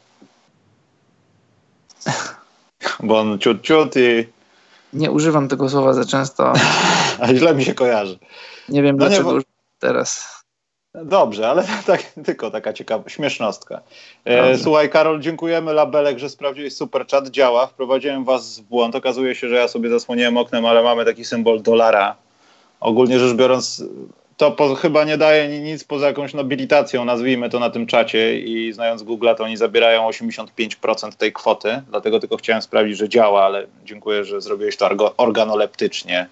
bo on ciut, ciut i... Nie używam tego słowa za często. A źle mi się kojarzy. Nie wiem no dlaczego nie, bo... teraz. Dobrze, ale tak, tylko taka ciekawa śmiesznostka. E, słuchaj, Karol, dziękujemy Labelek, że sprawdziłeś super chat. Działa. Wprowadziłem was w błąd. Okazuje się, że ja sobie zasłoniłem oknem, ale mamy taki symbol dolara. Ogólnie rzecz biorąc, to po, chyba nie daje nic poza jakąś nobilitacją, nazwijmy to na tym czacie i znając Google'a, to oni zabierają 85% tej kwoty, dlatego tylko chciałem sprawdzić, że działa, ale dziękuję, że zrobiłeś to organoleptycznie.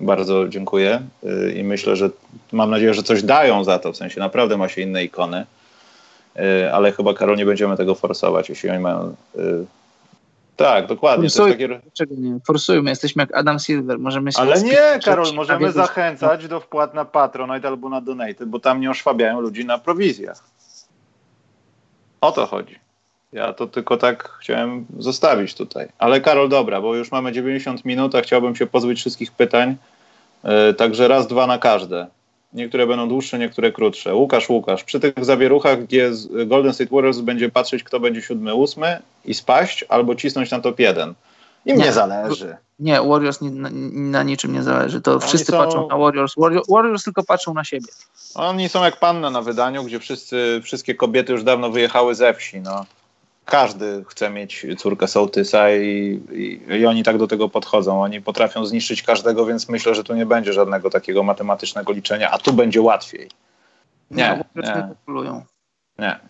Bardzo dziękuję y, i myślę, że mam nadzieję, że coś dają za to, w sensie naprawdę ma się inne ikony, y, ale chyba Karol nie będziemy tego forsować, jeśli oni mają y, tak, dokładnie. Forsuj, takie... Nie? Forsujmy, jesteśmy jak Adam Silver. Możemy się Ale nie, Karol, możemy zachęcać do wpłat na Patronite albo na Donate, bo tam nie oszwabiają ludzi na prowizjach. O to chodzi. Ja to tylko tak chciałem zostawić tutaj. Ale Karol, dobra, bo już mamy 90 minut, a chciałbym się pozbyć wszystkich pytań. Yy, także raz, dwa na każde. Niektóre będą dłuższe, niektóre krótsze. Łukasz, Łukasz, przy tych zawieruchach, gdzie Golden State Warriors będzie patrzeć, kto będzie siódmy, ósmy i spaść, albo cisnąć na top jeden. Im nie, nie zależy. Nie, Warriors nie, na, na, niczym nie zależy. To Oni wszyscy są... patrzą na Warriors. Warriors. Warriors tylko patrzą na siebie. Oni są jak panna na wydaniu, gdzie wszyscy, wszystkie kobiety już dawno wyjechały ze wsi. No. Każdy chce mieć córkę sołtysa i, i, i, oni tak do tego podchodzą. Oni potrafią zniszczyć każdego, więc myślę, że tu nie będzie żadnego takiego matematycznego liczenia, a tu będzie łatwiej. Nie, no, nie. Nie. nie.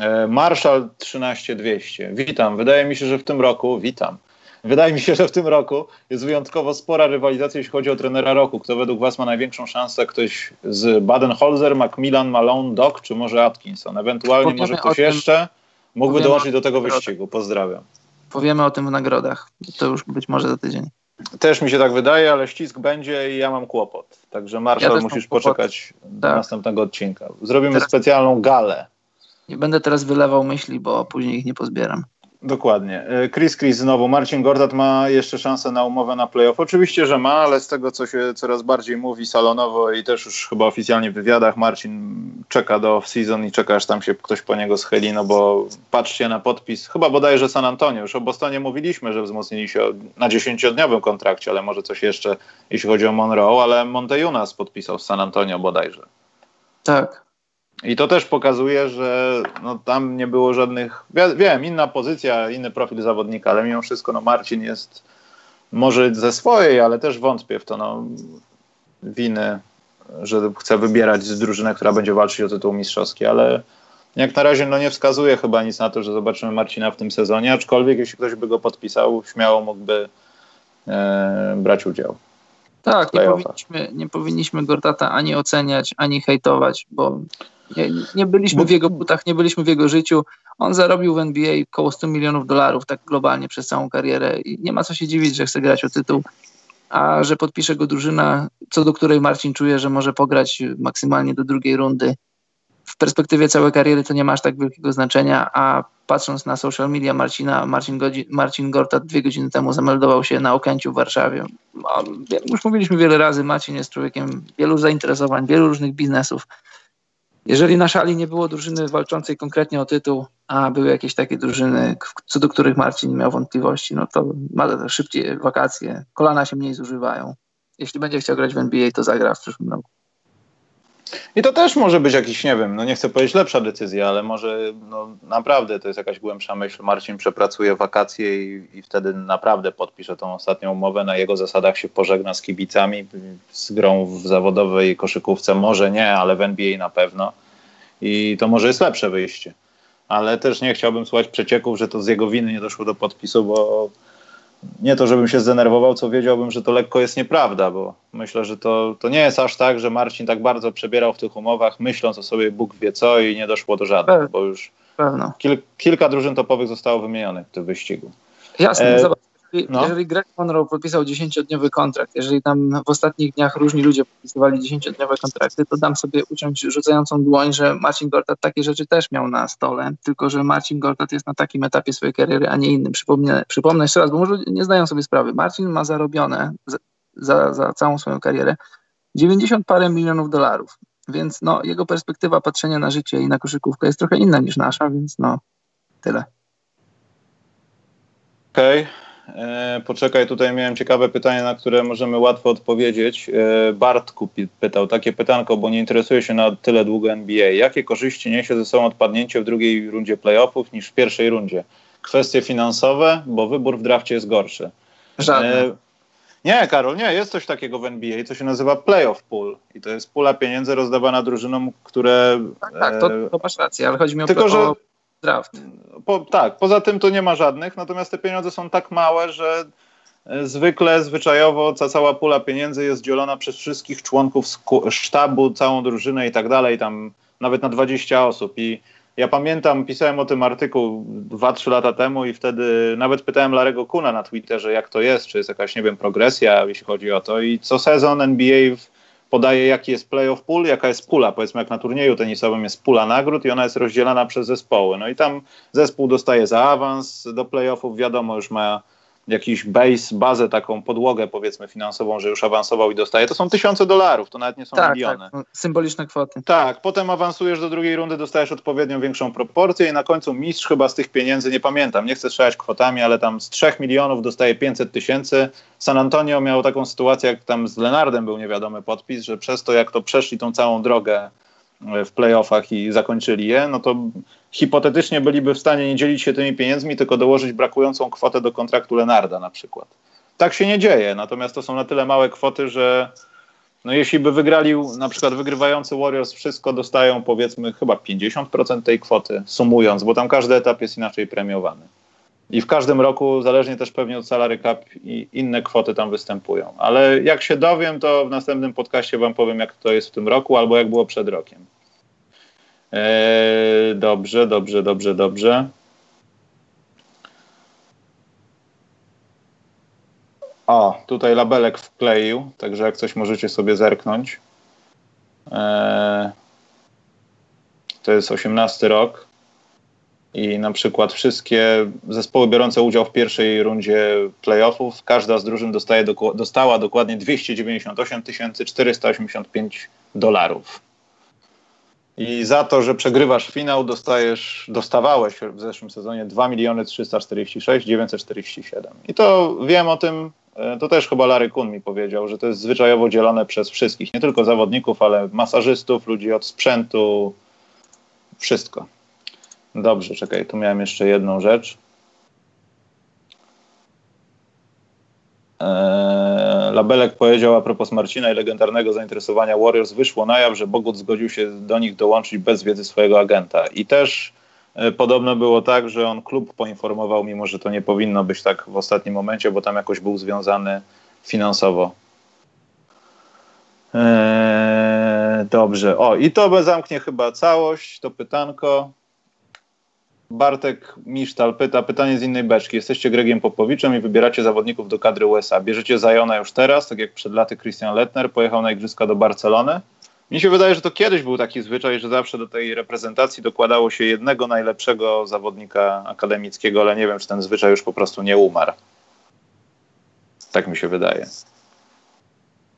E, Marshall 13200. Witam. Wydaje mi się, że w tym roku, witam. Wydaje mi się, że w tym roku jest wyjątkowo spora rywalizacja, jeśli chodzi o trenera roku. Kto według Was ma największą szansę? Ktoś z Baden-Holzer, Macmillan, Malone, Doc, czy może Atkinson? Ewentualnie Powiemy może ktoś tym, jeszcze mógłby dołączyć do tego wyścigu. Pozdrawiam. Powiemy o tym w nagrodach. To już być może za tydzień. Też mi się tak wydaje, ale ścisk będzie i ja mam kłopot. Także Marszal ja musisz poczekać do tak. następnego odcinka. Zrobimy teraz... specjalną galę. Nie będę teraz wylewał myśli, bo później ich nie pozbieram. Dokładnie. E, Chris Chris znowu. Marcin Gordat ma jeszcze szansę na umowę na playoff. Oczywiście, że ma, ale z tego, co się coraz bardziej mówi salonowo i też już chyba oficjalnie w wywiadach, Marcin czeka do off-season i czeka, aż tam się ktoś po niego schyli, no bo patrzcie na podpis, chyba bodajże San Antonio. Już o Bostonie mówiliśmy, że wzmocnili się na dziesięciodniowym kontrakcie, ale może coś jeszcze, jeśli chodzi o Monroe, ale Montejunas podpisał San Antonio bodajże. Tak, i to też pokazuje, że no, tam nie było żadnych. Wiem, inna pozycja, inny profil zawodnika, ale mimo wszystko no, Marcin jest może ze swojej, ale też wątpię w to no, winy, że chce wybierać z drużyny, która będzie walczyć o tytuł mistrzowski, ale jak na razie no, nie wskazuje chyba nic na to, że zobaczymy Marcina w tym sezonie, aczkolwiek jeśli ktoś by go podpisał, śmiało mógłby e, brać udział. Tak, nie powinniśmy, nie powinniśmy Gortata ani oceniać, ani hejtować, bo nie, nie byliśmy w jego butach, nie byliśmy w jego życiu. On zarobił w NBA około 100 milionów dolarów tak globalnie przez całą karierę i nie ma co się dziwić, że chce grać o tytuł, a że podpisze go drużyna, co do której Marcin czuje, że może pograć maksymalnie do drugiej rundy. W perspektywie całej kariery to nie ma aż tak wielkiego znaczenia, a patrząc na social media Marcina, Marcin, Godzi, Marcin dwie godziny temu zameldował się na Okęciu w Warszawie. Już mówiliśmy wiele razy, Marcin jest człowiekiem wielu zainteresowań, wielu różnych biznesów jeżeli na szali nie było drużyny walczącej konkretnie o tytuł, a były jakieś takie drużyny, co do których Marcin miał wątpliwości, no to ma szybciej wakacje, kolana się mniej zużywają. Jeśli będzie chciał grać w NBA, to zagra w przyszłym roku. I to też może być jakiś, nie wiem, no nie chcę powiedzieć lepsza decyzja, ale może no, naprawdę to jest jakaś głębsza myśl. Marcin przepracuje wakacje i, i wtedy naprawdę podpisze tą ostatnią umowę. Na jego zasadach się pożegna z kibicami, z grą w zawodowej koszykówce. Może nie, ale w NBA na pewno. I to może jest lepsze wyjście. Ale też nie chciałbym słuchać przecieków, że to z jego winy nie doszło do podpisu, bo nie to, żebym się zdenerwował, co wiedziałbym, że to lekko jest nieprawda, bo myślę, że to, to nie jest aż tak, że Marcin tak bardzo przebierał w tych umowach, myśląc o sobie Bóg wie co i nie doszło do żadnych, bo już kil, kilka drużyn topowych zostało wymienionych w tym wyścigu. Jasne, e, zobacz, no. jeżeli Greg Monroe podpisał 10-dniowy kontrakt, jeżeli tam w ostatnich dniach różni ludzie podpisywali 10-dniowe kontrakty, to dam sobie uciąć rzucającą dłoń, że Marcin Gortat takie rzeczy też miał na stole, tylko że Marcin Gortat jest na takim etapie swojej kariery, a nie innym. Przypomnę, przypomnę jeszcze raz, bo może nie zdają sobie sprawy. Marcin ma zarobione za, za, całą swoją karierę 90 parę milionów dolarów, więc no, jego perspektywa patrzenia na życie i na koszykówkę jest trochę inna niż nasza, więc no, tyle. Okej. Okay. E, poczekaj, tutaj miałem ciekawe pytanie, na które możemy łatwo odpowiedzieć. E, Bartku pytał takie pytanko, bo nie interesuje się na tyle długo NBA. Jakie korzyści niesie ze sobą odpadnięcie w drugiej rundzie playoffów niż w pierwszej rundzie? Kwestie finansowe, bo wybór w drafcie jest gorszy. Żadne. E, nie, Karol, nie, jest coś takiego w NBA, co się nazywa playoff pool. I to jest pula pieniędzy rozdawana drużynom, które. Tak, tak to, to masz rację, ale chodzi mi o, tylko, że, o draft. Po, tak, poza tym to nie ma żadnych, natomiast te pieniądze są tak małe, że e, zwykle, zwyczajowo ta cała pula pieniędzy jest dzielona przez wszystkich członków sztabu, całą drużynę i tak dalej, tam nawet na 20 osób. I ja pamiętam, pisałem o tym artykuł 2-3 lata temu i wtedy nawet pytałem Larego Kuna na Twitterze, jak to jest, czy jest jakaś, nie wiem, progresja, jeśli chodzi o to. I co sezon NBA w podaje, jaki jest playoff pool, jaka jest pula. Powiedzmy, jak na turnieju tenisowym jest pula nagród i ona jest rozdzielana przez zespoły. No i tam zespół dostaje za awans do playoffów, wiadomo, już ma jakiś base, bazę, taką podłogę powiedzmy finansową, że już awansował i dostaje, to są tysiące dolarów, to nawet nie są tak, miliony. Tak, no, symboliczne kwoty. Tak, potem awansujesz do drugiej rundy, dostajesz odpowiednią większą proporcję i na końcu mistrz chyba z tych pieniędzy, nie pamiętam, nie chcę strzelać kwotami, ale tam z 3 milionów dostaje 500 tysięcy. San Antonio miał taką sytuację, jak tam z Lenardem był niewiadomy podpis, że przez to jak to przeszli tą całą drogę w playoffach i zakończyli je, no to hipotetycznie byliby w stanie nie dzielić się tymi pieniędzmi, tylko dołożyć brakującą kwotę do kontraktu Lenarda na przykład. Tak się nie dzieje, natomiast to są na tyle małe kwoty, że no jeśli by wygrali na przykład wygrywający Warriors wszystko, dostają powiedzmy chyba 50% tej kwoty, sumując, bo tam każdy etap jest inaczej premiowany. I w każdym roku, zależnie też pewnie od salary cap, i inne kwoty tam występują. Ale jak się dowiem, to w następnym podcaście wam powiem, jak to jest w tym roku, albo jak było przed rokiem. Eee, dobrze, dobrze, dobrze, dobrze. O, tutaj labelek wkleił, także jak coś możecie sobie zerknąć. Eee, to jest 18 rok i na przykład wszystkie zespoły biorące udział w pierwszej rundzie playoffów, każda z drużyn dostaje, dostała dokładnie 298 485 dolarów. I za to, że przegrywasz finał, dostajesz, dostawałeś w zeszłym sezonie 2 miliony 346 947. I to wiem o tym, e, to też chyba Larry Kun mi powiedział, że to jest zwyczajowo dzielone przez wszystkich, nie tylko zawodników, ale masażystów, ludzi od sprzętu, wszystko. Dobrze, czekaj, tu miałem jeszcze jedną rzecz. Eee, Labelek powiedział a propos Marcina i legendarnego zainteresowania Warriors, wyszło na jaw, że Bogut zgodził się do nich dołączyć bez wiedzy swojego agenta. I też e, podobno było tak, że on klub poinformował, mimo że to nie powinno być tak w ostatnim momencie, bo tam jakoś był związany finansowo. Eee, dobrze. O, i to zamknie chyba całość, to pytanko. Bartek Misztal pyta, pytanie z innej beczki. Jesteście Gregiem Popowiczem i wybieracie zawodników do kadry USA. Bierzecie Zajona już teraz, tak jak przed laty Christian Lettner pojechał na igrzyska do Barcelony? Mi się wydaje, że to kiedyś był taki zwyczaj, że zawsze do tej reprezentacji dokładało się jednego najlepszego zawodnika akademickiego, ale nie wiem, czy ten zwyczaj już po prostu nie umarł. Tak mi się wydaje.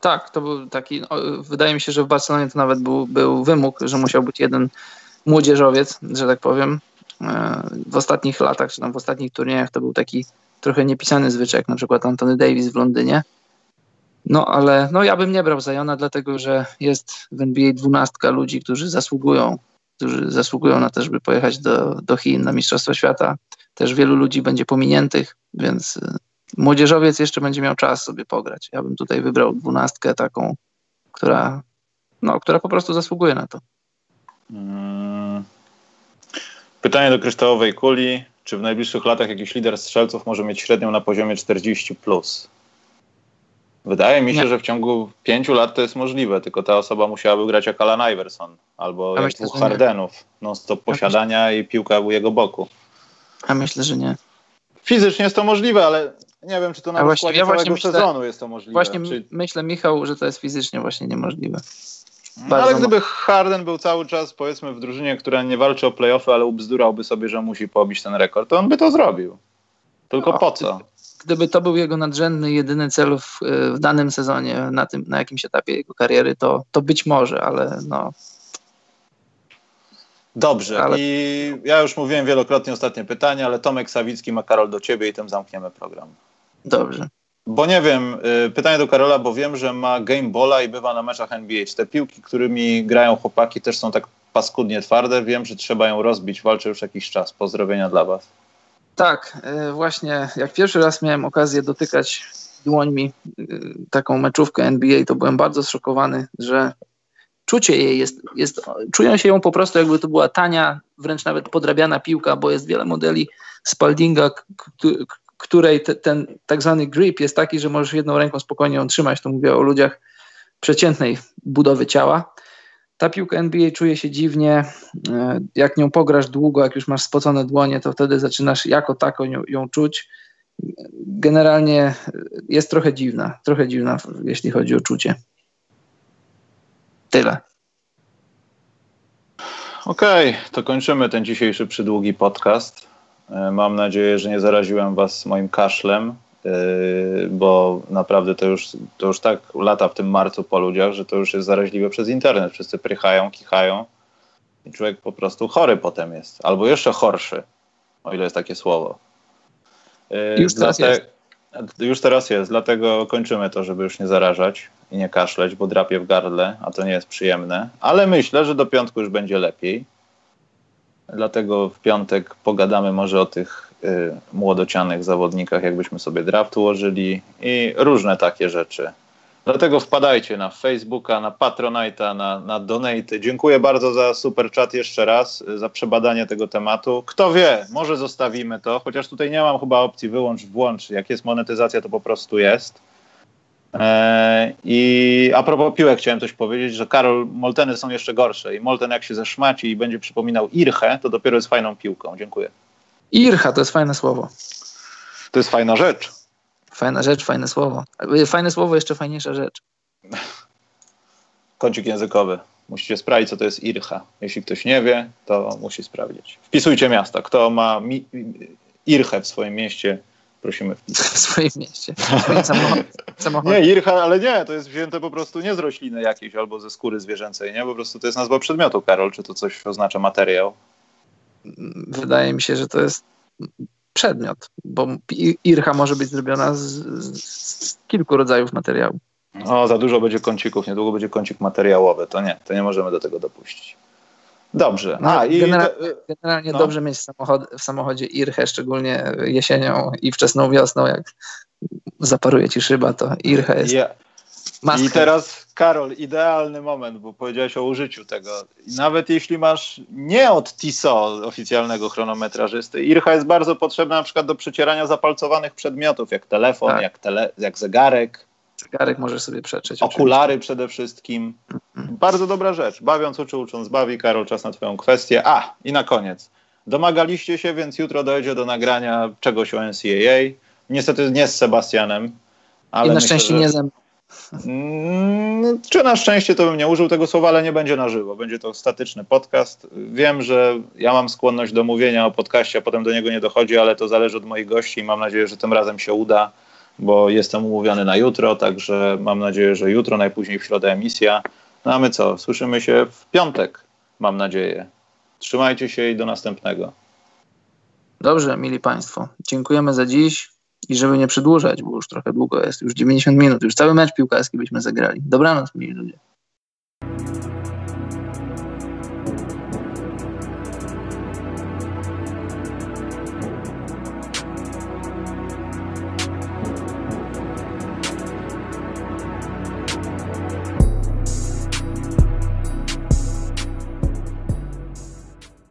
Tak, to był taki. Wydaje mi się, że w Barcelonie to nawet był, był wymóg, że musiał być jeden młodzieżowiec, że tak powiem w ostatnich latach, czy tam w ostatnich turniejach to był taki trochę niepisany zwyczaj, jak na przykład Antony Davis w Londynie. No ale no, ja bym nie brał Zajona, dlatego że jest w NBA dwunastka ludzi, którzy zasługują, którzy zasługują na to, żeby pojechać do, do Chin na Mistrzostwa Świata. Też wielu ludzi będzie pominiętych, więc y, młodzieżowiec jeszcze będzie miał czas sobie pograć. Ja bym tutaj wybrał dwunastkę taką, która, no, która po prostu zasługuje na to. Hmm. Pytanie do kryształowej kuli. Czy w najbliższych latach jakiś lider strzelców może mieć średnią na poziomie 40? Plus? Wydaje mi się, Nie. że w ciągu pięciu lat to jest możliwe, tylko ta osoba musiałaby grać jak Alan Iverson albo jak myślę, dwóch Hardenów. Non-stop posiadania i piłka u jego boku. A myślę, że nie. Fizycznie jest to możliwe, ale nie wiem, czy to na właśnie, ja całego myślę, sezonu jest to możliwe. Właśnie myślę, Michał, że to jest fizycznie właśnie niemożliwe. No, ale gdyby Harden był cały czas, powiedzmy, w drużynie, która nie walczy o playoffy, ale ubzdurałby sobie, że musi pobić ten rekord, to on by to zrobił. Tylko no, po co? Gdyby to był jego nadrzędny, jedyny cel w, w, danym sezonie, na, tym, na jakimś etapie jego kariery, to, to być może, ale no. Dobrze. Ale... I ja już mówiłem wielokrotnie ostatnie pytanie, ale Tomek Sawicki ma Karol do ciebie i tym zamkniemy program. Dobrze. Bo nie wiem, y, pytanie do Karola, bo wiem, że ma game bola i bywa na meczach NBA. Czy te piłki, którymi grają chłopaki też są tak paskudnie twarde? Wiem, że trzeba ją rozbić, walczę już jakiś czas. Pozdrowienia dla was. Tak, y, właśnie jak pierwszy raz miałem okazję dotykać dłońmi y, taką meczówkę NBA, to byłem bardzo zszokowany, że czucie jej jest, jest, czują się ją po prostu jakby to była tania, wręcz nawet podrabiana piłka, bo jest wiele modeli Spaldinga, której te, ten tak zwany grip jest taki, że możesz jedną ręką spokojnie ją trzymać. To mówię o ludziach przeciętnej budowy ciała. Ta piłka NBA czuje się dziwnie. E, jak nią pograsz długo, jak już masz spocone dłonie, to wtedy zaczynasz jako taką ją, ją czuć. Generalnie jest trochę dziwna, trochę dziwna, jeśli chodzi o czucie. Tyle. Okej, okay, to kończymy ten dzisiejszy przydługi podcast. E, mam nadzieję, że nie zaraziłem Was moim kaszlem Yy, bo naprawdę to już, to już tak lata w tym marcu po ludziach, że to już jest zaraźliwe przez internet. Wszyscy prychają, kichają i człowiek po prostu chory potem jest, albo jeszcze chorszy, o ile jest takie słowo. Yy, już teraz jest. Już teraz jest, dlatego kończymy to, żeby już nie zarażać i nie kaszleć, bo drapie w gardle, a to nie jest przyjemne. Ale myślę, że do piątku już będzie lepiej. Dlatego w piątek pogadamy może o tych y, młodocianych zawodnikach, jakbyśmy sobie draft ułożyli i różne takie rzeczy. Dlatego wpadajcie na Facebooka, na Patronite'a, na, na Donate. Dziękuję bardzo za super chat jeszcze raz, za przebadanie tego tematu. Kto wie, może zostawimy to, chociaż tutaj nie mam chyba opcji wyłącz, włącz. Jak jest monetyzacja, to po prostu jest. Eee, I a propos piłek chciałem coś powiedzieć, że Karol, Molteny są jeszcze gorsze i Molten jak się zeszmaci i będzie przypominał Irchę, to dopiero jest fajną piłką. Dziękuję. Ircha to jest fajne słowo. To jest fajna rzecz. Fajna rzecz, fajne słowo. Fajne słowo, jeszcze fajniejsza rzecz. Kącik językowy. Musicie sprawdzić, co to jest Ircha. Jeśli ktoś nie wie, to musi sprawdzić. Wpisujcie miasta. Kto ma mi- Irchę w swoim mieście, prosimy. W swoim mieście. samochód, Nie, Ircha, ale nie, to jest wzięte po prostu nie z rośliny jakiejś albo ze skóry zwierzęcej, nie? Po prostu to jest nazwa przedmiotu, Karol. Czy to coś oznacza materiał? Wydaje mi się, że to jest przedmiot, bo ircha może być zrobiona z, z kilku rodzajów materiału. O, za dużo będzie kącików, niedługo będzie kącik materiałowy. To nie, to nie możemy do tego dopuścić. Dobrze. No, A, i generalnie, generalnie no. dobrze mieć samochod, w samochodzie irchę, szczególnie jesienią i wczesną wiosną, jak zaparuje ci szyba, to ircha jest. Yeah. I teraz, Karol, idealny moment, bo powiedziałeś o użyciu tego. Nawet jeśli masz nie od TISO oficjalnego chronometrażysty, IRCHA jest bardzo potrzebna na przykład do przecierania zapalcowanych przedmiotów, jak telefon, tak. jak, tele, jak zegarek. Zegarek możesz sobie przetrzeć. Okulary oczywiście. przede wszystkim. Mhm. Bardzo dobra rzecz. Bawiąc uczy, ucząc bawi. Karol, czas na twoją kwestię. A, i na koniec. Domagaliście się, więc jutro dojdzie do nagrania czegoś o NCAA. Niestety nie z Sebastianem. Ale I na szczęście że... nie ze mną. Mm, czy na szczęście to bym nie użył tego słowa, ale nie będzie na żywo. Będzie to statyczny podcast. Wiem, że ja mam skłonność do mówienia o podcaście, a potem do niego nie dochodzi, ale to zależy od moich gości i mam nadzieję, że tym razem się uda, bo jestem umówiony na jutro, także mam nadzieję, że jutro, najpóźniej w środę emisja. No a my co? Słyszymy się w piątek, mam nadzieję. Trzymajcie się i do następnego. Dobrze, mili Państwo. Dziękujemy za dziś. I żeby nie przedłużać, bo już trochę długo jest, już 90 minut, już cały mecz piłkarski byśmy zagrali. Dobranoc, mili ludzie.